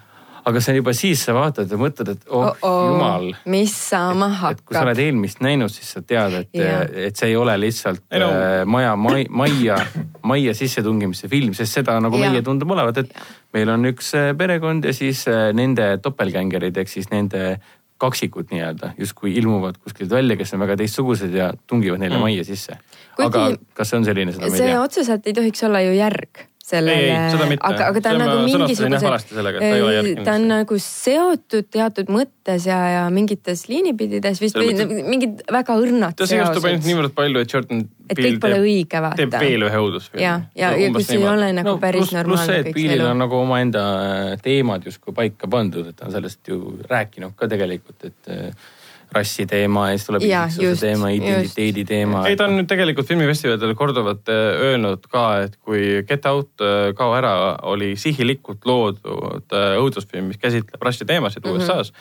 Aga see on juba siis sa vaatad ja mõtled, et oh, oh jumal. mis saama et kui sa hakkab oled. eelmist näinud, siis sa tead, et Jaa., et see ei ole lihtsalt Ei no- äh, maja, majja, majja sissetungimise film, sest seda nagu Jaa. meie tundub olevat, et Jaa. meil on üks äh, perekond ja siis äh, nende topelgängerid ehk siis nende kaksikud nii-öelda justkui ilmuvad kuskilt välja, kes on väga teistsugused ja tungivad neile mm. majja sisse. Aga kas see on selline, seda me ei see tea. otseselt ei tohiks olla ju järg sellele. Aga, aga ta on nagu mingisuguse ta on nagu seotud teatud mõttes ja, ja mingites liinipidides vist või mõttes- mingid väga õrnad ta segastub ainult seosed. niivõrd palju, et Jordan et kõik pole õige teeb vaata. veel ühe õudusfilmi. ja, ja, ja kus ei ole nagu no, päris pluss, pluss normaalne see, et see on nagu omaenda teemad justkui paika pandud, et ta on sellest ju rääkinud ka tegelikult, et rassi teema ja siis tuleb isiksuse teema, identiteedi teema. ei, ta on nüüd tegelikult filmifestivalidel korduvalt äh, öelnud ka, et kui Get Out, Kao ära oli sihilikult loodud äh, õudusfilm, mis käsitleb rassi teemasid mm -hmm. USA-s,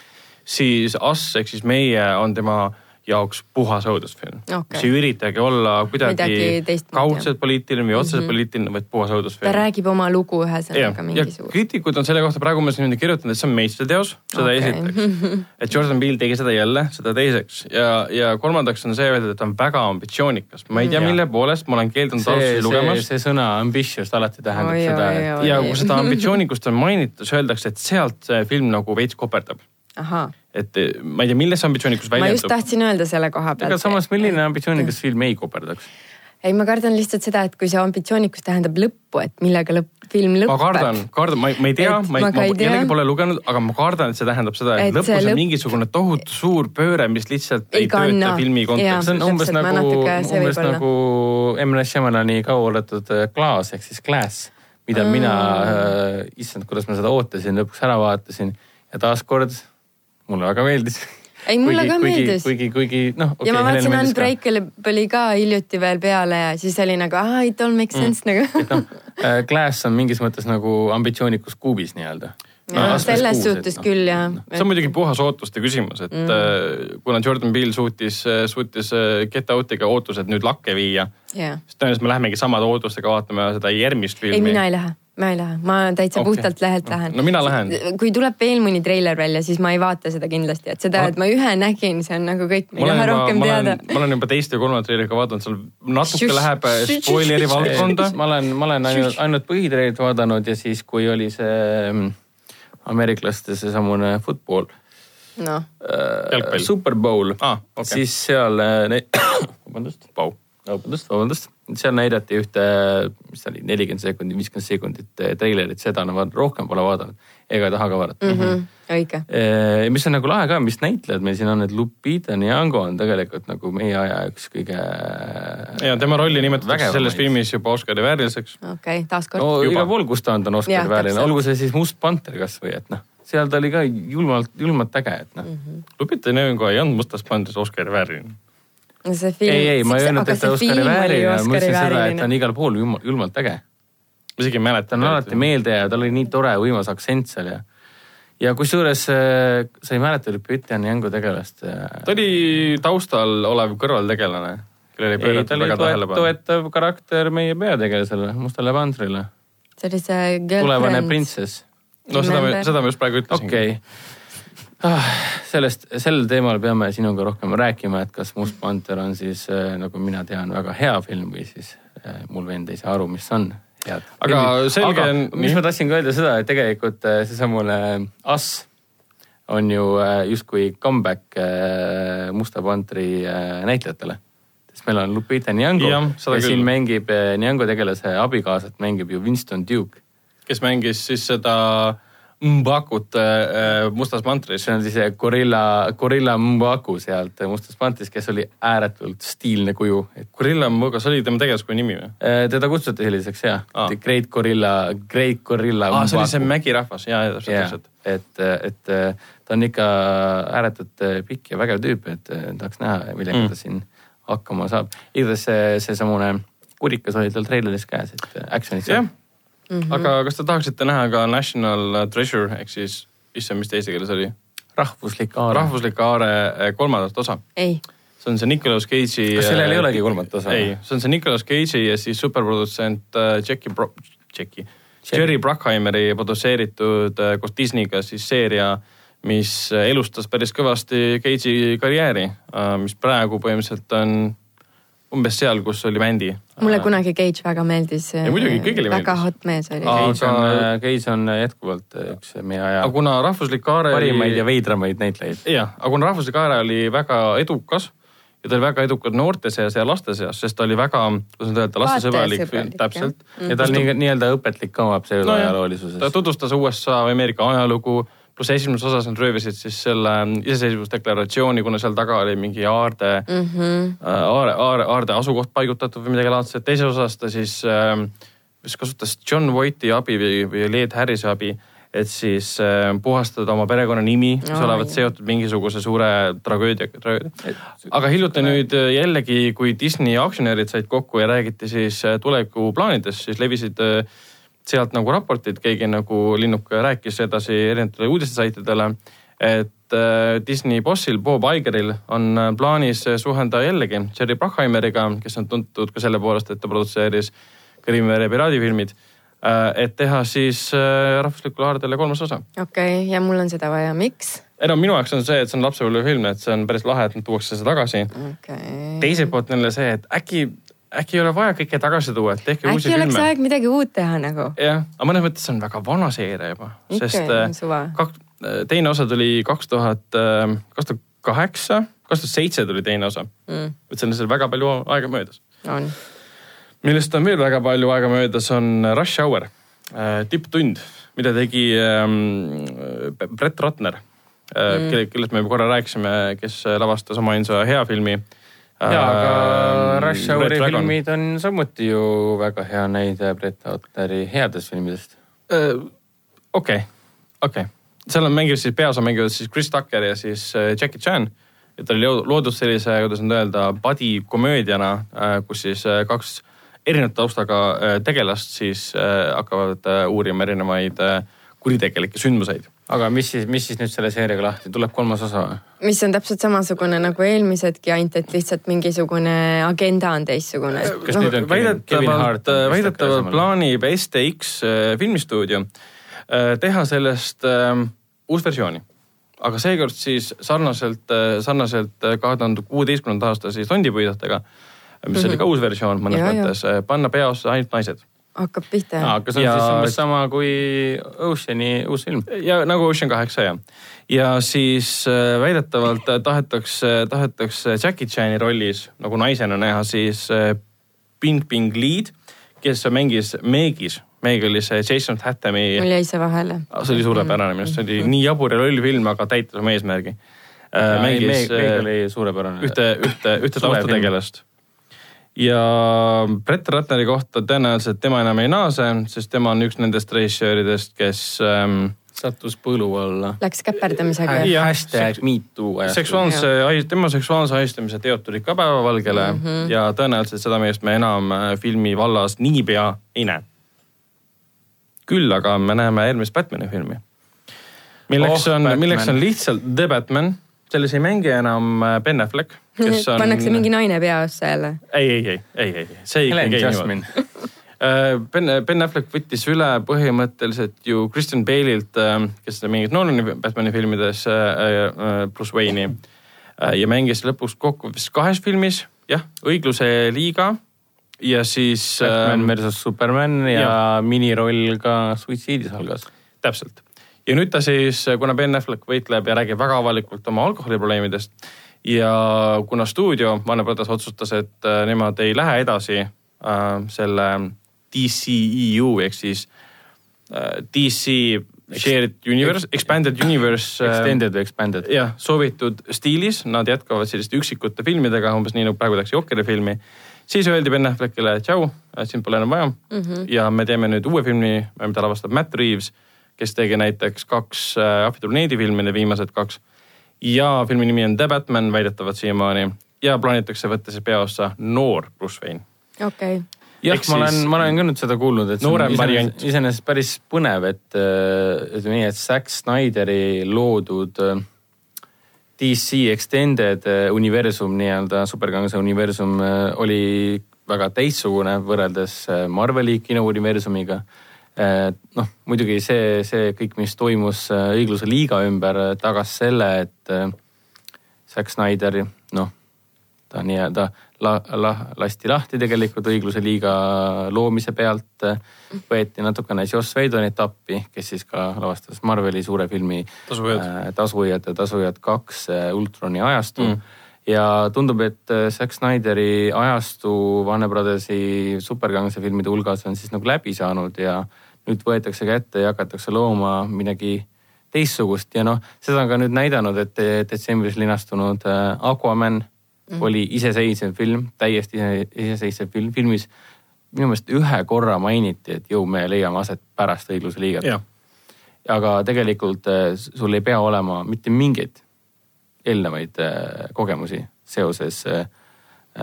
siis Us ehk siis meie on tema jaoks puhas õudusfilm Okei. mis ei üritagi olla kuidagi kaudselt poliitiline või otseselt mm Mhm. -hmm. poliitiline, vaid puhas õudusfilm ta räägib oma lugu ühesõnaga ja mingisugust. kriitikud on selle kohta praegu umbes niimoodi kirjutanud, et see on meistriteos, seda okay. esiteks. et Jordan Peele tegi seda jälle, seda teiseks ja, ja kolmandaks on see öeldud, et ta on väga ambitsioonikas. ma ei tea, Mm. mille poolest, ma olen keeldunud see, alustusi see, lugemas. see sõna ambitious alati tähendab Oi, seda, et ja kui seda ambitsioonikust on mainitud, siis öeldakse, et sealt see film nagu veits koperdab. ahah, et ma ei tea, milles ambitsioonikus ma just väljendub. tahtsin öelda selle koha pealt. ega samas, milline ambitsioonikas film ei koperdaks? ei, ma kardan lihtsalt seda, et kui see ambitsioonikus tähendab lõppu, et millega lõpp, film lõpeb. ma kardan, kardan, ma ei, ma ei tea, ma, ma ma jällegi pole lugenud, aga ma kardan, et see tähendab seda, et, Et lõpus see on lõpp- mingisugune tohutu suur pööre, mis lihtsalt ei, Ei ei tööta kanna. filmi kontekstis see on umbes nagu, umbes nagu M. Night Shyamalani kauaoodatud äh, Glass ehk siis Glass, mida mm. mina äh,, issand, kuidas ma seda ootasin, lõpuks ära vaatasin ja taaskord mulle väga meeldis. Ei, mulle ka meeldis. kuigi, kuigi noh okay,. ja ma vaatasin Unbreakable'i ka hiljuti veel peale ja siis oli nagu ah, it all makes sense mm. nagu et noh, Glass on mingis mõttes nagu ambitsioonikus kuubis nii-öelda. Ja, selles suhtes küll jah. see on muidugi puhas ootuste küsimus, et mm. kuna Jordan Peele suutis, suutis äh, Get Out'iga ootused nüüd lakke viia, jah, siis tõenäoliselt me lähemegi samade ootustega vaatama seda järgmist filmi. ei mina ei lähe, ma ei lähe, ma täitsa okay. puhtalt lehelt lähen. no mina lähen. kui tuleb veel mõni treiler välja, siis ma ei vaata seda kindlasti, et seda, et ma ühe nägin, see on nagu kõik, ma ei taha rohkem ma teada olen, ma olen juba teist või kolmandat treilerit ka vaadanud, seal natuke läheb äh, šš, spoileri valdkonda. ma olen, ma olen ainult, ainult põhitreilerit vaadanud ja siis, kui oli see mm, ameeriklaste seesamune football noh, äh,, Super Bowl Aa, okei. siis seal äh,, vabandust, Pau. vabandust, vabandust, seal näidati ühte, mis ta oli, nelikümmend sekundit, viiskümmend sekundit eh, treilerit, seda ma rohkem pole vaadanud ega taha ka vaadata mm. -hmm. õige. mis on nagu lahe ka, mis näitlejad meil siin on, et Lupita Nyong'o on tegelikult nagu meie aja üks kõige. ja tema rolli nimetatakse selles filmis juba Oscari vääriliseks. okei okay,, taaskord no igal pool, kus ta on, ta on Oscari vääriline, olgu see siis Must Panther kasvõi, et noh, seal ta oli ka julmalt, julmalt äge, et noh mm -hmm.. Lupita Nyong'o ei olnud Mustas pandis Oscari vääriline. See film. ei, ei, ma ei öelnud, et ta Oscari vääriline, ma ütlesin seda, et ta on igal pool julmalt, julmalt äge. ma isegi ei ta mäleta. on alati meeldejääv, tal oli nii tore võimas aktsent seal ja, ja kusjuures äh, sa ei mäleta Lupita Nyong'o tegelast. ta oli taustal olev kõrvaltegelane, kellele ei pööratud oli väga toet, tähelepanu. toetav karakter meie peategelasele, Mustale Pantrile, see oli see tulevane printsess. no seda, Remember? seda ma just praegu ütlesin. okei okay. ah,. sellest, sel teemal peame sinuga rohkem rääkima, et kas Must Panther on siis äh, nagu mina tean, väga hea film või siis äh, mul vend ei saa aru, mis on head. Aga selge on- mis ma tahtsin ka öelda seda, et tegelikult äh, seesamune Us on ju äh, justkui comeback äh, Musta Pantri äh, näitlejatele. sest meil on Lupita Nyong'o ja küll. siin mängib äh, Nyong'o tegelase abikaasat mängib ju Winston Duke kes mängis siis seda Mbakut äh, Mustas mantris see. on siis gorilla, gorilla Mbaku sealt Mustast Pantist, kes oli ääretult stiilne kuju. Gorilla Mbuga, see oli tema tegelaskuju nimi või? teda kutsuti selliseks jah ah., Great Gorilla, Great Gorilla aa, see oli see mägirahvas, ja, ja täpselt, täpselt., et, et äh, ta on ikka ääretult äh, pikk ja vägev tüüp, et äh, tahaks näha, millega Mm. ta siin hakkama saab. igatahes see, seesamune kurikas oli tal treileris käes, et äh, action'id jah seal.. Mhm. aga kas te tahaksite näha ka National Treasure ehk siis, issand, mis ta eesti keeles oli? rahvuslik aare. rahvuslik aare eh, kolmandat osa. ei, see on see Nicolas Cage'i. kas sellel ei olegi kolmandat osa? ei, see on see Nicolas Cage'i ja siis superprodutsent äh, Jackie Bro-, Jackie, Jerry Bruckheimeri produtseeritud koos Disneyga siis seeria, mis elustas päris kõvasti Cage'i karjääri, mis praegu põhimõtteliselt on umbes seal, kus oli Mandy. mulle kunagi Cage väga meeldis. Ja muidugi kõigile väga meeldis. hot mees oli. Cage on Aga-, Cage on jätkuvalt üks meie aja aga kuna rahvuslik aare parimaid ja veidramaid näitlejaid. jah, aga kuna rahvuslik aare oli väga edukas ja ta oli väga edukas noorte seas ja laste seas, sest ta oli väga, kuidas nüüd öelda, lastesõbralik täpselt. ja ta on nii, nii-öelda õpetlik ka oma pseudoajaloolisuses ta tutvustas USA või Ameerika ajalugu, pluss esimeses osas nad röövisid siis selle iseseisvusdeklaratsiooni, kuna seal taga oli mingi aarde mm. -hmm. aare, aare, aarde asukoht paigutatud või midagi laadset. teises osas ta siis äh, kasutas John Voight'i abi või, või Leed Harrise abi, et siis äh, puhastada oma perekonnanimi, mis Aa, olevat seotud mingisuguse suure tragöödiaga, tragöödia. aga hiljuti nüüd äh, jällegi, kui Disney aktsionärid said kokku ja räägiti siis äh, tulevikuplaanidest, siis levisid äh, sealt nagu raportid, keegi nagu linnuke rääkis edasi erinevatele uudistesaitidele, et äh, Disney bossil Bob Igeril on äh, plaanis suhelda jällegi Jerry Bruckheimeriga, kes on tuntud ka selle poolest, et ta produtseeris Krimmi piraadifilmid, et teha siis äh, rahvuslikule aardele kolmas osa. okei, ja mul on seda vaja, miks? ei no minu jaoks on see, et see on lapsepõlvefilm, et see on päris lahe, et nüüd tuuakse see tagasi. okei. teiselt poolt jälle see, et äkki, äkki ei ole vaja kõike tagasi tuua, et tehke uusi äkki oleks filme. aeg midagi uut teha nagu? jah, aga mõnes mõttes on väga vana seeria juba, sest äh, suva. kak-, teine osa tuli kaks tuhat, kaks tuhat kaheksa, kaks tuhat seitse tuli teine osa Mm, et seal on väga palju aega möödas. on. millest on veel väga palju aega möödas, on Rush Hour, tipptund, mida tegi ähm, Brett Ratner mm., kelle, kellest me juba korra rääkisime, kes lavastas omainsa hea filmi. ja, aga Rush Houri filmid. on samuti ju väga hea näide Brett Outeri headest filmidest. okei, okei, seal on mänginud siis, peaosa mängivad siis Chris Tucker ja siis äh, Jackie Chan. et ta oli loo- loodud sellise, kuidas nüüd öelda, buddy komöödiana, kus siis äh, kaks erineva taustaga äh, tegelast siis äh, hakkavad äh, uurima erinevaid äh, kuritegelikke sündmuseid. Aga mis siis, mis siis nüüd selle seeriaga lahti, tuleb kolmas osa või? mis on täpselt samasugune nagu eelmisedki, ainult et lihtsalt mingisugune agenda on teistsugune. Kas nüüd on Kevin- Kevin Hart väidetavalt, plaanib STX äh, filmistuudio äh, teha sellest äh, uus versiooni. aga seekord siis sarnaselt, sarnaselt kahe tuhande kuueteistkümnenda aasta siis tondipüüdjatega, mis oli ka uus versioon mõnes Ja, ja. mõttes, panna peaossa ainult naised. Hakkab pihta. aga see on Ja- siis umbes sama kui Oceani uus film. ja nagu Ocean kaheksa ja, ja siis äh, väidetavalt tahetakse, tahetakse Jackie Chan'i rollis nagu naisena näha siis äh, Ping Ping Lead, kes mängis Megis, Meg oli see Jason Stathami, mul jäi see vahele. see oli suurepärane minu arust, see oli nii jabur ja loll film, aga täitis oma eesmärgi. mängis äh, oli suurepärane. ühte, ühte, ühte taustategelast. Ja Brett Ratneri kohta tõenäoliselt tema enam ei naase, sest tema on üks nendest režissööridest, kes ähm, sattus põlu alla. Läks käperdamisega. Jah, hashtag me too. seksuaalse, tema seksuaalse ahistamise teod tulid ka päevavalgele mm -hmm. ja tõenäoliselt seda meest me enam äh, filmi vallas niipea ei näe. küll aga me näeme järgmist Batman'i filmi. milleks Oh, on, milleks on lihtsalt The Batman, selles ei mängi enam äh, Ben Affleck, kes on. pannakse mingi naine peaossa jälle. ei, ei, ei, ei, ei, see ei käi niimoodi. Ben, Ben Affleck võttis üle põhimõtteliselt ju Christian Bale'ilt, kes mingis Nolani Batman'i filmides äh, Bruce Wayne'i äh, ja mängis lõpuks kokku vist kahes filmis, jah, õigluse liiga ja siis. Batman versus Superman ja, ja miniroll ka suitsiidisalgas. täpselt. Ja nüüd ta siis, kuna Ben Affleck võitleb ja räägib väga avalikult oma alkoholiprobleemidest ja kuna stuudio Warner Brothers otsustas, et äh, nemad ei lähe edasi äh, selle DCEU ehk siis äh, DC Shared Universe, Expanded Universe äh, Extended või expanded? jah, soovitud stiilis, nad jätkavad selliste üksikute filmidega, umbes nii nagu praegu tehakse Jokeri filmi. siis öeldi Ben Affleckile tšau, sind pole enam vaja mm. -hmm. ja me teeme nüüd uue filmi, mida lavastab Matt Reaves, kes tegi näiteks kaks äh, Ahviturneedi filmi, need viimased kaks. ja filmi nimi on The Batman väidetavalt siiamaani ja plaanitakse võtta siis peaossa noor Bruce Wayne. okei. jah Ehk, ma olen ma olen ka nüüd seda kuulnud, et Noorem variant. iseenesest päris põnev, et äh, ütleme nii, et Zack Snyderi loodud äh, DC Extended universum nii-öelda, superkangelase universum oli väga teistsugune võrreldes Marveli kinouniversumiga. Noh, muidugi see, see kõik, mis toimus õigluse liiga ümber, tagas selle, et Zack Snyder, noh, ta nii-öelda la, la, lasti lahti tegelikult õigluse liiga loomise pealt. võeti natukene Joss Whedonit appi, kes siis ka lavastas Marveli suure filmi Tasujad. äh, Tasujad ja Tasujad kaks äh, Ultroni ajastu mm. ja tundub, et äh, Zack Snyderi ajastu Warner Brothersi superkangelase filmide hulgas on siis nagu läbi saanud ja nüüd võetakse kätte ja hakatakse looma midagi teistsugust ja noh, seda on ka nüüd näidanud, et detsembris linastunud äh, Aquaman mm. oli iseseisev film, täiesti ise- iseseisev film, filmis minu meelest ühe korra mainiti, et jõu, me leiame aset pärast õigluse liiget. aga tegelikult äh, sul ei pea olema mitte mingeid eelnevaid äh, kogemusi seoses äh,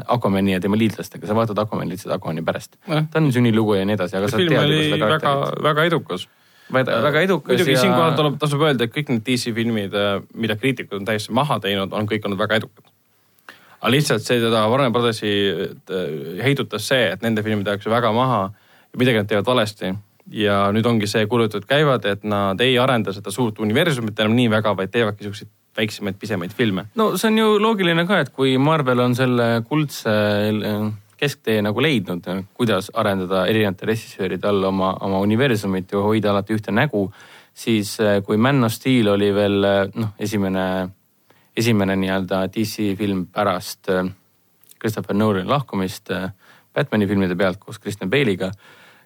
Aquamani ja tema liitlastega, sa vaatad Aquamani lihtsalt Aquamani pärast. Jah. ta on sünnilugu ja nii edasi, aga sa film tead juba seda väga karakterit., väga edukas. väga, väga edukas muidugi ja siinkohal tuleb, tasub öelda, et kõik need DC filmid, mida kriitikud on täiesti maha teinud, on kõik olnud väga edukad. aga lihtsalt see teda Warner Brothersi äh, heidutas see, et nende filmid tehakse väga maha ja midagi nad teevad valesti. ja nüüd ongi see kulutused käivad, et nad ei arenda seda suurt universumit enam nii väga, vaid teevadki siukseid väiksemaid, pisemaid filme. no see on ju loogiline ka, et kui Marvel on selle kuldse äh, kesktee nagu leidnud, kuidas arendada erinevate režissööride all oma, oma universumit ja hoida alati ühte nägu, siis äh, kui Man of Steel oli veel äh, noh, esimene, esimene nii-öelda DC film pärast Christopher Nolani lahkumist Batman'i filmide pealt koos Kristen Bale'iga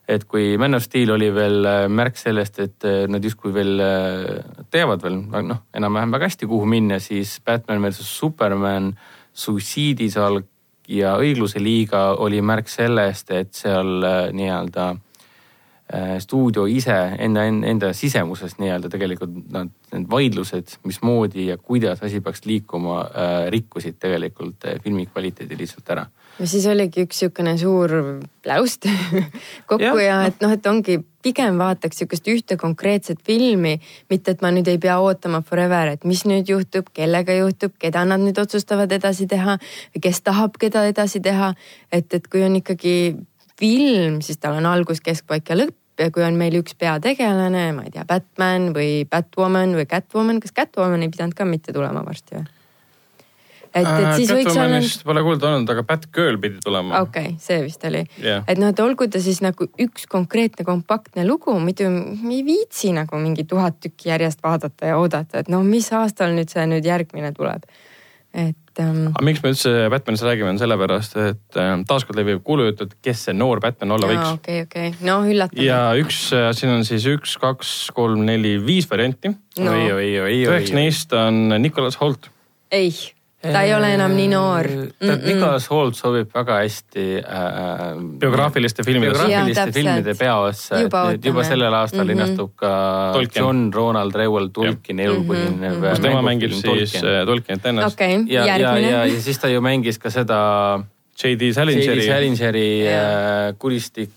et kui Man of Steel oli veel äh, märk sellest, et äh, nad justkui veel äh, teavad veel noh, enam-vähem väga hästi, kuhu minna, siis Batman versus Superman, suitsiidisalg ja õigluse liiga oli märk sellest, et seal nii-öelda stuudio ise enda, enda sisemuses nii-öelda tegelikult nad, need vaidlused, mismoodi ja kuidas asi peaks liikuma, rikkusid tegelikult filmi kvaliteedi lihtsalt ära ja siis oligi üks niisugune suur pläust kokku ja, ja et noh, et ongi pigem vaataks niisugust ühte konkreetset filmi, mitte et ma nüüd ei pea ootama forever, et mis nüüd juhtub, kellega juhtub, keda nad nüüd otsustavad edasi teha kes tahab keda edasi teha. et, et kui on ikkagi film, siis tal on algus, keskpaik ja lõpp ja kui on meil üks peategelane, ma ei tea, Batman või Batwoman või Catwoman, kas Catwoman ei pidanud ka mitte tulema varsti või? et, et siis võiks olla pole kuulda olnud, aga Batgirl pidi tulema. okei okay,, see vist oli Jah. et noh, et olgu ta siis nagu üks konkreetne kompaktne lugu, muidu me ei viitsi nagu mingi tuhat tükki järjest vaadata ja oodata, et noh, mis aastal nüüd see nüüd järgmine tuleb. et ähm, aga miks me üldse Batmanist räägime, on sellepärast, et äh, taaskord levib kuulujutt, et kes see noor Batman olla võiks. okei, okei, no üllatame. ja üks, siin on siis üks, kaks, kolm, neli, viis varianti. No. oi, oi, oi, üheks neist on Nicholas Holt. ei, ta ei ole enam nii noor. tead, Nicolas Holt sobib väga hästi äh, biograafiliste filmide. Biograafiliste täpselt. filmide peaossa, Juba juba sellel aastal Mhm. linastub ka Tolkien. John Ronald Reuel Tolkieni elupõhine Mhm. kus tema mängib siis äh, Tolkienit ennast. okei, ja, ja, ja, järgmine. ja siis ta ju mängis ka seda J.D. J.D. Salingeri. Salingeri Jaa. äh, kuristik,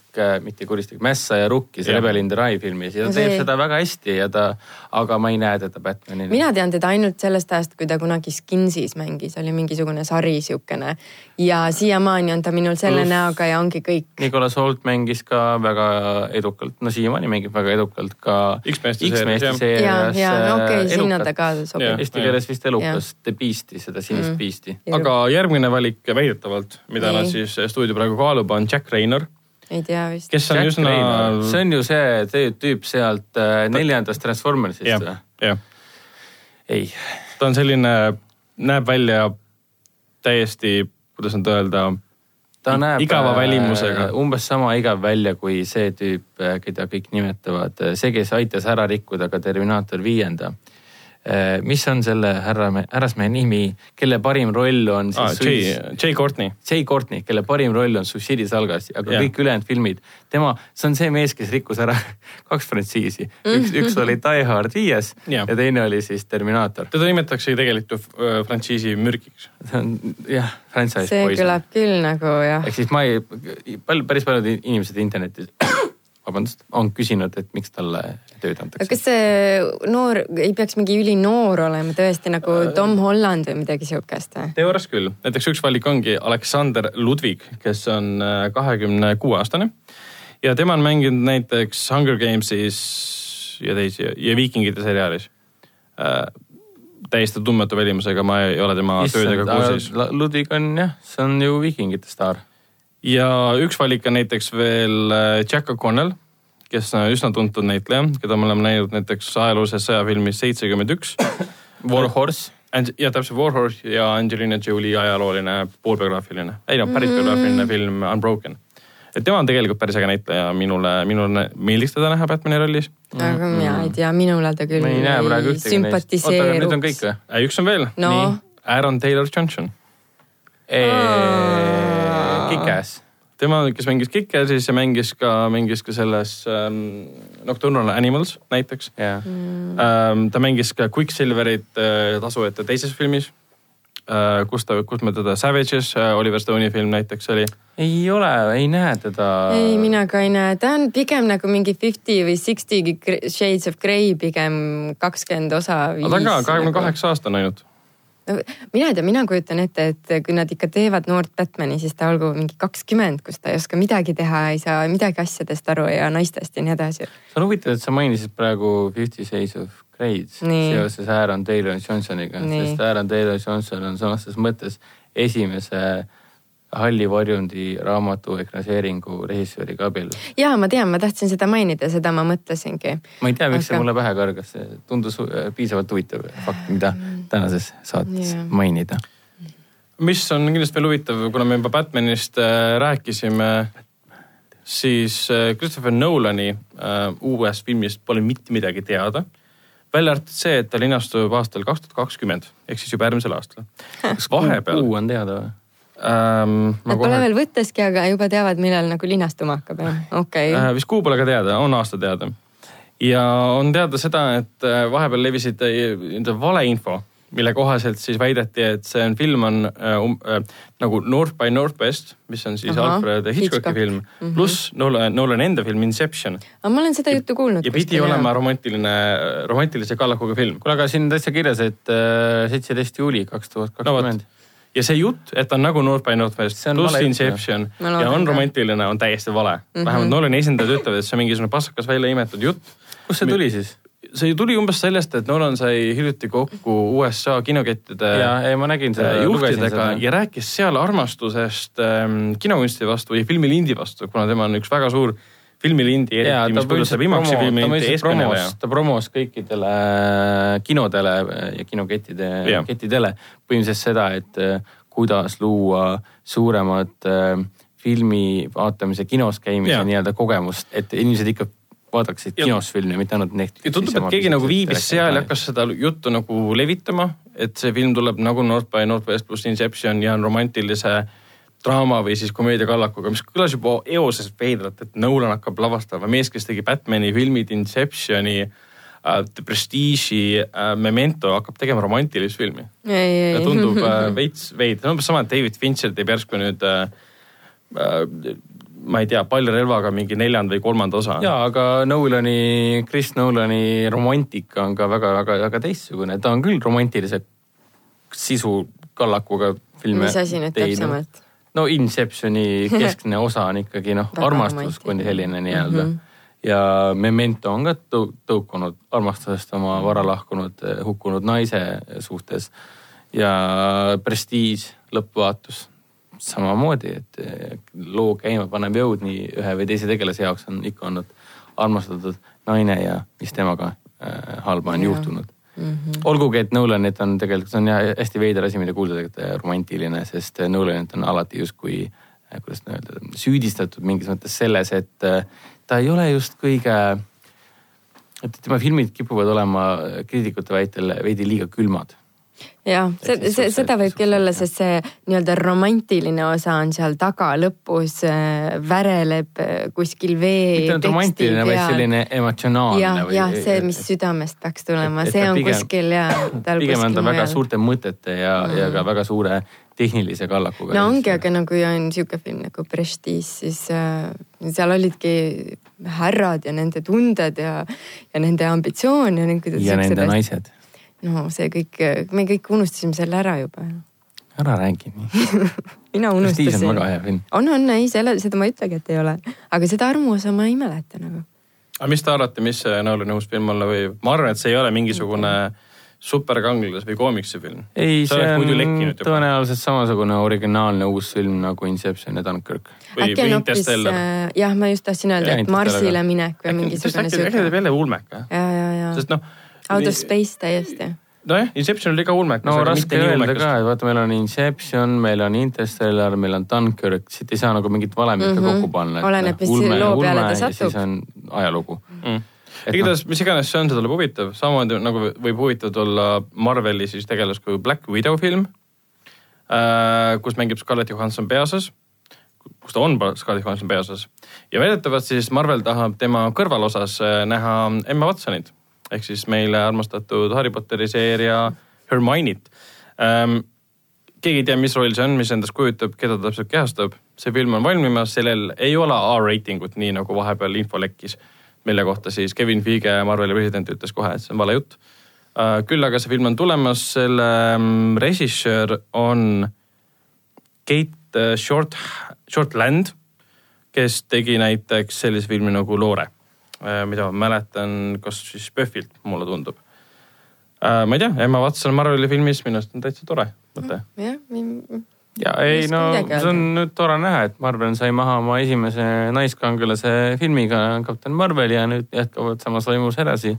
mitte kuristik, Mässa ja Rukkis Jah. Rebel in the Rye filmis ja ta No teeb see- seda väga hästi ja ta, aga ma ei näe teda Batmanina. mina tean teda ainult sellest ajast, kui ta kunagi Skinsis mängis, oli mingisugune sari siukene ja siiamaani on ta minul selle Pluss- näoga ja ongi kõik. Nicolas Holt mängis ka väga edukalt, no siiamaani mängib väga edukalt ka X-meeste seerias, ja, ja no okei okay,, sinna ta ta. ka sobib. Eesti keeles vist elukas The Beast'i, seda sinist Mm. beast'i. aga järgmine valik väidetavalt, mida Nii. nad siis stuudio praegu kaalub, on Jack Raynor, ei tea vist. kes on Jack üsna. Reynor. see on ju see tüüp sealt äh, neljandast Transformersist või?, jah, ei, ta on selline, näeb välja täiesti, kuidas nüüd öelda, ta näeb Igava äh, välimusega. umbes sama igav välja kui see tüüp, keda kõik nimetavad, see, kes aitas ära rikkuda ka Terminaator viienda. Mis on selle härra, härrasmehe nimi, kelle parim roll on ah, siis Jay, Jay Courtney. Jay Courtney, kelle parim roll on Suicide Salgas, aga Jah. kõik ülejäänud filmid, tema, see on see mees, kes rikkus ära kaks frantsiisi. üks, üks oli Die Hard viies Jah. ja teine oli siis Terminaator. teda nimetatakse tegelikult äh, frantsiisi mürgiks. see on jah, franchise see poison. kõlab küll nagu jah ehk siis ma ei, palju, päris paljud inimesed internetis vabandust, on küsinud, et miks talle tööd aga antakse. kas see noor ei peaks mingi ülinoor olema tõesti nagu Tom Holland või midagi siukest või? teoorias küll, näiteks üks valik ongi Aleksander Ludvig, kes on äh, kahekümne kuue aastane ja tema on mänginud näiteks Hunger Gamesis ja teisi ja Viikingite seriaalis äh,. täiesti tundmatu välimusega, ma ei ole tema töödega kursis. Ludvig on jah, see on ju viikingite staar. ja üks valik on näiteks veel äh, Jack O'Connell, kes on üsna tuntud näitleja, keda me oleme näinud näiteks ajaloolises sõjafilmis Seitsekümmend üks. War Horse. ja täpselt War Horse ja Angelina Jolie ajalooline poolbiograafiline, ei no päris biograafiline film Unbroken. et tema on tegelikult päris äge näitleja, minule, minule meeldiks teda näha Batman'i rollis. aga mina ei tea, minule ta küll ei ühtegi neist. oota, aga need on kõik sümpatiseeruks. või? üks on veel, no Aaron Taylor Johnson. Kick-Ass. tema, kes mängis Kick-Assis ja mängis ka, mängis ka selles ähm, Nocturnal Animals näiteks jah, ähm,. ta mängis ka Quicksilverit äh, tasujate teises filmis äh,, kus ta, kus me teda Savages äh,, Oliver Stone'i film näiteks oli. ei ole, ei näe teda. ei, mina ka ei näe, ta on pigem nagu mingi fifty või sixty shades of grey pigem kakskümmend osa. aga ta on ka kahekümne kaheksa aastane ainult. Mina ei tea, mina kujutan ette, et kui nad ikka teevad noort Batman'i, siis ta olgu mingi kakskümmend, kus ta ei oska midagi teha, ei saa midagi asjadest aru ja naistest ja nii edasi. see on huvitav, et sa mainisid praegu Fifty Shades of Grey'd seoses Aaron Taylor Johnsoniga, sest Aaron Taylor Johnson on otseses mõttes esimese Halli varjundi raamatu ekraniseeringu režissööriga abielus. ja ma tean, ma tahtsin seda mainida, seda ma mõtlesingi. ma ei tea, miks see Aga- mulle pähe kargas, see tundus äh, piisavalt huvitav fakt, mida tänases saates Jah. mainida. mis on kindlasti veel huvitav, kuna me juba Batmanist äh, rääkisime, siis äh, Christopher Nolani uuest filmist pole mitte midagi teada. välja arvatud see, et ta linastub aastal kaks tuhat kakskümmend ehk siis juba järgmisel aastal. vahepeal kuu on teada või? ähm,. Nad pole veel võtteski, aga juba teavad, millal nagu linastuma hakkab, jah? okei äh,. vist kuu pole ka teada, on aasta teada. ja on teada seda, et äh, vahepeal levisid äh, nii-öelda valeinfo, mille kohaselt siis väideti, et see on film on äh, um, äh, nagu North by Northwest, mis on siis Ahah, Alfred Hitchcocki Hitchcock. film mm -hmm. pluss Nolan, Nolan enda film Inception. aga ma olen seda juttu kuulnud. ja pidi olema romantiline, romantilise kallakuga film. kuule, aga siin on täitsa kirjas, et äh, seitseteist juuli kaks tuhat kakskümmend. Ja see jutt, et ta on nagu North by Northwest pluss Inception ja on romantiline, on täiesti vale mm. -hmm. vähemalt Nolani esindajad ütlevad, et see on mingisugune passakas välja imetud jutt kust see tuli siis? see tuli umbes sellest, et Nolan sai hiljuti kokku USA kinokettide ja, ei ma nägin seda, äh, juhtidega ja rääkis seal armastusest ähm, kinokunsti vastu ja filmilindi vastu, kuna tema on üks väga suur filmilindi, eriti mis puudutab IMAX-i filmilindi eeskõneleja. ta promos kõikidele äh, kinodele ja kinokettide kettidele põhimõtteliselt seda, et äh, kuidas luua suuremat äh, filmi vaatamise kinos käimise nii-öelda kogemust, et inimesed ikka vaataksid Ja- kinos filmi, mitte ainult Netflixis. ja tundub, et keegi nagu viibis seal ja hakkas seda juttu nagu levitama, et see film tuleb nagu North by Northwest pluss Inception ja on romantilise draama või siis komöödiakallakuga, mis kõlas juba eoses veidralt, et Nolan hakkab lavastama, mees, kes tegi Batman'i filmid, Inception'i äh,, The Prestige'i äh,, Memento hakkab tegema romantilist filmi. ei, ja ei. tundub äh, veits veid, umbes sama, et David Fincher teeb järsku nüüd äh, äh, ma ei tea, palli relvaga mingi neljanda või kolmanda osa. ja, aga Nolani, Chris Nolani romantika on ka väga-väga-väga teistsugune, ta on küll romantilise sisu kallakuga filme. mis asi nüüd täpsemalt? No Inceptioni keskne osa on ikkagi noh, armastus kui selline nii-öelda mm. Mhm. -hmm. ja Memento on ka tõu- tõukunud armastusest oma vara lahkunud, hukkunud naise suhtes. ja Prestige, lõppvaatus samamoodi, et eh, loo käima panev jõud nii ühe või teise tegelase jaoks on ikka olnud armastatud naine ja mis temaga äh, halba on Jah. juhtunud Mm -hmm. olgugi, et Nolanit on tegelikult, see on jah hästi veider asi, mida kuulda, tegelikult äh, romantiline, sest äh, Nolanit on alati justkui, kuidas nüüd öelda, süüdistatud mingis mõttes selles, et äh, ta ei ole just kõige, et tema filmid kipuvad olema kriitikute väitel veidi liiga külmad. jah, see, see, seda võib küll olla, sest see nii-öelda romantiline osa on seal taga lõpus äh, väreleb äh, kuskil vee mitte ainult romantiline, vaid selline emotsionaalne jah, jah, see, mis südamest peaks tulema, see on pigem- kuskil ja pigem on ta väga mujal. suurte mõtete ja mm., ja ka väga suure tehnilise kallakuga. no ongi, aga no kui on sihuke film nagu Prestige, siis äh, seal olidki härrad ja nende tunded ja, ja nende ambitsioon ja need kuidas ja nende naised. No see kõik, me kõik unustasime selle ära juba. ära räägi nii. mina Prestige unustasin on. väga hea film. on, on, ei selle, seda ma ei ütlegi, et ei ole, aga seda armuosa ma ei mäleta nagu. aga mis te arvate, mis see Nolani uus film olla võib? ma arvan, et see ei ole mingisugune superkangelas või koomiksifilm. ei, see on tõenäoliselt samasugune originaalne uus film nagu Inception ja Dunkirk. või, äkki on hoopis, Interstellar. jah, ma just tahtsin öelda, et Marsile minek või mingisugune äkki ta teeb jälle ulmeka. ja, ja, ja. sest noh. Out of space täiesti. nojah, Inception oli ka ulmekas. no raske öelda ka, et vaata, meil on Inception, meil on Interstellar, meil on Dunkirk, siit ei saa nagu mingit valemit Mhm. ka kokku panna. Oleneb, mis loo peale ta satub. siis on ajalugu. mm.. Et igatahes, mis iganes see on, see tuleb huvitav, samamoodi nagu võib huvitav olla Marveli siis tegelaskuju Black Widow film, kus mängib Scarlett Johansson peaosas, kus ta on Scarlett Johansson peaosas ja väidetavalt siis Marvel tahab tema kõrvalosas äh, näha Emma Watsonit ehk siis meile armastatud Harry Potteri seeria Hermione'it ähm,. keegi ei tea, mis roll see on, mis endast kujutab, keda ta täpselt kehastab. see film on valmimas, sellel ei ole R-reitingut, nii nagu vahepeal info lekkis, mille kohta siis Kevin Feige, Marveli president ütles kohe, et see on vale jutt. küll aga see film on tulemas, selle mm, režissöör on Kate äh, Short, Shortland, kes tegi näiteks sellise filmi nagu Loore, mida ma mäletan, kas siis PÖFFilt, mulle tundub. ma ei tea, Emma Watson Marveli filmis minu arust on täitsa tore mõte. jah, ja ei no see on nüüd tore näha, et Marvel sai maha oma esimese naiskangelase filmiga Kapten Marvel ja nüüd jätkavad samas vaimus edasi.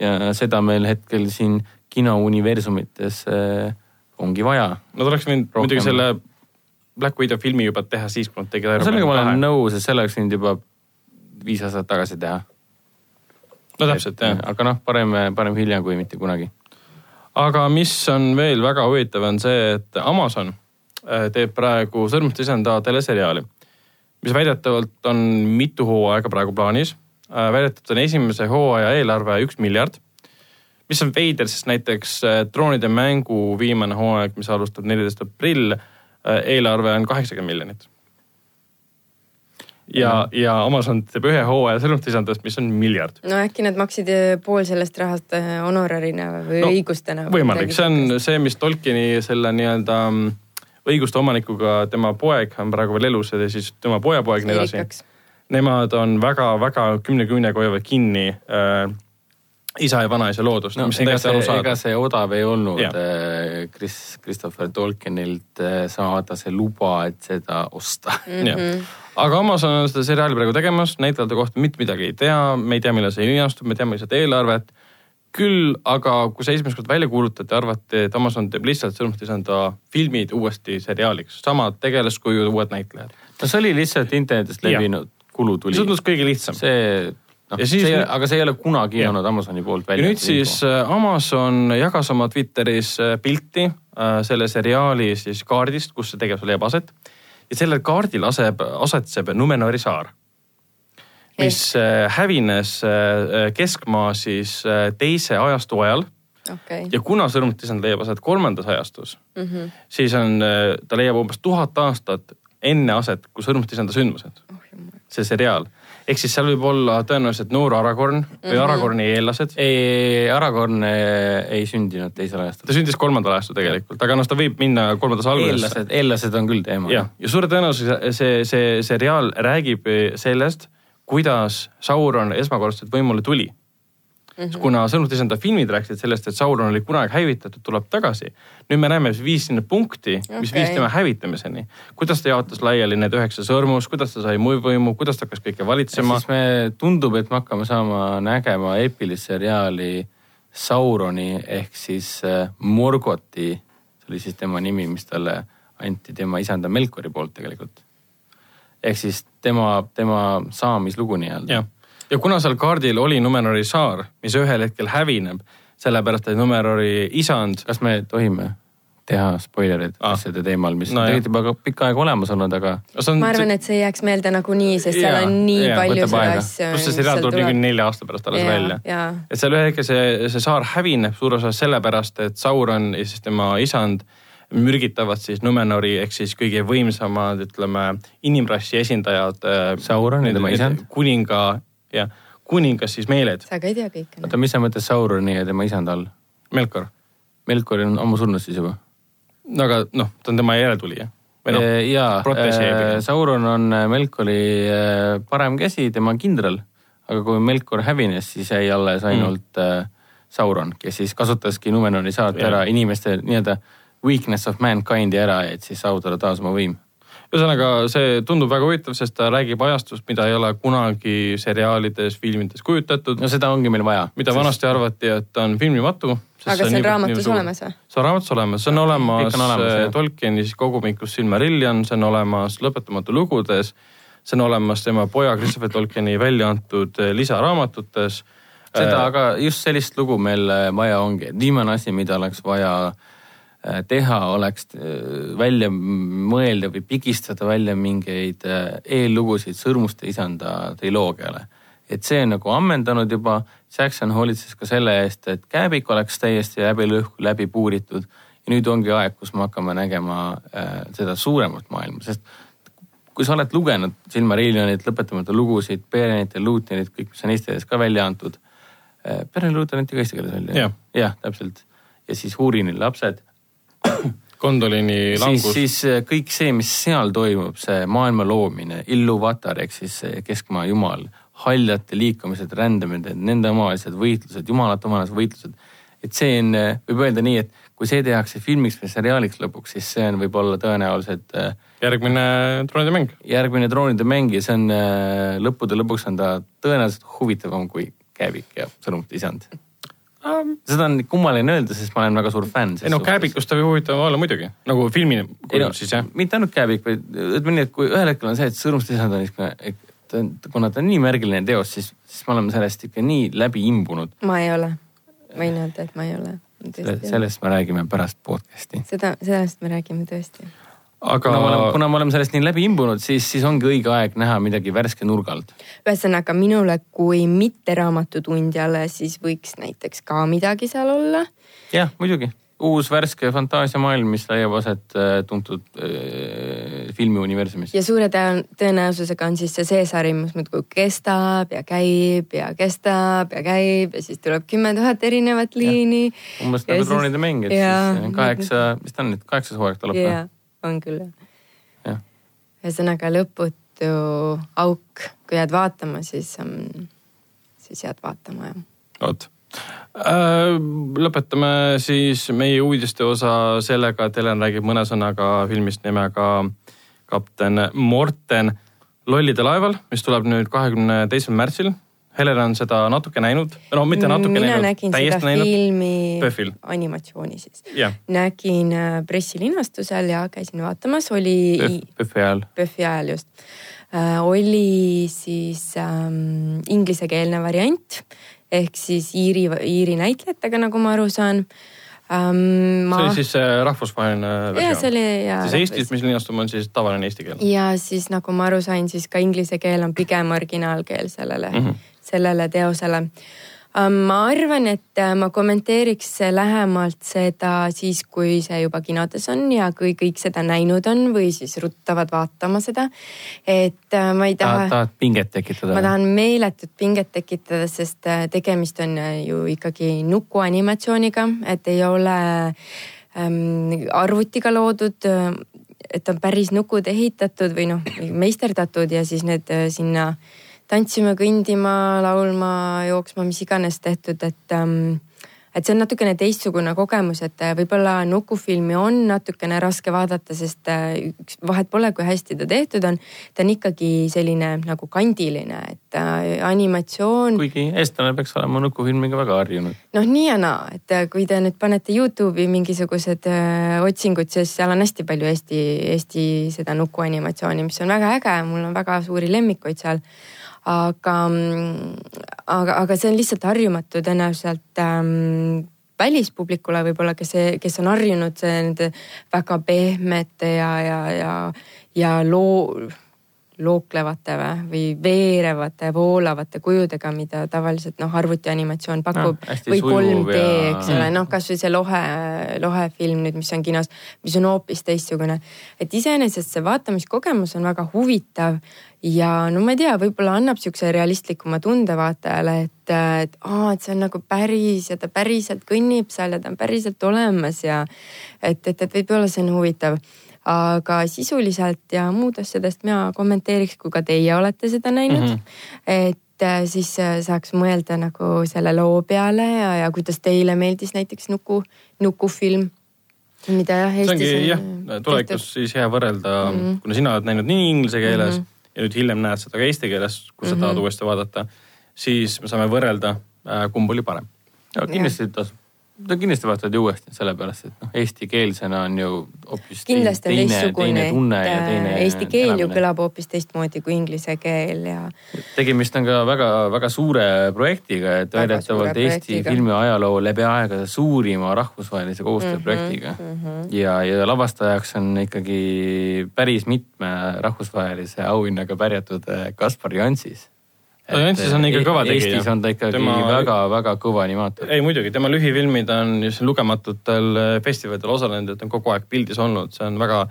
ja seda meil hetkel siin kinouniversumites äh, ongi vaja. Nad oleks võinud muidugi selle Black Widow filmi juba teha siis, kui nad tegid sellega ma olen nõus, et selle oleks võinud juba viis aastat tagasi teha. No täpselt jah. aga noh, parem, parem hilja kui mitte kunagi. aga mis on veel väga huvitav, on see, et Amazon äh, teeb praegu Sõrmuste isanda teleseriaali, mis väidetavalt on mitu hooaega praegu plaanis. väidetavalt on esimese hooaja eelarve üks miljard, mis on veider, sest näiteks äh, Troonide mängu viimane hooaeg, mis alustab neliteist aprill, eelarve on kaheksakümmend miljonit. ja, ja Amazon teeb ühe hooaja Sõrmuste isandast, mis on miljard. no äkki nad maksid eh, pool sellest rahast eh, honorarina või No, no, õigustena. võimalik, see on see, mis Tolkieni selle nii-öelda mm, õiguste omanikuga, tema poeg on praegu veel elus ja siis tema pojapoeg ja nii edasi. Nemad on väga-väga kümne kümnega hoiavad kinni äh, isa ja vanaisa loodust no mis on ega täiesti see, ega arusaadav. see odav ei olnud Jah. äh, Chris, Christopher Tolkienilt äh, saada see luba, et seda osta. jah, aga Amazon on seda seriaali praegu tegemas, näitlejate kohta mitte midagi ei tea, me ei tea, millal see linastub, me teame lihtsalt eelarvet. küll aga, kui see esimest korda välja kuulutati, arvati, et Amazon teeb lihtsalt sõnumit anda filmid uuesti seriaaliks, samad tegelaskujud, uued näitlejad. no see oli lihtsalt internetist levinud kulutuli see. tundus kõige lihtsam. see, noh, Ja see, nüüd- aga see ei ole kunagi Jah. olnud Amazoni poolt ja välja. nüüd siis äh, Amazon jagas oma Twitteris äh, pilti äh, selle seriaali siis kaardist, kus see tegevus leiab aset. Ja sellel kaardil aseb, asetseb Numenori saar, mis äh, hävines äh, keskmaa siis äh, teise ajastu ajal. Okei, ja kuna sõrmutisand leiab aset kolmandas ajastus, Mhm. siis on, ta leiab umbes tuhat aastat enne aset, kui sõrmutisanda sündmused, see seriaal. Ehk siis seal võib olla tõenäoliselt noor Aragorn või Aragorni eellased. ei, Aragorn äh, ei sündinud teisel ajastul. ta sündis kolmandal ajastul tegelikult, aga noh, ta võib minna kolmandas algusesse. eellased, eellased on küll teema. jah, ja suure tõenäosusega see, see seriaal räägib sellest, kuidas Sauron esmakordselt võimule tuli mm. -hmm. kuna sõnutisenda filmid rääkisid sellest, et Sauron oli kunagi hävitatud, tuleb tagasi. nüüd me näeme, mis viis sinna punkti okay., mis Okei. viis tema hävitamiseni. kuidas ta jaotas laiali need üheksa sõrmus, kuidas ta sai mõjuvõimu, kuidas ta hakkas kõike valitsema siis. me, tundub, et me hakkame saama nägema eepilist seriaali Sauroni ehk siis äh, Morgoti, see oli siis tema nimi, mis talle anti tema isanda Melkori poolt tegelikult. ehk siis tema, tema saamislugu nii-öelda ja kuna seal kaardil oli Numenori saar, mis ühel hetkel hävineb, sellepärast et Numenori isand kas me tohime teha spoilereid Ah. asjade teemal, mis No on tegelikult juba ka pikka aega olemas olnud, aga on ma arvan, et see jääks meelde nagunii, sest seal Jaa, on nii jaa, palju võtab seda asja. pluss see seriaal tuleb niikuinii nelja aasta pärast alles välja. jaa, et seal ühel hetkel see, see saar hävineb suures osas sellepärast, et Sauron ja siis tema isand mürgitavad siis Numenori ehk siis kõige võimsamad, ütleme, inimrassi esindajad. Sauron ja tema isand? kuninga, jah, kuningas siis meeled, sa ka ei tea kõike. oota, mis sa mõtled Sauroni ja tema isanda all? Melkor. Melkor on ammu surnud siis juba? no aga noh, ta on tema järeltulija. või noh, jaa. Sauron on äh, Melkori äh, parem käsi, tema kindral. aga kui Melkor hävines, siis jäi alles ainult mm. Sauron, kes siis kasutaski Numenori saart ära inimeste nii-öelda weakness of mankind'i ära, et siis saavutada taas oma võim. Ühesõnaga see tundub väga huvitav, sest ta räägib ajastust, mida ei ole kunagi seriaalides, filmides kujutatud no seda ongi meil vaja. mida vanasti arvati, et ta on filmimatu. aga see on raamatus olemas või? see on raamatus olemas, see on olemas, on olemas, jah. Tolkieni kogumikus Silmarillion, see on olemas Lõpetamatu lugudes, see on olemas tema poja Christopher Tolkieni välja antud eh, lisaraamatutes. seda, aga just sellist lugu meil äh, vaja ongi, et viimane asi, mida oleks vaja äh, teha, oleks äh, välja mõelda või pigistada välja mingeid äh, eellugusid Sõrmuste isanda triloogiale. et see on nagu ammendanud juba, Jackson hoolitses ka selle eest, et kääbik oleks täiesti läbi lõhku, läbi puuritud ja nüüd ongi aeg, kus me hakkame nägema äh, seda suuremat maailma, sest kui sa oled lugenud Silmarillionit, lõpetamata lugusid, Berenit ja Lutenit, kõik, mis on eesti keeles ka välja antud. Beren Luten anti ka eesti keeles välja Jah.? jah, täpselt. ja siis Hurini lapsed, Gondolini langus. siis äh, kõik see, mis seal toimub, see maailma loomine, Illuvatar ehk siis keskmaa jumal, haljate liikumised, rändamised, nende omavahelised võitlused, jumalate omavahelised võitlused. et see on, võib öelda nii, et kui see tehakse filmiks või seriaaliks lõpuks, siis see on võib-olla tõenäoliselt äh, järgmine troonide mäng. järgmine troonide mäng ja see on lõppude lõpuks on ta tõenäoliselt huvitavam kui Kääbik ja Sõnumite isand. Seda on kummaline öelda, sest ma olen väga suur fänn. ei no Kääbikust ta võib huvitav olla muidugi, nagu filmi ei no kujul siis jah. mitte ainult Kääbik, vaid ütleme nii, et kui ühel hetkel on see, et Sõnumite isand on niisugune, et kuna ta on nii märgiline teos, siis, siis me oleme sellest ikka nii läbi imbunud. ma ei ole. võin öelda, et ma ei ole. sellest me räägime pärast podcast'i. seda, sellest me räägime tõesti. Aga kuna me oleme, kuna me oleme sellest nii läbi imbunud, siis, siis ongi õige aeg näha midagi värske nurga alt. ühesõnaga minule kui mitteraamatutundjale siis võiks näiteks ka midagi seal olla. jah, muidugi. uus värske fantaasiamaailm, mis leiab aset äh, tuntud äh, filmiuniversumis. ja suure tõen- tõenäosusega on siis see see-sari, mis muudkui kestab ja käib ja kestab ja käib ja siis tuleb kümme tuhat erinevat liini. umbes nagu siis- troonide mäng, et siis kaheksa, mis ta on nüüd, kaheksas hooaeg tuleb või? On küll jah. jah, ühesõnaga lõputu auk, kui jääd vaatama, siis, siis jääd vaatama jah. vot. lõpetame siis meie uudiste osa sellega, et Helen räägib mõne sõnaga filmist nimega kapten Morten lollide laeval, mis tuleb nüüd kahekümne teisel märtsil. Helen on seda natuke näinud, no mitte natuke mina näinud, täiesti näinud. filmi PÖFFil., animatsiooni siis. jah, nägin äh, pressilinastusel ja käisin vaatamas, oli PÖFFi ajal. PÖFFi ajal just äh,, oli siis ähm, inglisekeelne variant ehk siis Iiri, Iiri näitlejatega, nagu ma aru saan ähm,. see oli siis see rahvusvaheline ja see versioon. oli ja. siis Eestis, mis linastub, on siis tavaline eesti keel. ja siis nagu ma aru sain, siis ka inglise keel on pigem originaalkeel sellele mm. -hmm. Sellele teosele. ma arvan, et äh, ma kommenteeriks lähemalt seda siis, kui see juba kinodes on ja kui kõik seda näinud on või siis ruttavad vaatama seda. et äh, ma ei taha tahad pinget tekitada? ma tahan meeletut pinget tekitada, sest äh, tegemist on äh, ju ikkagi nukuanimatsiooniga, et ei ole ähm, arvutiga loodud, et on päris nukud ehitatud või noh, meisterdatud ja siis need äh, sinna tantsima, kõndima, laulma, jooksma, mis iganes tehtud, et ähm, et see on natukene teistsugune kogemus, et äh, võib-olla nukufilmi on natukene raske vaadata, sest äh, üks vahet pole, kui hästi ta tehtud on. ta on ikkagi selline nagu kandiline, et äh, animatsioon, kuigi eestlane peaks olema nukufilmiga väga harjunud. noh nii ja naa, et kui te nüüd panete Youtube'i mingisugused otsingud, siis seal on hästi palju Eesti, Eesti seda nukuanimatsiooni, mis on väga äge, mul on väga suuri lemmikuid seal aga, aga, aga see on lihtsalt harjumatu tõenäoliselt ähm, välispublikule võib-olla, kes, kes on harjunud nende väga pehmete ja, ja, ja, ja loo looklevate või, või veerevate, voolavate kujudega, mida tavaliselt noh, arvutianimatsioon pakub. no, või 3D ja..., eks ole, noh, kasvõi see lohe, lohefilm nüüd, mis on kinos, mis on hoopis teistsugune. et iseenesest see vaatamiskogemus on väga huvitav ja no ma ei tea, võib-olla annab sihukese realistlikuma tunde vaatajale, et, et aa, et see on nagu päris ja ta päriselt kõnnib seal ja ta on päriselt olemas ja et, et, et võib-olla see on huvitav aga sisuliselt ja muud asjadest mina kommenteeriks, kui ka teie olete seda näinud mm. -hmm. et äh, siis äh, saaks mõelda nagu selle loo peale ja, ja kuidas teile meeldis näiteks Nuku, Nukufilm mida jah Eestis see ongi jah, tulevikus siis hea võrrelda mm, -hmm. kuna sina oled näinud nii inglise keeles mm -hmm. ja nüüd hiljem näed seda ka eesti keeles, kui sa mm -hmm. tahad uuesti vaadata, siis me saame võrrelda, äh, kumb oli parem. kindlasti tasub no kindlasti vaatad ju uuesti, sellepärast et noh, eestikeelsena on ju hoopis kindlasti teine, teistsugune, ja teine. Eesti keel elamine. ju kõlab hoopis teistmoodi kui inglise keel ja. tegemist on ka väga-väga suure projektiga, et väidetavalt Eesti filmi ajaloo läbi aegade suurima rahvusvahelise koostöö mm -hmm, projektiga mm. -hmm. ja, ja lavastajaks on ikkagi päris mitme rahvusvahelise auhinnaga pärjatud eh, Kaspar Jansis no Jansis on ikka kõva tegija. Eestis on ta ikkagi väga-väga tema... kõva animaator. ei muidugi, tema lühifilmid on just lugematutel äh, festivalidel osalenud, et on kogu aeg pildis olnud, see on väga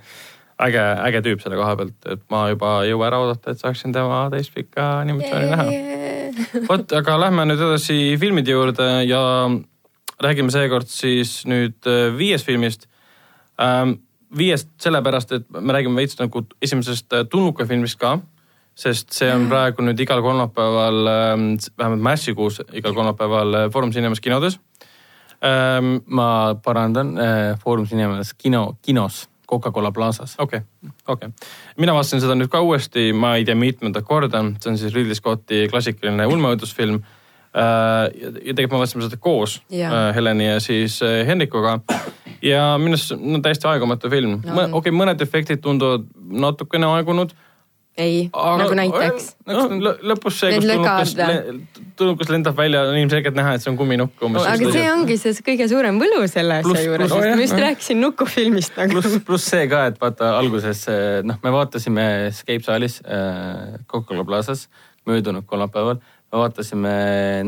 äge, äge tüüp selle koha pealt, et ma juba ei jõua ära oodata, et saaksin tema täispikka animatsiooni näha. vot, aga lähme nüüd edasi filmide juurde ja räägime seekord siis nüüd äh, viiest filmist ähm,. viiest sellepärast, et me räägime veits nagu esimesest tulnuka filmist ka sest see on praegu nüüd igal kolmapäeval, ähm, vähemalt märtsikuus igal kolmapäeval äh, Foorum Cinemas kinodes. Ähm, ma parandan, äh, Foorum Cinemas kino, kinos Coca-Cola Plazas. okei okay,, okei okay.. mina vaatasin seda nüüd ka uuesti, ma ei tea mitmendat korda, see on siis Ridley Scotti klassikaline ulmeõudusfilm. Äh, ja tegelikult me vaatasime seda koos ja. Heleni ja siis Henrikuga ja minu arust no täiesti aegumatu film no.. okei okay,, mõned efektid tunduvad natukene aegunud ei, nagu näiteks. no lõpus see, kus tulnukas, tulnukas lendab välja, on ilmselgelt näha, et see on kumminukk umbes. aga see ongi see kõige suurem võlu selle asja juures, sest ma just rääkisin nukufilmist nagu. pluss, pluss see ka, et vaata alguses noh, me vaatasime Escape saalis äh, Coca-Cola Plazas möödunud kolmapäeval. me vaatasime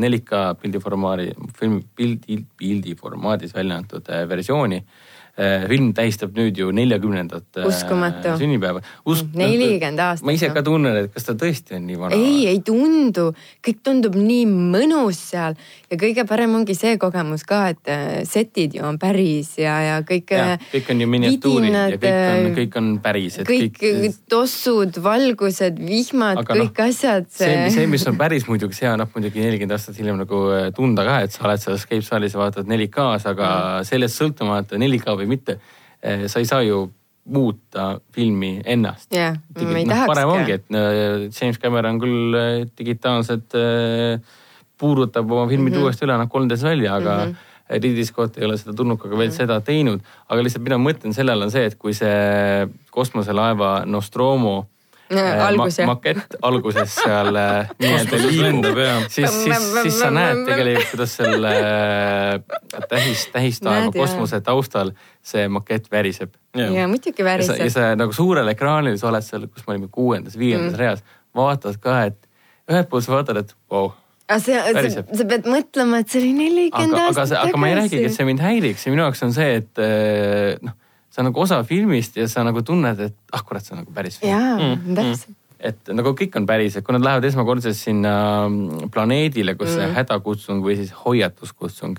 4K pildiformaadi, film, pildi, pildiformaadis välja antud äh, versiooni Äh, film tähistab nüüd ju neljakümnendat äh, sünnipäeva. Mm, nelikümmend aastat. ma ise ka tunnen, et kas ta tõesti on nii vana. ei, ei tundu, kõik tundub nii mõnus seal ja kõige parem ongi see kogemus ka, et äh, setid ju on päris ja, ja kõik. kõik on ju miniatuurid vidinad, ja kõik on, kõik on päris. kõik, kõik tossud, valgused, vihmad, noh, kõik no, asjad see.... see, mis on päris muidugi, see annab muidugi nelikümmend aastat hiljem nagu tunda ka, et sa oled seal Escape saalis ja vaatad 4K-s, aga mm. sellest sõltumata 4K või mitte. Eh, sa ei saa ju muuta filmi ennast yeah,. No, parem ongi, et eh, James Cameron küll eh, digitaalselt puurutab oma filmid mm -hmm. uuesti üle, annab 3D-s välja, aga mm -hmm. Ridley Scott ei ole seda tulnukaga veel mm -hmm. seda teinud. aga lihtsalt mida ma mõtlen sellele on see, et kui see kosmoselaeva Nostromo Äh, algus, ma, makett alguses seal äh, nii-öelda liigub, siis, siis, siis sa näed tegelikult, kuidas selle äh, tähis, tähistaeva kosmose taustal see makett väriseb. ja muidugi väriseb. ja sa nagu suurel ekraanil, sa oled seal, kus me olime kuuendas, viiendas mm. reas, vaatad ka, et ühelt poolt sa vaatad, et vau wow, aga see, sa, sa pead mõtlema, et see oli nelikümmend aastat tagasi. aga ma ei räägigi, et see mind häiriks ja minu jaoks on see, et noh see on nagu osa filmist ja sa nagu tunned, et ah kurat, see on nagu päris film. jaa mm., täpselt et nagu kõik on päris, et kui nad lähevad esmakordselt sinna mm, planeedile, kus mm. see hädakutsung või siis hoiatuskutsung,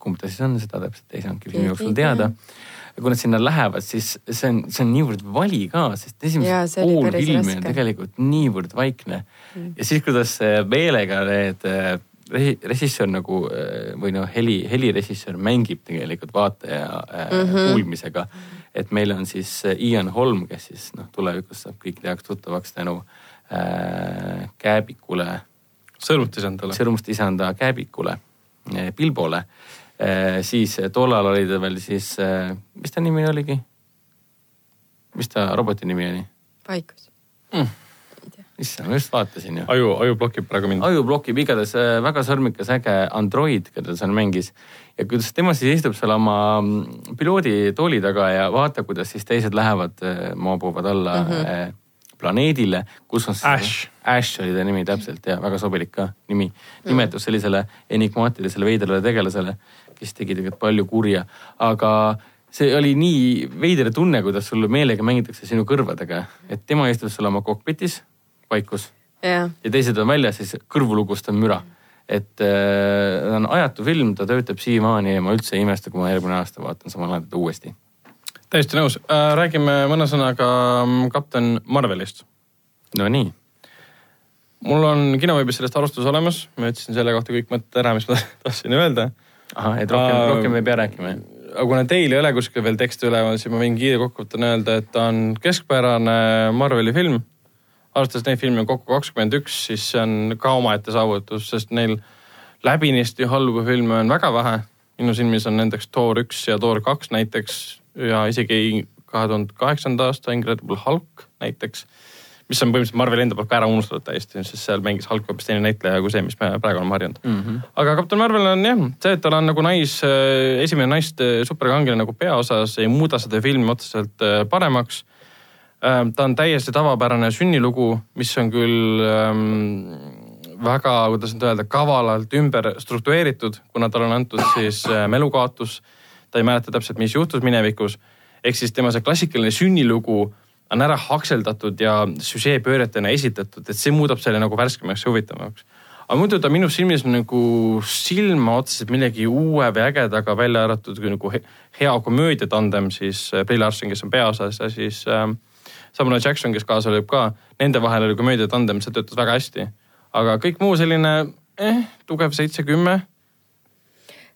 kumb ta siis on, seda täpselt ei saanudki filmi jooksul teada. ja kui nad sinna lähevad, siis see on, see on niivõrd vali ka, sest esimesed pool filmi on tegelikult niivõrd vaikne mm.. ja siis, kuidas meelega need režissöör nagu või noh, heli, helirežissöör mängib tegelikult vaataja mm -hmm. kuulmisega. et meil on siis Ian Holm, kes siis noh, tulevikus saab kõikide jaoks tuttavaks tänu äh, Kääbikule. sõrmuti isandale. sõrmuti isanda Kääbikule, Bilbole äh,. siis tollal oli ta veel siis äh,, mis ta nimi oligi? mis ta roboti nimi oli? Paikus mm issand, ma just vaatasin ju. aju, aju blokib praegu mind. aju blokib igatahes äh, väga sõrmikas äge android, keda ta seal mängis. ja kuidas tema siis istub seal oma mm, pilooditooli taga ja vaatab, kuidas siis teised lähevad, maabuvad alla mm -hmm. planeedile, kus on siis Ash. Ash oli ta nimi täpselt ja väga sobilik ka nimi. nimetus sellisele enigmaatilisele veidrale tegelasele, kes tegi tegelikult palju kurja, aga see oli nii veider tunne, kuidas sul meelega mängitakse sinu kõrvadega, et tema istus seal oma kokpitis, vaikus jah, ja teised on väljas, siis kõrvulugustav müra. et äh, ta on ajatu film, ta töötab siiamaani ja ma üldse ei imesta, kui ma järgmine aasta vaatan sama laadit uuesti. täiesti nõus. räägime mõne sõnaga mm, kapten Marvelist. Nonii, mul on kinoveebis sellest arvustus olemas, ma ütlesin selle kohta kõik mõtted ära, mis ma tahtsin öelda. ahah, et rohkem Aa,, rohkem ei pea rääkima. aga kuna teil ei ole kuskil veel teksti üleval, siis ma võin kiire kokkuvõttena öelda, et ta on keskpärane Marveli film. Arvestades neid filme on kokku kakskümmend üks, siis see on ka omaette saavutus, sest neil läbinisti halbu filme on väga vähe. minu silmis on nendeks Thor üks ja Thor kaks näiteks ja isegi kahe tuhande kaheksanda aasta Incredible Hulk näiteks mis on põhimõtteliselt Marveli enda poolt ka ära unustatud täiesti, sest seal mängis Hulk hoopis teine näitleja kui see, mis me praegu oleme harjunud mm. -hmm. aga Kapten Marvel on jah, see, et tal on nagu nais, esimene naiste superkangelane nagu peaosas, ei muuda seda filmi otseselt äh, paremaks. Ta on täiesti tavapärane sünnilugu, mis on küll ähm, väga, kuidas nüüd öelda, kavalalt ümber struktureeritud, kuna talle on antud siis äh, melukaotus. ta ei mäleta täpselt, mis juhtus minevikus. ehk siis tema see klassikaline sünnilugu on ära hakseldatud ja süžeepööretena esitatud, et see muudab selle nagu värskemaks ja huvitavamaks. aga muidu ta minu silmis nagu silma otseselt millegi uue või ägedaga välja arvatud nagu he- hea komöödiatandem siis äh, Brie Larson, kes on peaosas ja siis äh, Samuel Jackson, kes kaasa lööb ka. Nende vahel oli komöödiatandem, see töötas väga hästi. aga kõik muu selline eh, tugev seitse-kümme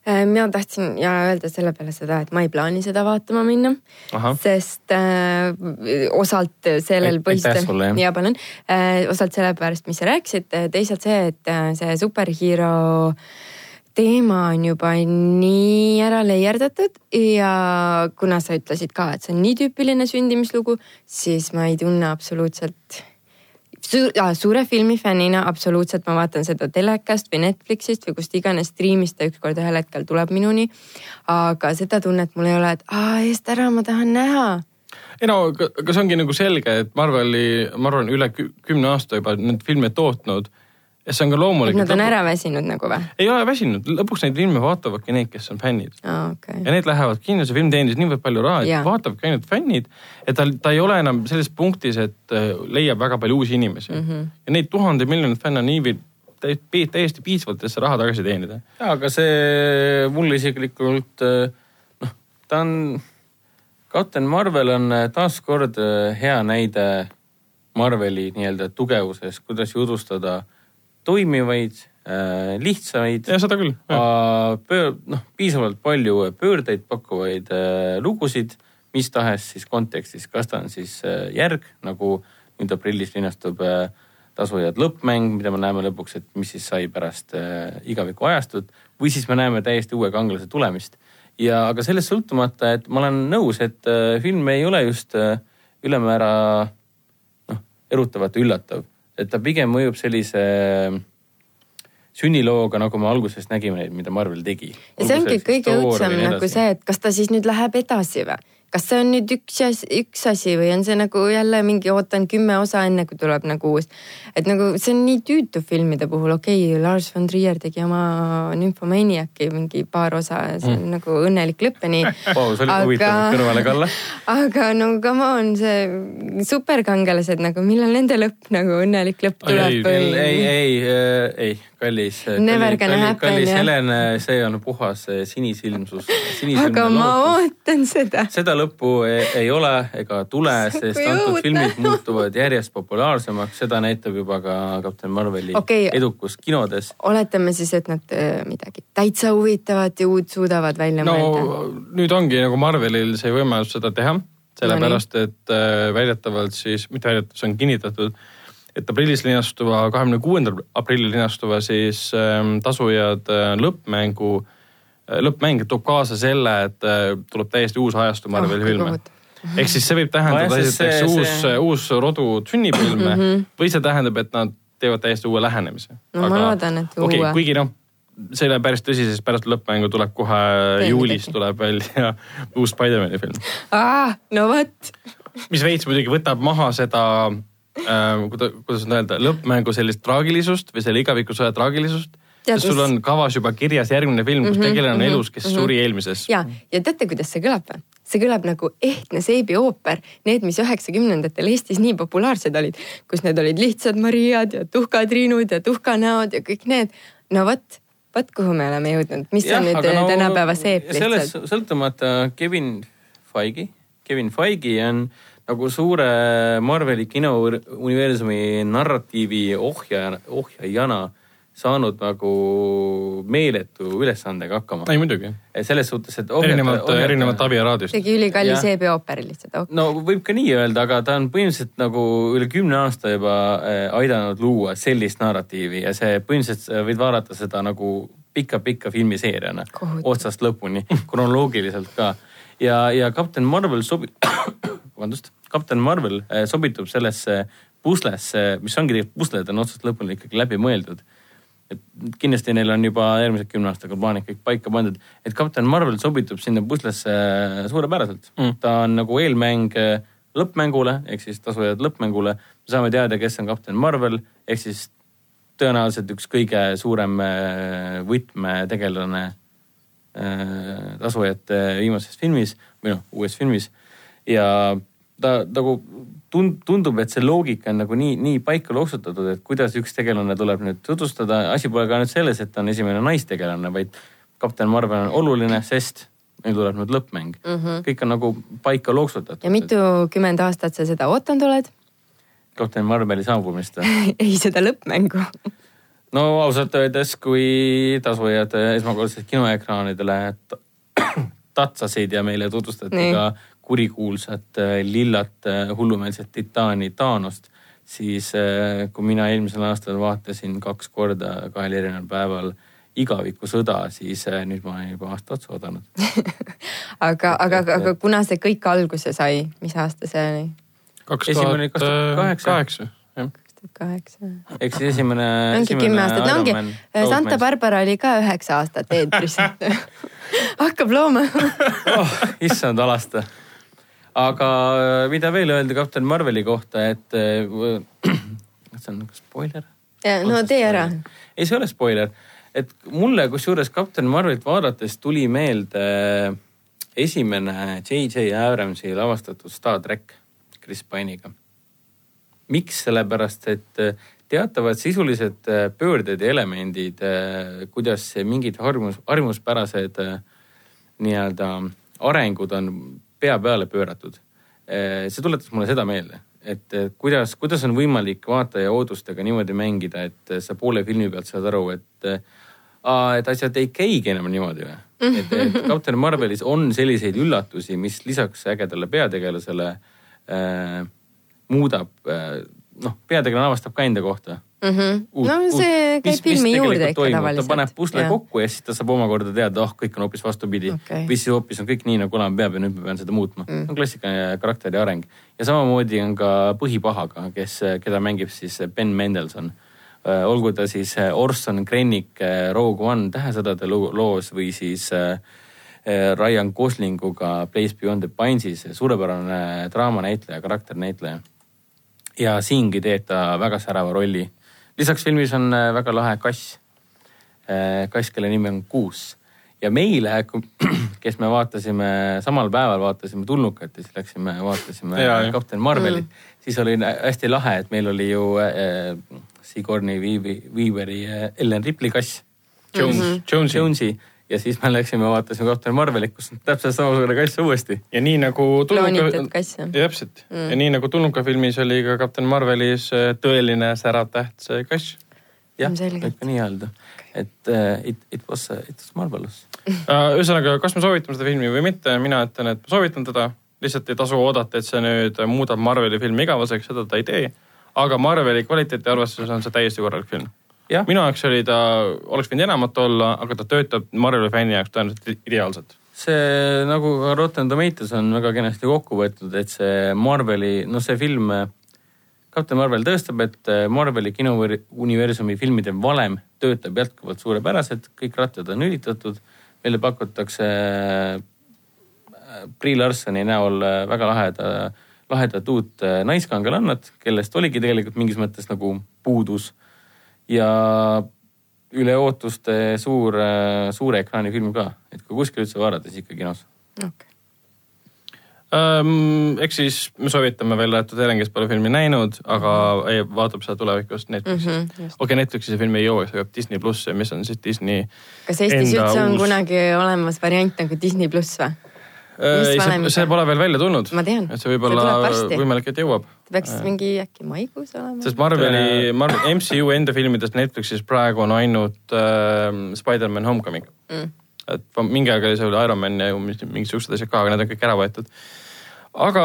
Äh, mina tahtsin ja öelda selle peale seda, et ma ei plaani seda vaatama minna, sest äh, osalt sellel jah., ja palun äh,, osalt sellepärast, mis sa rääkisid, teisalt see, et äh, see superhero teema on juba nii ära leierdatud ja kuna sa ütlesid ka, et see on nii tüüpiline sündimislugu, siis ma ei tunne absoluutselt suur, suure filmifännina absoluutselt ma vaatan seda telekast või Netflixist või kust iganes striimist ta ükskord ühel hetkel tuleb minuni. aga seda tunnet mul ei ole, et aa eest ära ma tahan näha. ei no see ongi nagu selge, et Marveli, ma arvan, üle kü- kümne aasta juba neid filme tootnud. Ja see on ka et loomulik. nad on ära väsinud nagu või? ei ole väsinud, lõpuks neid filme vaatavadki need, kes on fännid. aa okei ja need lähevad kinno, see film teenis niivõrd palju raha, et vaatavadki ainult fännid. et ta, ta ei ole enam selles punktis, et äh, leiab väga palju uusi inimesi mm. -hmm. ja neid tuhandeid miljoneid fänne on nii või täiesti, piisavalt, et see raha tagasi teenida. ja aga see mulle isiklikult äh, noh, ta on, Captain Marvel on äh, taaskord äh, hea näide Marveli nii-öelda tugevusest, kuidas jutustada toimivaid, lihtsaid seda küll. pöör-, noh, piisavalt palju pöördeid pakkuvaid äh, lugusid, mis tahes siis kontekstis, kas ta on siis äh, järg, nagu nüüd aprillis linastub äh, tasujad lõppmäng, mida me näeme lõpuks, et mis siis sai pärast äh, igaviku ajastut või siis me näeme täiesti uue kangelase tulemist. ja aga sellest sõltumata, et ma olen nõus, et äh, film ei ole just äh, ülemäära noh, erutavat ja üllatav, et ta pigem mõjub sellise äh, sünnilooga, nagu me alguses nägime neid, mida Marvel tegi. ja see ongi kõige õudsem nagu see, et kas ta siis nüüd läheb edasi või? Kas see on nüüd üks asi, üks asi või on see nagu jälle mingi ootan kümme osa enne, kui tuleb nagu uus. et nagu see on nii tüütu filmide puhul, okei okay,, Lars von Trier tegi oma Nymphomaniaci mingi paar osa ja see on mm. nagu õnnelik lõpp ja nii Vau, see oli huvitav kõrvale, Kalle. aga no come on, see superkangelased nagu, millal nende lõpp nagu õnnelik lõpp tuleb ei, või? ei, ei, ei, kallis. Never gonna happen, kallis jah. Helen, see on puhas eh, sinisilmsus. aga ma ootan seda. seda lõppu ei, ei ole ega tule, sest antud filmid muutuvad järjest populaarsemaks, seda näitab juba ka Captain Marveli Okei. edukus kinodes. oletame siis, et nad äh, midagi täitsa huvitavat ja uut suudavad välja no mõelda. nüüd ongi nagu Marvelil see võimalus seda teha, sellepärast et äh, väidetavalt siis, mitte väidetavalt, see on kinnitatud, et aprillis linastuva, kahekümne kuuendal aprillil linastuva siis ähm, tasujad äh, lõppmängu, lõppmäng toob kaasa selle, et äh, tuleb täiesti uus ajastu Marveli Oh, filme ehk siis see võib tähendada esiteks see- uus see-, uus rodu sünnib ilme mm -hmm. või see tähendab, et nad teevad täiesti uue lähenemise. No ma loodan, et okei uue. kuigi noh, see ei ole päris tõsi, sest pärast lõppmängu tuleb kohe juulis teki. tuleb välja uus Spider-man'i film, aa, no vot. mis veits muidugi võtab maha seda äh,, kuidas, nüüd öelda, lõppmängu sellist traagilisust või selle igavikusõja traagilisust. Tead, sul on kavas juba kirjas järgmine film, kus Mhm, tegelane on mhm, elus, kes mhm. suri eelmises. ja, ja teate, kuidas see kõlab või? see kõlab nagu ehtne seebiooper, need, mis üheksakümnendatel Eestis nii populaarsed olid, kus need olid lihtsad Mariad ja tuhkatriinud ja tuhkanäod ja kõik need. no vot, vot kuhu me oleme jõudnud, mis on nüüd no, tänapäeva seep sellest lihtsalt. sõltumata Kevin Feige, Kevin Feige on nagu suure Marveli kinouniversumi narratiivi ohja, ohjajana saanud nagu meeletu ülesandega hakkama. ei muidugi, selles suhtes, et erinevalt, erinevalt Avi ja Raadiost. tegi ülikalli Jah. seebiooper lihtsalt oh.. no võib ka nii öelda, aga ta on põhimõtteliselt nagu üle kümne aasta juba äh, aidanud luua sellist narratiivi ja see põhimõtteliselt sa võid vaadata seda nagu pika-pika filmiseeriana otsast lõpuni, kronoloogiliselt ka. ja, ja Captain Marvel sobi-, vabandust, Captain Marvel äh, sobitub sellesse puslesse, mis ongi tegelikult pusled on otsast lõpuni ikkagi läbi mõeldud et kindlasti neil on juba järgmised kümne aastaga plaanid kõik paika pandud, et Captain Marvel sobitub sinna puslesse suurepäraselt Mm. ta on nagu eelmäng eh, lõppmängule ehk siis tasujad lõppmängule. me saame teada, kes on Captain Marvel ehk siis tõenäoliselt üks kõige suurem eh, võtmetegelane eh, tasujate viimases filmis või noh, uues filmis ja ta nagu tund-, tundub, et see loogika on nagu nii, nii paika loksutatud, et kuidas üks tegelane tuleb nüüd tutvustada. asi pole ka nüüd selles, et ta on esimene naistegelane, vaid Captain Marvel on oluline, sest meil tuleb nüüd lõppmäng mm. -hmm. kõik on nagu paika loksutatud. ja mitukümmend aastat sa seda ootanud oled? Captain Marveli saabumist. ei, seda lõppmängu. no ausalt öeldes, kui tasujad esmakordselt kinoekraanidele ta- tatsasid ja meile tutvustati nii. ka kurikuulsat äh, lillat äh, hullumeelset titaani Thanost, siis äh, kui mina eelmisel aastal vaatasin kaks korda kahel erineval päeval igavikusõda, siis nüüd ma olen juba aasta otsa oodanud. aga, aga, aga kuna see kõik alguse sai, mis aasta see oli? kaks Esimene tuhat kaks tuhat kaheksa, jah. kaks tuhat kaheksa. ehk siis esimene. ongi kümme aastat, no ongi, Santa Barbara oli ka üheksa aastat eetris. hakkab looma. oh,. issand alasta. Aga äh, mida veel öelda Captain Marveli kohta, et äh, see on nagu spoiler? no tee ära. ei, see ei ole spoiler, et mulle kusjuures Captain Marvelit vaadates tuli meelde esimene J.J. Abramsi lavastatud Star track Chris Pine'iga. miks, sellepärast et äh, teatavad sisulised äh, pöörded ja elemendid, kuidas mingid harjumus, harjumuspärased äh, nii-öelda arengud on pea peale pööratud. see tuletas mulle seda meelde, et äh, kuidas, kuidas on võimalik vaataja ootustega niimoodi mängida, et äh, sa poole filmi pealt saad aru, et aa, et asjad ei käigi enam niimoodi või? et, et Captain Marvelis on selliseid üllatusi, mis lisaks ägedale peategelasele äh, muudab äh,, noh, peategelane avastab ka enda kohta Mhm. no see käib filmi juurde ikka ta tavaliselt. paneb pusle kokku ja siis ta saab omakorda teada, oh, kõik on hoopis vastupidi okay.. või siis hoopis on kõik nii, nagu olema peab ja nüüd ma pean seda muutma Mm. mm.. on klassikaline karakteri areng ja samamoodi on ka põhipahaga, kes, keda mängib siis Ben Mendelson. olgu ta siis äh, Orson Krennic äh, Rogue One tähesõdade lo- loos või siis äh, äh, Ryan Goslinguga Place Beyond the Pines'is, suurepärane draamanäitleja, karakternäitleja ja siingi teeb ta väga särava rolli. lisaks filmis on äh, väga lahe kass. kass, kelle nimi on Kuus ja meile, kes me vaatasime samal päeval vaatasime tulnukat ja siis läksime, vaatasime Ja. Captain Marvelit mm., siis oli hästi lahe, et meil oli ju äh, Sigourney Weavi- Weaveri äh, Ellen Ripley kass. Jones mm, -hmm. Jones'i. Jones'i ja siis me läksime, vaatasime Captain Marvelit, kus on täpselt samasugune kass uuesti. ja nii nagu jah? täpselt mm. ja nii nagu tulnuka filmis oli ka Captain Marvelis äh, tõeline särav täht, see kass. jah, võib ka nii öelda, et uh, it, it was, it was marvelous. Äh, ühesõnaga, kas me soovitame seda filmi või mitte, mina ütlen, et ma soovitan teda. lihtsalt ei tasu oodata, et see nüüd muudab Marveli filmi igaveseks, seda ta ei tee. aga Marveli kvaliteeti arvestades on see täiesti korralik film. Minu jaoks oli ta, oleks võinud enamat olla, aga ta töötab Marveli fänni jaoks tõenäoliselt ideaalselt. see nagu ka Rotten Tomatoes on väga kenasti kokku võetud, et see Marveli, noh, see film, Captain Marvel tõestab, et Marveli kinouniversumi filmide valem töötab jätkuvalt suurepäraselt, kõik rattad on lülitatud. meile pakutakse Brie Larsoni näol väga laheda, lahedat uut naiskangelannat, kellest oligi tegelikult mingis mõttes nagu puudus. Ja üle ootuste suur, suure ekraani film ka, et kui kuskil üldse vaadata, siis ikka kinos okay. Um, eks siis me soovitame välja jäetud Helen, kes pole filmi näinud, aga ei, vaatab seda tulevikus Netflixis mm -hmm,. okei okay,, Netflixi see film ei jõua, see peab Disney plussi, mis on siis Disney kas Eestis üldse on uus- kunagi olemas variant nagu Disney pluss või? Äh, ei, see, see pole veel välja tulnud. Ma tean. et see võib See olla tuleb varsti. võimalik, et jõuab. ta peaks mingi äkki maikuus olema? sest Marveli, Marvel, MCU enda filmidest Netflixis praegu on ainult äh, Spider-man Homecoming Mm. et mingi aeg oli seal Iron Man ja mingid siuksed asjad ka, aga need on kõik ära võetud. aga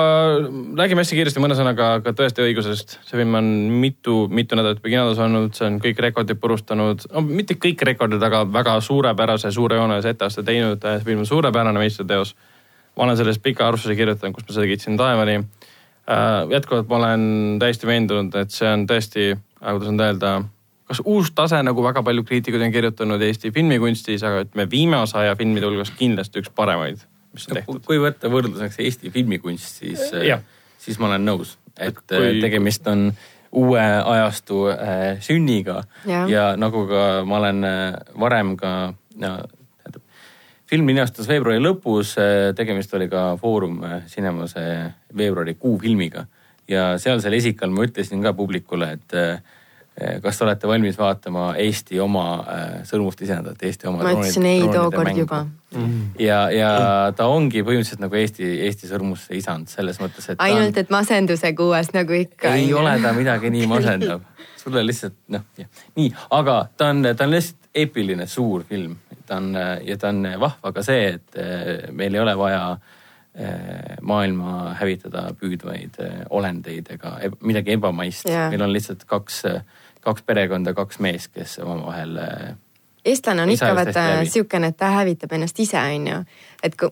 räägime hästi kiiresti mõne sõnaga ka tõesti õigusest. see film on mitu, mitu nädalat juba kinodes olnud, see on kõik rekordid purustanud, no mitte kõik rekordid, aga väga suurepärase suurejoonelise etteaste teinud. see film on suurepärane meistriteos. Ma olen sellest pika arvustuse kirjutanud, kus ma seda kiitsin taevani äh, jätkuvalt ma olen täiesti veendunud, et see on tõesti, äh, kuidas nüüd öelda, kas uus tase, nagu väga paljud kriitikud on kirjutanud Eesti filmikunstis, aga ütleme viimase aja filmide hulgas kindlasti üks paremaid, mis on tehtud. kui võtta võrdluseks Eesti filmikunst, siis Jah., siis ma olen nõus, et kui- tegemist on uue ajastu äh, sünniga ja. ja nagu ka ma olen äh, varem ka tähendab, film linastus veebruari lõpus, tegemist oli ka Foorum äh, Cinemas äh, veebruarikuu filmiga ja sealsel esikal ma ütlesin ka publikule, et äh, kas te olete valmis vaatama Eesti oma äh, sõrmust isendat, Eesti oma ma ütlesin ei tookord juba. ja, ja ta ongi põhimõtteliselt nagu Eesti, Eesti sõrmusse isand selles mõttes, et ainult, et masendusega uues nagu ikka. ei ole ta midagi nii masendav. sulle lihtsalt noh, nii, aga ta on, ta on lihtsalt eepiline suur film. ta on ja ta on vahva ka see, et eh, meil ei ole vaja eh, maailma hävitada püüdvaid eh, olendeid ega eb- midagi ebamaist Jaa. meil on lihtsalt kaks, kaks perekonda, kaks meest, kes omavahel eestlane on ikka vaata siukene, et ta hävitab ennast ise, onju. et kui,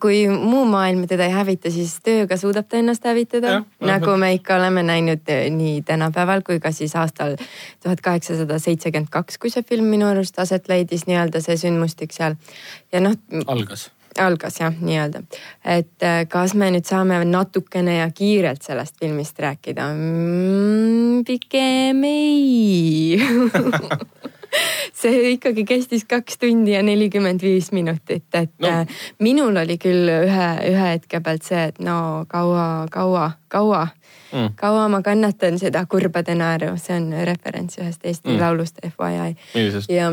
kui muu maailm teda ei hävita, siis tööga suudab ta ennast hävitada nagu me ikka oleme näinud eh, nii tänapäeval kui ka siis aastal tuhat kaheksasada seitsekümmend kaks, kui see film minu arust aset leidis, nii-öelda see sündmustik seal. ja noh, algas. algas jah, nii-öelda. et äh, kas me nüüd saame natukene ja kiirelt sellest filmist rääkida mm,? pigem ei see ikkagi kestis kaks tundi ja nelikümmend viis minutit, et No. no. minul oli küll ühe, ühe hetke pealt see, et no kaua, kaua, kaua Mm. kaua ma kannatan seda kurbade naeru, see on referents ühest Eesti Mm. mm. laulust FYI ja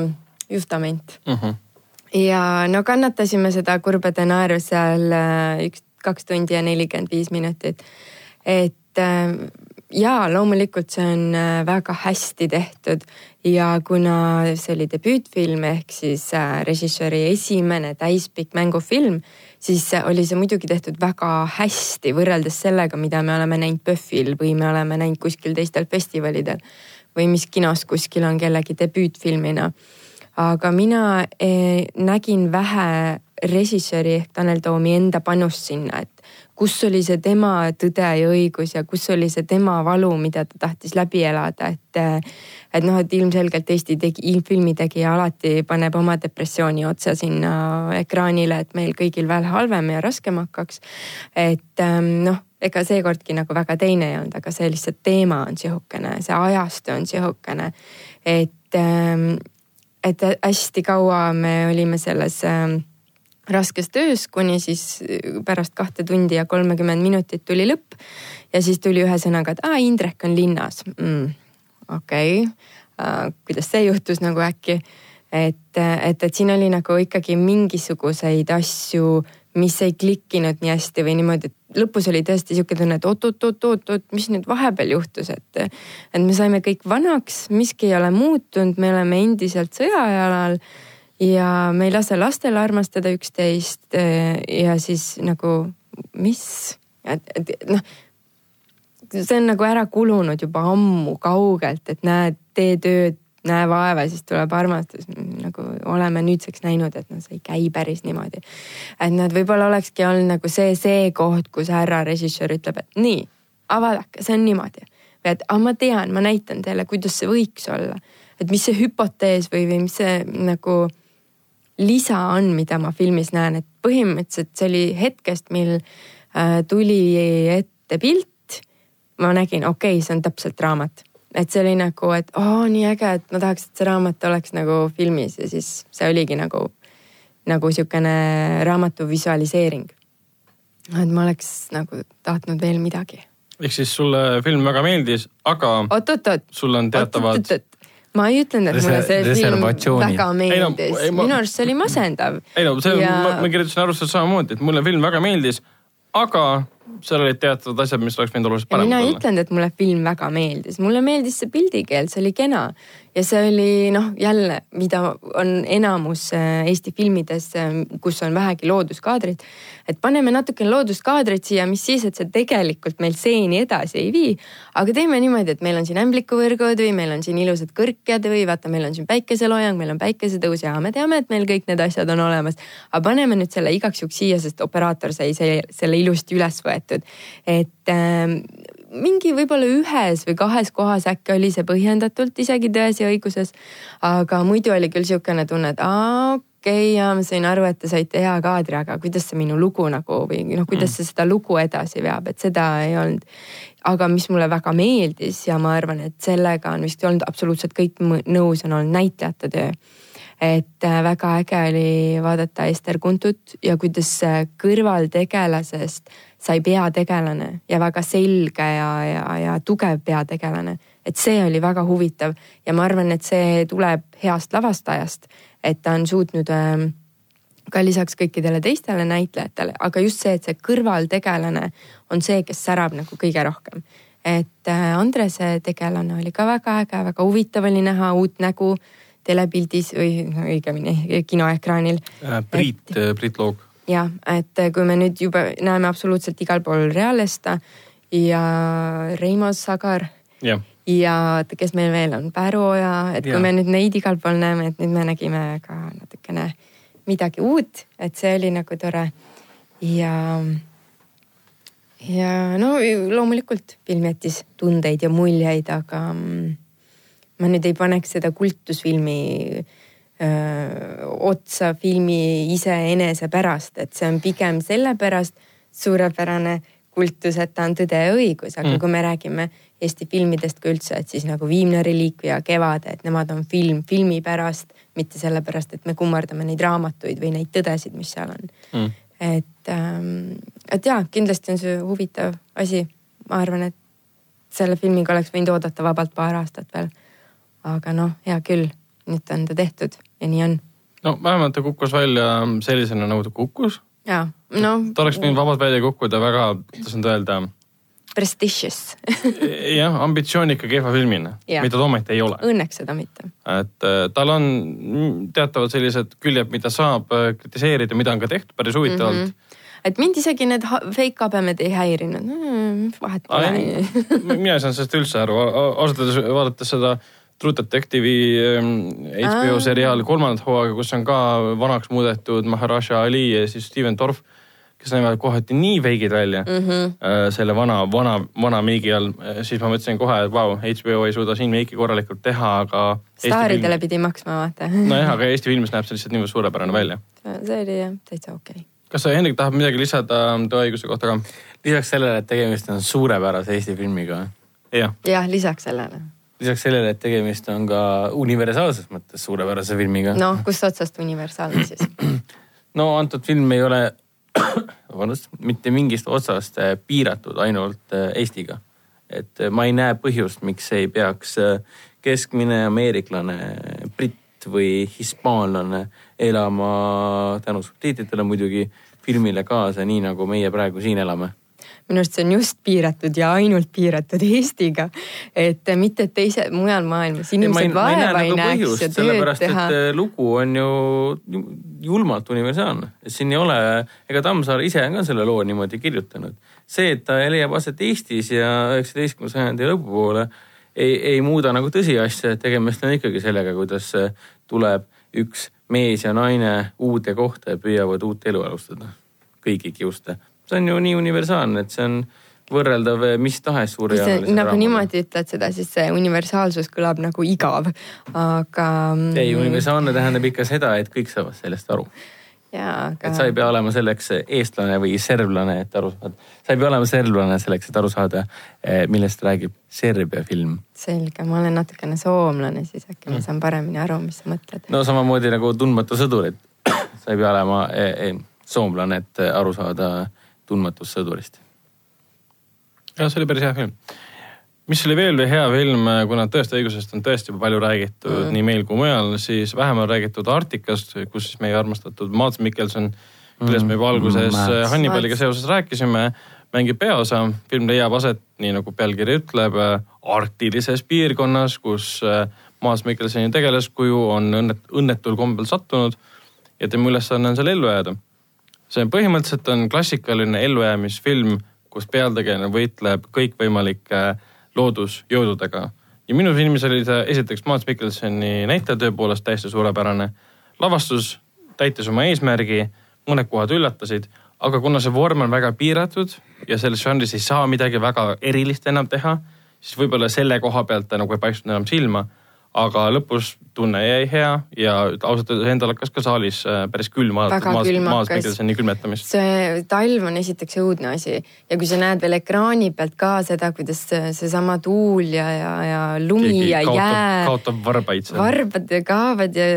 Justament mm? -hmm. ja no kannatasime seda kurbade naeru seal äh, üks, kaks tundi ja nelikümmend viis minutit. et äh, jaa, loomulikult see on äh, väga hästi tehtud. Ja kuna see oli debüütfilm ehk siis äh, režissööri esimene täispikk mängufilm, siis äh, oli see muidugi tehtud väga hästi võrreldes sellega, mida me oleme näinud PÖFFil või me oleme näinud kuskil teistel festivalidel või mis kinos kuskil on kellegi debüütfilmina. Aga mina eh, nägin vähe režissööri ehk Tanel Toomi enda panust sinna, et kus oli see tema tõde ja õigus ja kus oli see tema valu, mida ta tahtis läbi elada, et et noh, et ilmselgelt Eesti tegi, filmitegija alati paneb oma depressiooni otse sinna ekraanile, et meil kõigil veel halvem ja raskem hakkaks. et ähm, noh, ega seekordki nagu väga teine ei olnud, aga see lihtsalt teema on sihukene, see ajastu on sihukene, et ähm, et hästi kaua me olime selles ähm, raskes töös, kuni siis pärast kahte tundi ja kolmekümmend minutit tuli lõpp. ja siis tuli ühesõnaga, et aa, Indrek on linnas mm,. okei okay., kuidas see juhtus nagu äkki, et, et, et siin oli nagu ikkagi mingisuguseid asju, mis ei klikkinud nii hästi või niimoodi, et lõpus oli tõesti sihuke tunne, et oot-oot-oot-oot-oot, mis nüüd vahepeal juhtus, et, et me saime kõik vanaks, miski ei ole muutunud, me oleme endiselt sõjajalal ja me ei lase lastel armastada üksteist ja siis nagu mis, et, et noh, see on nagu ära kulunud juba ammu kaugelt, et näed, tee tööd näe vaeva, siis tuleb armastus, nagu oleme nüüdseks näinud, et noh, see ei käi päris niimoodi. et nad võib-olla olekski olnud nagu see, see koht, kus härra režissöör ütleb, et nii, aga vaadake, see on niimoodi. või et, aga ma tean, ma näitan teile, kuidas see võiks olla. et mis see hüpotees või, või mis see nagu lisa on, mida ma filmis näen, et põhimõtteliselt see oli hetkest, mil äh, tuli ette pilt. ma nägin, okei okay,, see on täpselt raamat et see oli nagu, et oo nii äge, et ma tahaks, et see raamat oleks nagu filmis ja siis see oligi nagu, nagu sihukene raamatu visualiseering. et ma oleks nagu tahtnud veel midagi. ehk siis sulle film väga meeldis, aga oot-oot-oot. sul on teatavad. Ma ei ütelnud, et mulle see film väga meeldis no,, ma... minu arust see oli masendav. ei no see ja... ma, ma kirjutasin arvustuse samamoodi, et mulle film väga meeldis, aga seal olid teatud asjad, mis oleks võinud oluliselt paremad olla. mina ei ütelnud, et mulle film väga meeldis, mulle meeldis see pildikeel, see oli kena ja see oli noh, jälle, mida on enamus äh, Eesti filmides, äh, kus on vähegi looduskaadrit. et paneme natukene looduskaadrit siia, mis siis, et see tegelikult meil stseeni edasi ei vii. aga teeme niimoodi, et meil on siin ämblikuvõrgud või meil on siin ilusad kõrkjad või vaata, meil on siin päikeseloojang, meil on päikesetõus ja me teame, et meil kõik need asjad on olemas. aga paneme nüüd selle igaks juhuks siia, sest operaator sai selle, ilusti üles võetud. et äh, mingi võib-olla ühes või kahes kohas äkki oli see põhjendatult isegi Tões ja õiguses. aga muidu oli küll sihukene tunne, et aa okei okay, ja ma sain aru, et te saite hea kaadri, aga kuidas see minu lugu nagu või noh, kuidas mm. see seda lugu edasi veab, et seda ei olnud. aga mis mulle väga meeldis ja ma arvan, et sellega on vist olnud absoluutselt kõik nõus, on olnud näitlejate töö et äh, väga äge oli vaadata Ester Kuntut ja kuidas kõrvaltegelasest sai peategelane ja väga selge ja, ja, ja tugev peategelane. et see oli väga huvitav ja ma arvan, et see tuleb heast lavastajast, et ta on suutnud äh, ka lisaks kõikidele teistele näitlejatele, aga just see, et see kõrvaltegelane on see, kes särab nagu kõige rohkem. et äh, Andrese tegelane oli ka väga äge, väga huvitav oli näha uut nägu telepildis või õigemini kinoekraanil. Priit, Priit Loog jah, et kui me nüüd juba näeme absoluutselt igal pool Realesta ja Reimo Sagar. ja kes meil veel on, Päruoja, et kui ja. me nüüd neid igal pool näeme, et nüüd me nägime ka natukene midagi uut, et see oli nagu tore. ja, ja no loomulikult film jättis tundeid ja muljeid, aga mm, ma nüüd ei paneks seda kultusfilmi öö, otsa filmi iseenese pärast, et see on pigem sellepärast suurepärane kultus, et ta on Tõde ja õigus, aga mm. kui me räägime Eesti filmidest kui üldse, et siis nagu Viimne reliikvia, Kevade, et nemad on film filmi pärast, mitte sellepärast, et me kummardame neid raamatuid või neid tõdesid, mis seal on mm.. et ähm,, et jaa, kindlasti on see huvitav asi. ma arvan, et selle filmiga oleks võinud oodata vabalt paar aastat veel. aga noh, hea küll, nüüd on ta tehtud ja nii on. no vähemalt ta kukkus välja sellisena, nagu ta kukkus. jaa, no. ta oleks võinud vabalt välja kukkuda väga, kuidas nüüd öelda prestigious jah, ambitsioonika kehva filmina, mida ta ometi ei ole. Õnneks seda mitte. et äh, tal on teatavad sellised küljed, mida saab äh, kritiseerida, mida on ka tehtud päris huvitavalt mm. -hmm et mind isegi need fake habemed ei häirinud mm,. vahet pole. mina ei saanud sellest üldse aru, ausalt öeldes vaadates seda True Detective'i HBO ähm, seriaali kolmandat hooaega, kus on ka vanaks muudetud Maharaja Ali ja siis Steven Dorff, kes näevad kohati nii veigid välja mm -hmm. selle vana, vana, vana meigi all, siis ma mõtlesin kohe, et vau, HBO ei suuda siin meiki korralikult teha, aga. staaridele pidi maksma, vaata. nojah, aga Eesti filmis näeb see lihtsalt niivõrd suurepärane välja. see oli jah, täitsa okei okay. kas sa, Hendrik, tahad midagi lisada Tõeõiguse kohta ka? lisaks sellele, et tegemist on suurepärase Eesti filmiga. jah ja, lisaks sellele lisaks sellele, et tegemist on ka universaalses mõttes suurepärase filmiga. noh, kust otsast universaalne siis? no antud film ei ole, vabandust, mitte mingist otsast äh, piiratud ainult äh, Eestiga. et äh, ma ei näe põhjust, miks ei peaks keskmine ameeriklane, britt või hispaanlane elama tänu subtiitritele muidugi filmile kaasa, nii nagu meie praegu siin elame minu arust see on just piiratud ja ainult piiratud Eestiga. et mitte, teise, mujal maailmas inimesed vaeva ei, ei nagu näeks ja tööd teha. Äh, lugu on ju julmalt universaalne, et siin ei ole, ega Tammsaar ise on ka selle loo niimoodi kirjutanud. see, et ta leiab aset Eestis ja üheksateistkümnenda sajandi lõpupoole ei, ei muuda nagu tõsiasja, et tegemist on ikkagi sellega, kuidas äh, tuleb üks mees ja naine uude kohta ja püüavad uut elu alustada. kõigi kiuste. See on ju nii universaalne, et see on võrreldav eh, mis tahes suure kui sa nagu niimoodi ütled seda, siis see universaalsus kõlab nagu igav, aga. Mm, ei, universaalne tähendab ikka seda, et kõik saavad sellest aru. Aga... et sa ei pea olema selleks eestlane või serblane, et aru saada. sa ei pea olema serblane selleks, et aru saada, eh, millest räägib Serbia film. selge, ma olen natukene soomlane, siis äkki mm. ma saan paremini aru, mis sa mõtled. no samamoodi nagu Tundmatu sõdur, et sa ei pea olema eh, eh, soomlane, et aru saada tundmatust sõdurist jah, see oli päris hea film. mis oli veel hea film, kuna tõesti õigusest on tõesti palju räägitud mm. nii meil kui mujal, siis vähem on räägitud Arktikast, kus siis meie armastatud Mads Mikkelson, kellest me juba alguses mm, Hannibaliga seoses rääkisime, mängib peaosa. film leiab aset, nii nagu pealkiri ütleb, arktilises piirkonnas, kus äh, Mads Mikkelsoni tegelaskuju on õnnet-, õnnetul kombel sattunud ja tema ülesanne on seal ellu jääda. See põhimõtteliselt on klassikaline ellujäämisfilm kus pealtegelane võitleb kõikvõimalike loodusjõududega. ja minu silmis oli see esiteks Mads Mikkelsoni näitlejatöö poolest täiesti suurepärane. lavastus täitis oma eesmärgi, mõned kohad üllatasid, aga kuna see vorm on väga piiratud ja selles žanris ei saa midagi väga erilist enam teha, siis võib-olla selle koha pealt ta nagu ei paistnud enam silma aga lõpus tunne jäi hea ja ausalt öeldes endal hakkas ka saalis äh, päris külm vaadata maas, maas Mikkelsoni külmetamist. see talv on esiteks õudne asi ja kui sa näed veel ekraani pealt ka seda, kuidas seesama tuul ja, ja, ja lumi Keegi ja kaotab, jää. kaotab varbaid seal. varbad kaovad ja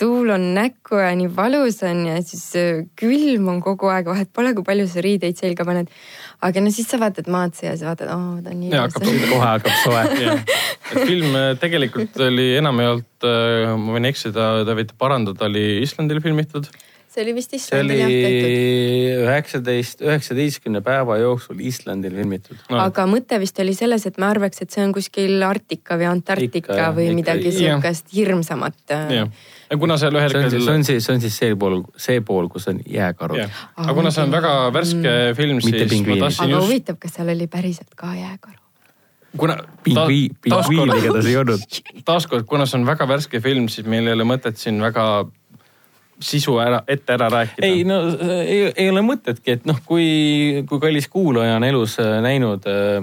tuul on näkku ja nii valus on ja siis äh, külm on kogu aeg, vahet pole, kui palju sa riideid selga paned aga no siis sa vaatad Maatsi ja sa vaatad, oo ta on nii ilus. kohe hakkab soe et film äh, tegelikult oli enamjaolt, äh, ma võin eksida, te võite parandada, oli Islandil filmitud. see oli vist Islandil jah tehtud. üheksateist, üheksateistkümne päeva jooksul Islandil filmitud no.. aga mõte vist oli selles, et me arvaks, et see on kuskil Arktika või Antarktika ikka, või ikka, midagi sihukest hirmsamat ja kuna seal ühel hetkel. see on siis, see on siis see pool, see pool, kus on jääkarud yeah.. aga kuna see on väga värske mm. film, siis ma tahtsin aga just. huvitav, kas seal oli päriselt ka jääkaru? kuna pingviin, pingviin igatahes ei olnud. taaskord, kuna see on väga värske film, siis meil ei ole mõtet siin väga sisu ära, ette ära rääkida. ei no ei, ei ole mõtetki, et noh, kui, kui kallis kuulaja on elus äh, näinud äh,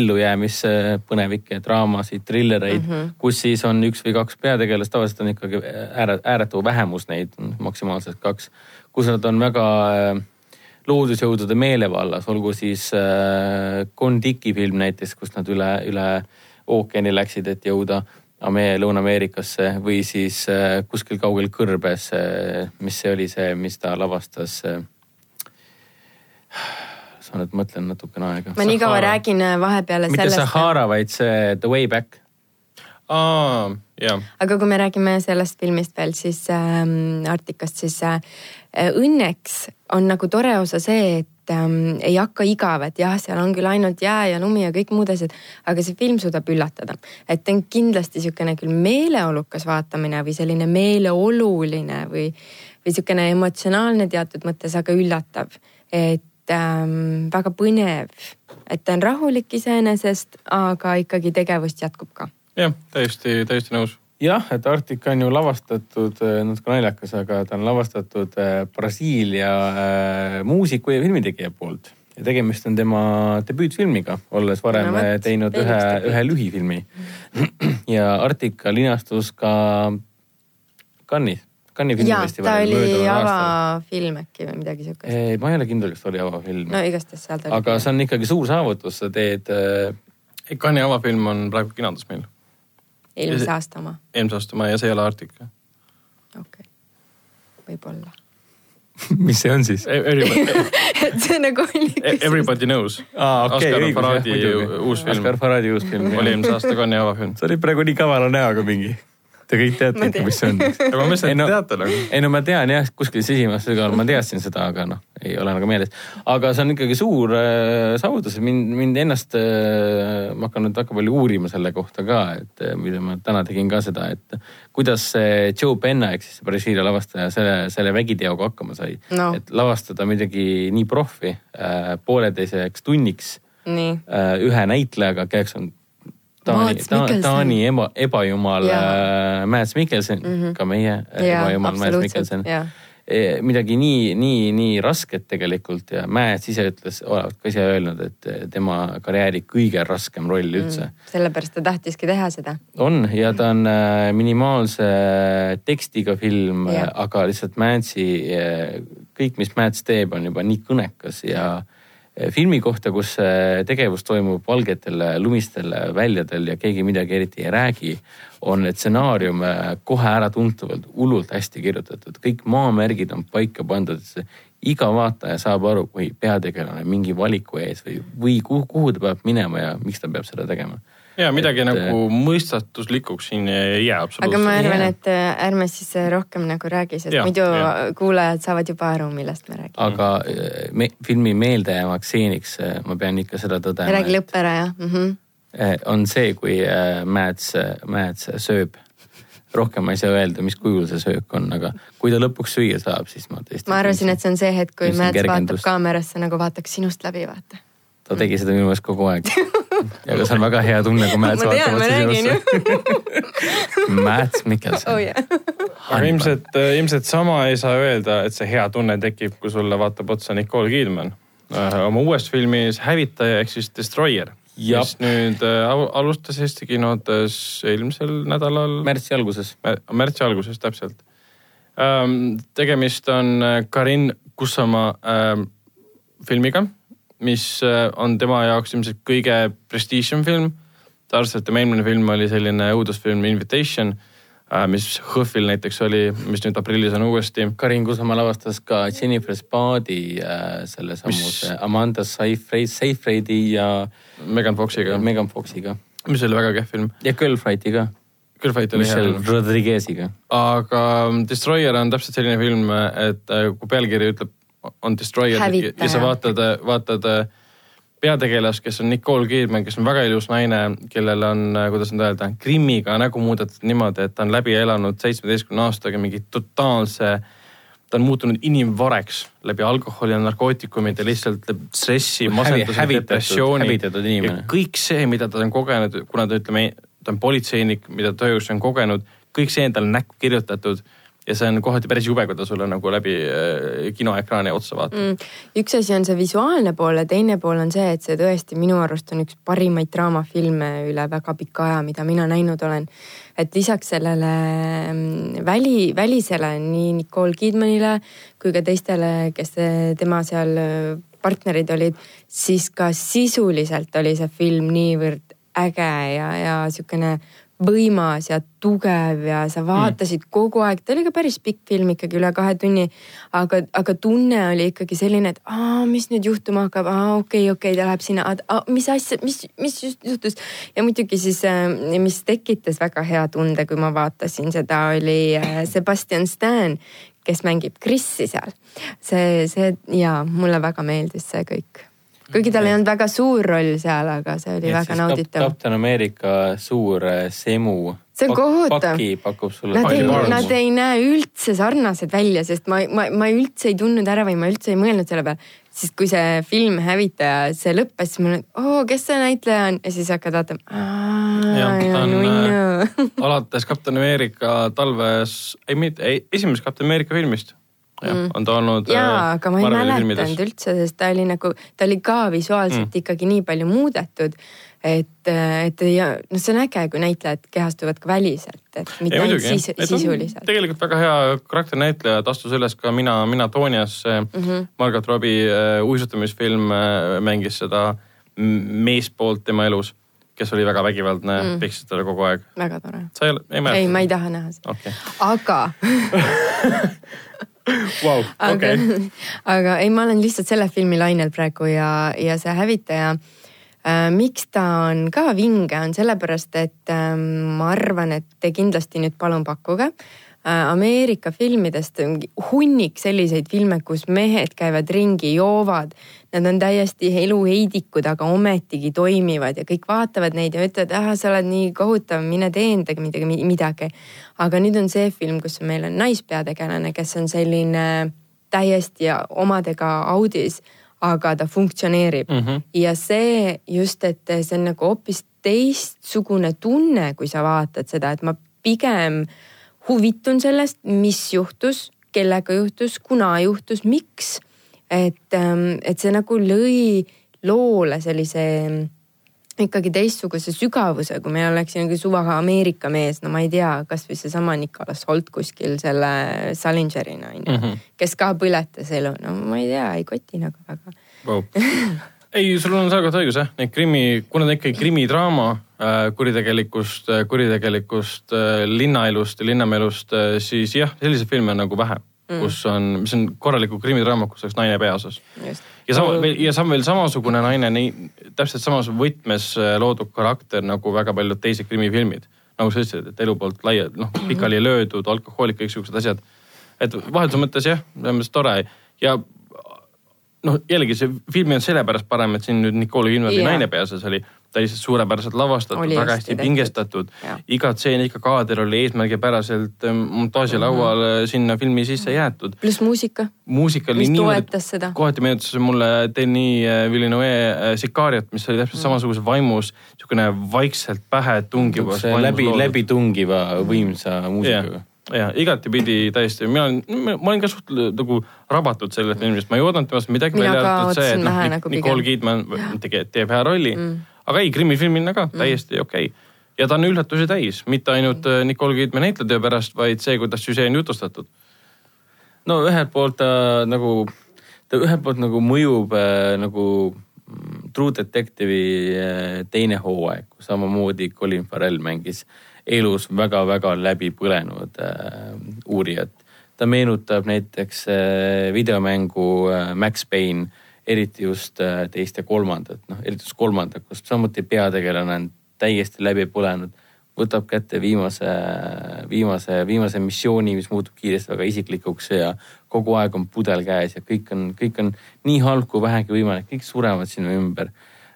ellujäämispõnevikke, draamasid, trillereid mm, -hmm. kus siis on üks või kaks peategelast, tavaliselt on ikkagi ääre, ääretu vähemus neid, maksimaalselt kaks, kus nad on väga äh, loodusjõudude meelevallas, olgu siis äh, Kon-Tiki film näiteks, kus nad üle, üle ookeani läksid, et jõuda Lõuna-Ameerikasse või siis äh, kuskil kaugel kõrbes, äh, mis see oli see, mis ta lavastas? Äh, sa nüüd mõtlen natukene aega. ma nii kaua räägin vahepeale mitte sellest. mitte Sahara, vaid see The Way Back. aa, jah. aga kui me räägime sellest filmist veel, siis ähm, Arktikast, siis äh, õnneks on nagu tore osa see, et ähm, ei hakka igav, et jah, seal on küll ainult jää ja lumi ja kõik muud asjad, aga see film suudab üllatada. et ta on kindlasti niisugune küll meeleolukas vaatamine või selline meeleoluline või, või niisugune emotsionaalne teatud mõttes, aga üllatav. et ähm, väga põnev, et ta on rahulik iseenesest, aga ikkagi tegevust jätkub ka. jah, täiesti, täiesti nõus jah, et Arktika on ju lavastatud, äh, natuke naljakas, aga ta on lavastatud äh, Brasiilia äh, muusiku ja filmitegija poolt. ja tegemist on tema debüütfilmiga, olles varem no, võt, teinud ühe, ühe lühifilmi. ja Arktika linastus ka Cannes'is, Cannes'i filmifestivalil. ta oli avafilm äkki või midagi siukest. ma ei ole kindel, kas ta oli avafilm. no igastahes seal ta oli. aga see on ikkagi suur saavutus, sa teed. Cannes'i avafilm on praegu kinodes meil eelmise aasta oma? eelmise aasta oma ja see ei ole Arktika. okei okay., võib-olla mis see on siis e? et see nagu oli e- Everybody knows ah,. Okay, Oscar Faradi uus film. Oscar Faradi uus film. oli eelmise aasta Cannes'i avafilm. sa olid praegu nii kavala näoga mingi Te kõik teate ikka, mis see on. aga ma mõtlesin, et no, teate nagu. ei no ma tean jah, kuskil sisimas sügaval ma teadsin seda, aga noh, ei ole nagu meeles. aga see on ikkagi suur äh, saavutus, mind, mind ennast äh,, ma hakkan nüüd väga palju uurima selle kohta ka, et äh, mida ma täna tegin ka seda, et kuidas see Joe Penna ehk siis Brasiilia lavastaja selle, selle vägiteoga hakkama sai no.. et lavastada midagi nii profi äh, pooleteiseks tunniks äh, ühe näitlejaga, kelleks on Taani Mads, ta, Mikkelsen. Taani eba, ebajumal Jaa. äh, Mads Mikkelsen mm, -hmm. ka meie äh, Jaa, ebajumal Mads Mikkelsen jaa.. midagi nii, nii, nii rasket tegelikult ja Mads ise ütles, olevat ka ise öelnud, et eh, tema karjääri kõige raskem roll üldse mm. sellepärast ta tahtiski teha seda. on ja ta on äh, minimaalse tekstiga film Jah., aga lihtsalt Madsi, kõik, mis Mads teeb, on juba nii kõnekas ja äh, filmi kohta, kus äh, tegevus toimub valgetel lumistel väljadel ja keegi midagi eriti ei räägi, on stsenaarium kohe äratuntavalt hullult hästi kirjutatud, kõik maamärgid on paika pandud, iga vaataja saab aru, kui peategelane mingi valiku ees või, või kuhu, kuhu ta peab minema ja miks ta peab seda tegema ja midagi Et, nagu mõistatuslikuks siin ei jää aga absoluutselt. ma arvan, et äh, ärme siis äh, rohkem nagu räägi, sest Jah, muidu jah. kuulajad saavad juba aru, millest me räägime. aga äh, me, filmi meeldejäävaks stseeniks äh, ma pean ikka seda tõdema, räägi lõpp ära jah mm. -hmm. on see, kui äh, Mads, Mads sööb. rohkem ma ei saa öelda, mis kujul see söök on, aga kui ta lõpuks süüa saab, siis ma tõesti. ma arvasin, et see on see hetk, kui Mäts vaatab kaamerasse nagu vaataks sinust läbi, vaata. ta tegi seda minu meelest kogu aeg. ja aga see on väga hea tunne, kui tean, ma räägin ju. Mads Mikkelson oh jah. aga ilmselt, ilmselt sama ei saa öelda, et see hea tunne tekib, kui sulle vaatab otsa Nicole Kidman äh, oma uuest filmis Hävitaja ehk siis Destroyer, mis nüüd äh, al- alustas Eesti kinodes eelmisel nädalal. märtsi alguses. märtsi alguses täpselt. tegemist on äh, Karin Kussamaa ähm, filmiga, mis äh, on tema jaoks ilmselt kõige prestiižsem film. ta arvas, et tema eelmine film oli selline õudusfilm Invitation, mis HÖFFil näiteks oli, mis nüüd aprillis on uuesti. Karin Kusamaa lavastas ka Jennifer Spadi äh, selle sammuse Amanda Seyfried, Seyfriedi ja Megan Foxiga, Megan Foxiga mis oli väga kehv film. ja Girlfighti ka, küll Fight oli hea film. Rodriguez'iga. aga Destroyer on täpselt selline film, et äh, kui pealkiri ütleb, on Destroyer Hävitaja. ja sa vaatad, vaatad äh, peategelast, kes on Nicole Kidman, kes on väga ilus naine, kellel on, kuidas nüüd öelda, grimmiga nägu muudetud niimoodi, et ta on läbi elanud seitsmeteistkümne aastaga mingi totaalse, ta on muutunud inimvareks läbi alkoholi ja narkootikumide lihtsalt stressi, masenduse, depressiooni. kõik see, mida ta on kogenud, kuna ta ütleme, ta on politseinik, mida ta töös on kogenud, kõik see on talle näkku kirjutatud ja see on kohati päris jube, kui ta sulle nagu läbi äh, kinoekraani otsa vaatab mm.. Üks asi on see visuaalne pool ja teine pool on see, et see tõesti minu arust on üks parimaid draamafilme üle väga pika aja, mida mina näinud olen. et lisaks sellele mm, väli, välisele nii Nicole Kidmanile kui ka teistele, kes tema seal äh, partnerid olid, siis ka sisuliselt oli see film niivõrd äge ja, ja sihukene võimas ja tugev ja sa vaatasid mm. kogu aeg, ta oli ka päris pikk film ikkagi üle kahe tunni. aga, aga tunne oli ikkagi selline, et aa, mis nüüd juhtuma hakkab, aa okei okay,, okei okay,, ta läheb sinna, mis asja, mis, mis just juhtus. ja muidugi siis, mis tekitas väga hea tunde, kui ma vaatasin seda, oli äh, Sebastian Stan, kes mängib Krissi seal. see, see ja mulle väga meeldis see kõik kuigi tal ei olnud väga suur roll seal, aga see oli väga nauditav. Kapten Ameerika suur äh, semu. See on kohutav. Nad ei nad ei näe üldse sarnased välja, sest ma, ma, ma üldse ei tundnud ära või ma üldse ei mõelnud selle peale. siis kui see film Hävitaja, see lõppes, siis ma olin, oo, kes see näitleja on ja siis hakkad vaatama. Jah, ta on, nunnu. alates Kapten Ameerika talves, ei mitte, esimesest Kapten Ameerika filmist. Jah mm., on ta olnud. jaa, aga ma ei mäletanud üldse, sest ta oli nagu, ta oli ka visuaalselt mm. ikkagi nii palju muudetud, et, et ja noh, see on äge, kui näitlejad kehastuvad ka väliselt, et mitte ainult sis, sisuliselt. tegelikult väga hea karakternäitleja, ta astus üles ka Mina, Mina Toonias mm. -hmm. Margot Robbie äh, uisutamisfilm äh, mängis seda meespoolt tema elus, kes oli väga vägivaldne mm., peksis talle kogu aeg. väga tore. sa ei ole, ei mäleta? ei, ma ei taha näha seda okei, aga vau, aga okei. aga ei, ma olen lihtsalt selle filmi lainel praegu ja, ja see hävitaja äh,. miks ta on ka vinge, on sellepärast, et äh, ma arvan, et te kindlasti nüüd palun pakkuge äh, Ameerika filmidest hunnik selliseid filme, kus mehed käivad ringi, joovad. Nad on täiesti eluheidikud, aga ometigi toimivad ja kõik vaatavad neid ja ütlevad, ah, sa oled nii kohutav, mine tee endaga midagi, midagi. aga nüüd on see film, kus meil on naispeategelane, kes on selline täiesti omadega audis, aga ta funktsioneerib mm. -hmm. ja see just, et see on nagu hoopis teistsugune tunne, kui sa vaatad seda, et ma pigem huvitun sellest, mis juhtus, kellega juhtus, kuna juhtus, miks. Et, ähm, et see nagu lõi loole sellise ikkagi teistsuguse sügavuse, kui meil oleks mingi suvaga Ameerika mees, no ma ei tea, kasvõi seesama Nicolas Holt kuskil selle Salingerina onju mm, -hmm. kes ka põletas elu, no ma ei tea, ei koti nagu väga wow. ei, sul on kohta õigus jah, neid krimi, kuna ta ikkagi krimidraama äh, kuritegelikust, kuritegelikust äh, linnaelust ja linnameelust, äh, siis jah, selliseid filme on nagu vähe mm., kus on, mis on korraliku krimidraama, kus oleks naine peaosas. ja sama, ja on veel samasugune naine, nii täpselt samas võtmes äh, loodud karakter nagu väga paljud teised krimifilmid. nagu sa ütlesid, et elu poolt laia, noh pikali löödud, alkohoolik, kõik siuksed asjad. et vahetuse mõttes jah, selles mõttes tore ja noh, jällegi see film ei olnud sellepärast parem, et siin nüüd Nicole Kidmani yeah. naine peaosas oli ta lihtsalt suurepäraselt lavastatud, väga hästi pingestatud. iga tseen, iga kaader oli eesmärgipäraselt ähm, montaažilaual mm -hmm. sinna filmi sisse jäetud. pluss muusika. muusika oli nii. toetas seda. kohati meenutas mulle Denis äh, Villeneuve äh, Sicariat, mis oli täpselt mm. samasuguses vaimus, niisugune vaikselt pähe tungivas. läbi, läbitungiva võimsa muusikaga yeah ja igatipidi täiesti, mina olen, ma olin ka suht nagu rabatud sellest filmist, ma ei oodanud temast midagi välja arvatud see, et noh, nagu Nicole Kidman teeb, teeb hea rolli mm aga ei, krimifilmina ka mm. täiesti okei okay. ja ta on üllatusi täis, mitte ainult mm. Nicole Kidman näitlejatöö pärast, vaid see, kuidas süžee on jutustatud. no ühelt poolt ta nagu, ta ühelt poolt nagu mõjub äh, nagu mm, True Detective'i äh, teine hooaeg, kus samamoodi Colin Farrell mängis elus väga-väga läbi põlenud äh, uurijat. ta meenutab näiteks äh, videomängu äh, Max Payne eriti just äh, teist ja kolmandat, noh eriti just kolmandat, kus samuti peategelane on täiesti läbi põlenud. võtab kätte viimase, viimase, viimase missiooni, mis muutub kiiresti väga isiklikuks ja kogu aeg on pudel käes ja kõik on, kõik on nii halb kui vähegi võimalik, kõik surevad sinu ümber.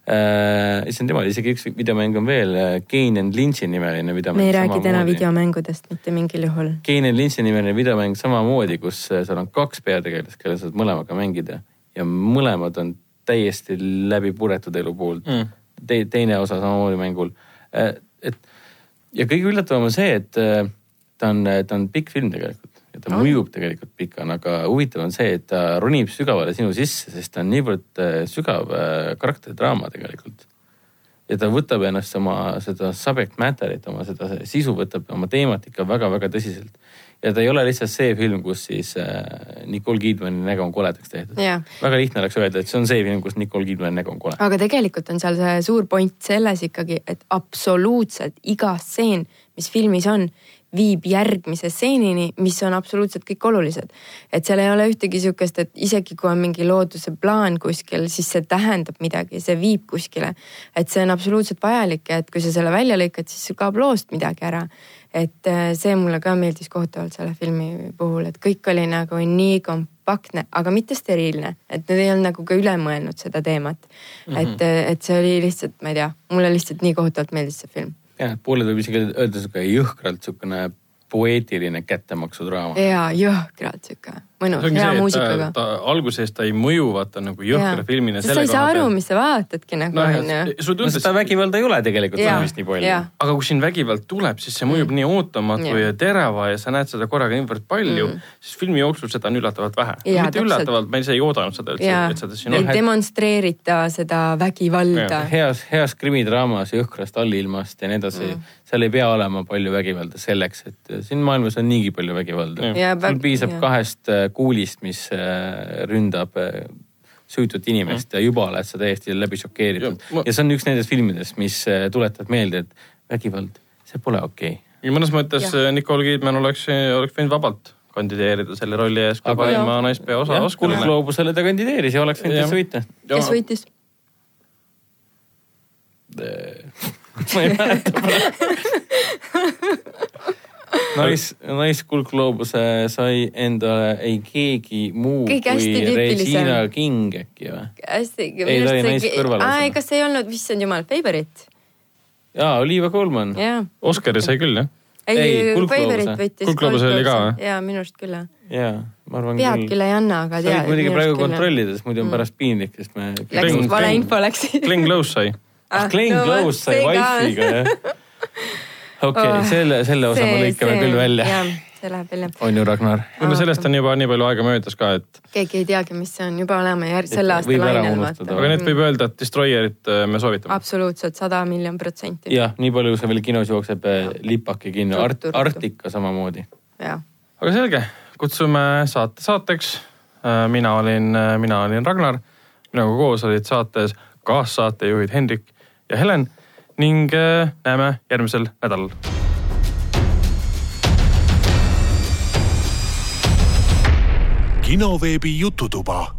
Issand jumal, isegi üks videomäng on veel, äh, Kane and Lynch'i nimeline videomäng. me ei räägi täna videomängudest mitte mingil juhul. Kane and Lynch'i nimeline videomäng samamoodi, kus äh, seal on kaks peategelast, kelle saad mõlemaga mängida ja mõlemad on täiesti läbi puretud elu poolt mm. Te,. teine osa samamoodi mängul. Äh, et ja kõige üllatavam on see, et äh, ta on, ta on pikk film tegelikult ta oh. mõjub tegelikult pikana, aga huvitav on see, et ta ronib sügavale sinu sisse, sest ta on niivõrd äh, sügav karakteridraama tegelikult ja ta võtab ennast oma seda subject matter'it, oma seda sisu võtab oma teemat ikka väga-väga tõsiselt ja ta ei ole lihtsalt see film, kus siis äh, Nicole Kidmani nägu on koledaks tehtud. väga lihtne oleks öelda, et see on see film, kus Nicole Kidmani nägu on kole. aga tegelikult on seal see suur point selles ikkagi, et absoluutselt iga stseen, mis filmis on, viib järgmise stseenini, mis on absoluutselt kõik olulised. et seal ei ole ühtegi sihukest, et isegi kui on mingi looduse plaan kuskil, siis see tähendab midagi, see viib kuskile. et see on absoluutselt vajalik ja et kui sa selle välja lõikad, siis kaob loost midagi ära et äh, see mulle ka meeldis kohutavalt selle filmi puhul, et kõik oli nagu nii kompaktne, aga mitte steriilne, et nad ei olnud nagu ka üle mõelnud seda teemat mm. -hmm. et, äh, et see oli lihtsalt, ma ei tea, mulle lihtsalt nii kohutavalt meeldis see film. Jah, pooled võib isegi öelda sihuke jõhkralt sihukene poeetiline kättemaksudraama. ja jõhkralt sihuke mõnus, hea muusikaga. ta alguses ta ei mõju vaata nagu jõhkra filmina. sa ei saa aru, mis sa vaatadki nagu onju no,. seda vägivalda ei ole tegelikult filmist nii palju. aga kui siin vägivald tuleb, siis see mõjub mm. nii ootamatu ja. ja terava ja sa näed seda korraga niivõrd palju mm., siis filmi jooksul seda on üllatavalt vähe. mitte täpselt. üllatavalt, ma ise ei oodanud seda üldse, et seda siin on. ei demonstreerita seda vägivalda. heas, heas krimidraamas jõhkrast allilmast ja nii edasi mm., seal ei pea olema palju vägivalda selleks, et siin maailmas on niigi palju vägivalda. sul piisab kahest äh, kuulist, mis äh, ründab äh, süütut inimest ja juba oled sa täiesti läbi šokeeritud. Ma... ja see on üks nendest filmidest, mis äh, tuletab meelde, et vägivald, see pole okei okay.. ja mõnes mõttes ja. Nicole Kidman oleks, oleks võinud vabalt kandideerida selle rolli ees kui parima naispea osa Oscarile. Kuldgloobusele ta kandideeris ja oleks võinud täitsa võita. kes võitis? ma ei mäleta praegu nais, naiskuldgloobuse sai endale ei keegi muu Kõik kui Regina King äkki või? hästi. ei, ta oli naiskõrvalas. aa, kas ei olnud, issand jumal, Favorite? jaa, Olivia Colman. Oscari sai küll jah Ei, ei, Kuldgloobuse. Kuldgloobuse oli ka või? jaa, minu arust küll jah. jaa, ma arvan pead küll. küll ei anna, aga võid muidugi praegu kontrollida, sest muidu on Mm. pärast piinlik, sest me. Kling- valeinfo läksid. Glen Close sai. ah, Glen Close sai wifi'ga jah. okei, Oh, selle, selle osa me lõikame küll välja. see läheb välja. on ju, Ragnar? võib-olla sellest on juba nii palju aega möödas ka, et keegi ei teagi, mis see on, juba oleme järg-, selle aasta lainel unustada. aga nüüd võib öelda, et Destroyerit äh, me soovitame. absoluutselt sada miljon protsenti. jah, nii palju, kui see veel kinos jookseb, lipake kinni, Ruttu, Art-. Arktika samamoodi. aga selge, kutsume saate saateks. mina olin, mina olin Ragnar, minuga koos olid saates kaassaatejuhid Hendrik ja Helen ning äh, näeme järgmisel nädalal. kinoveebi Jututuba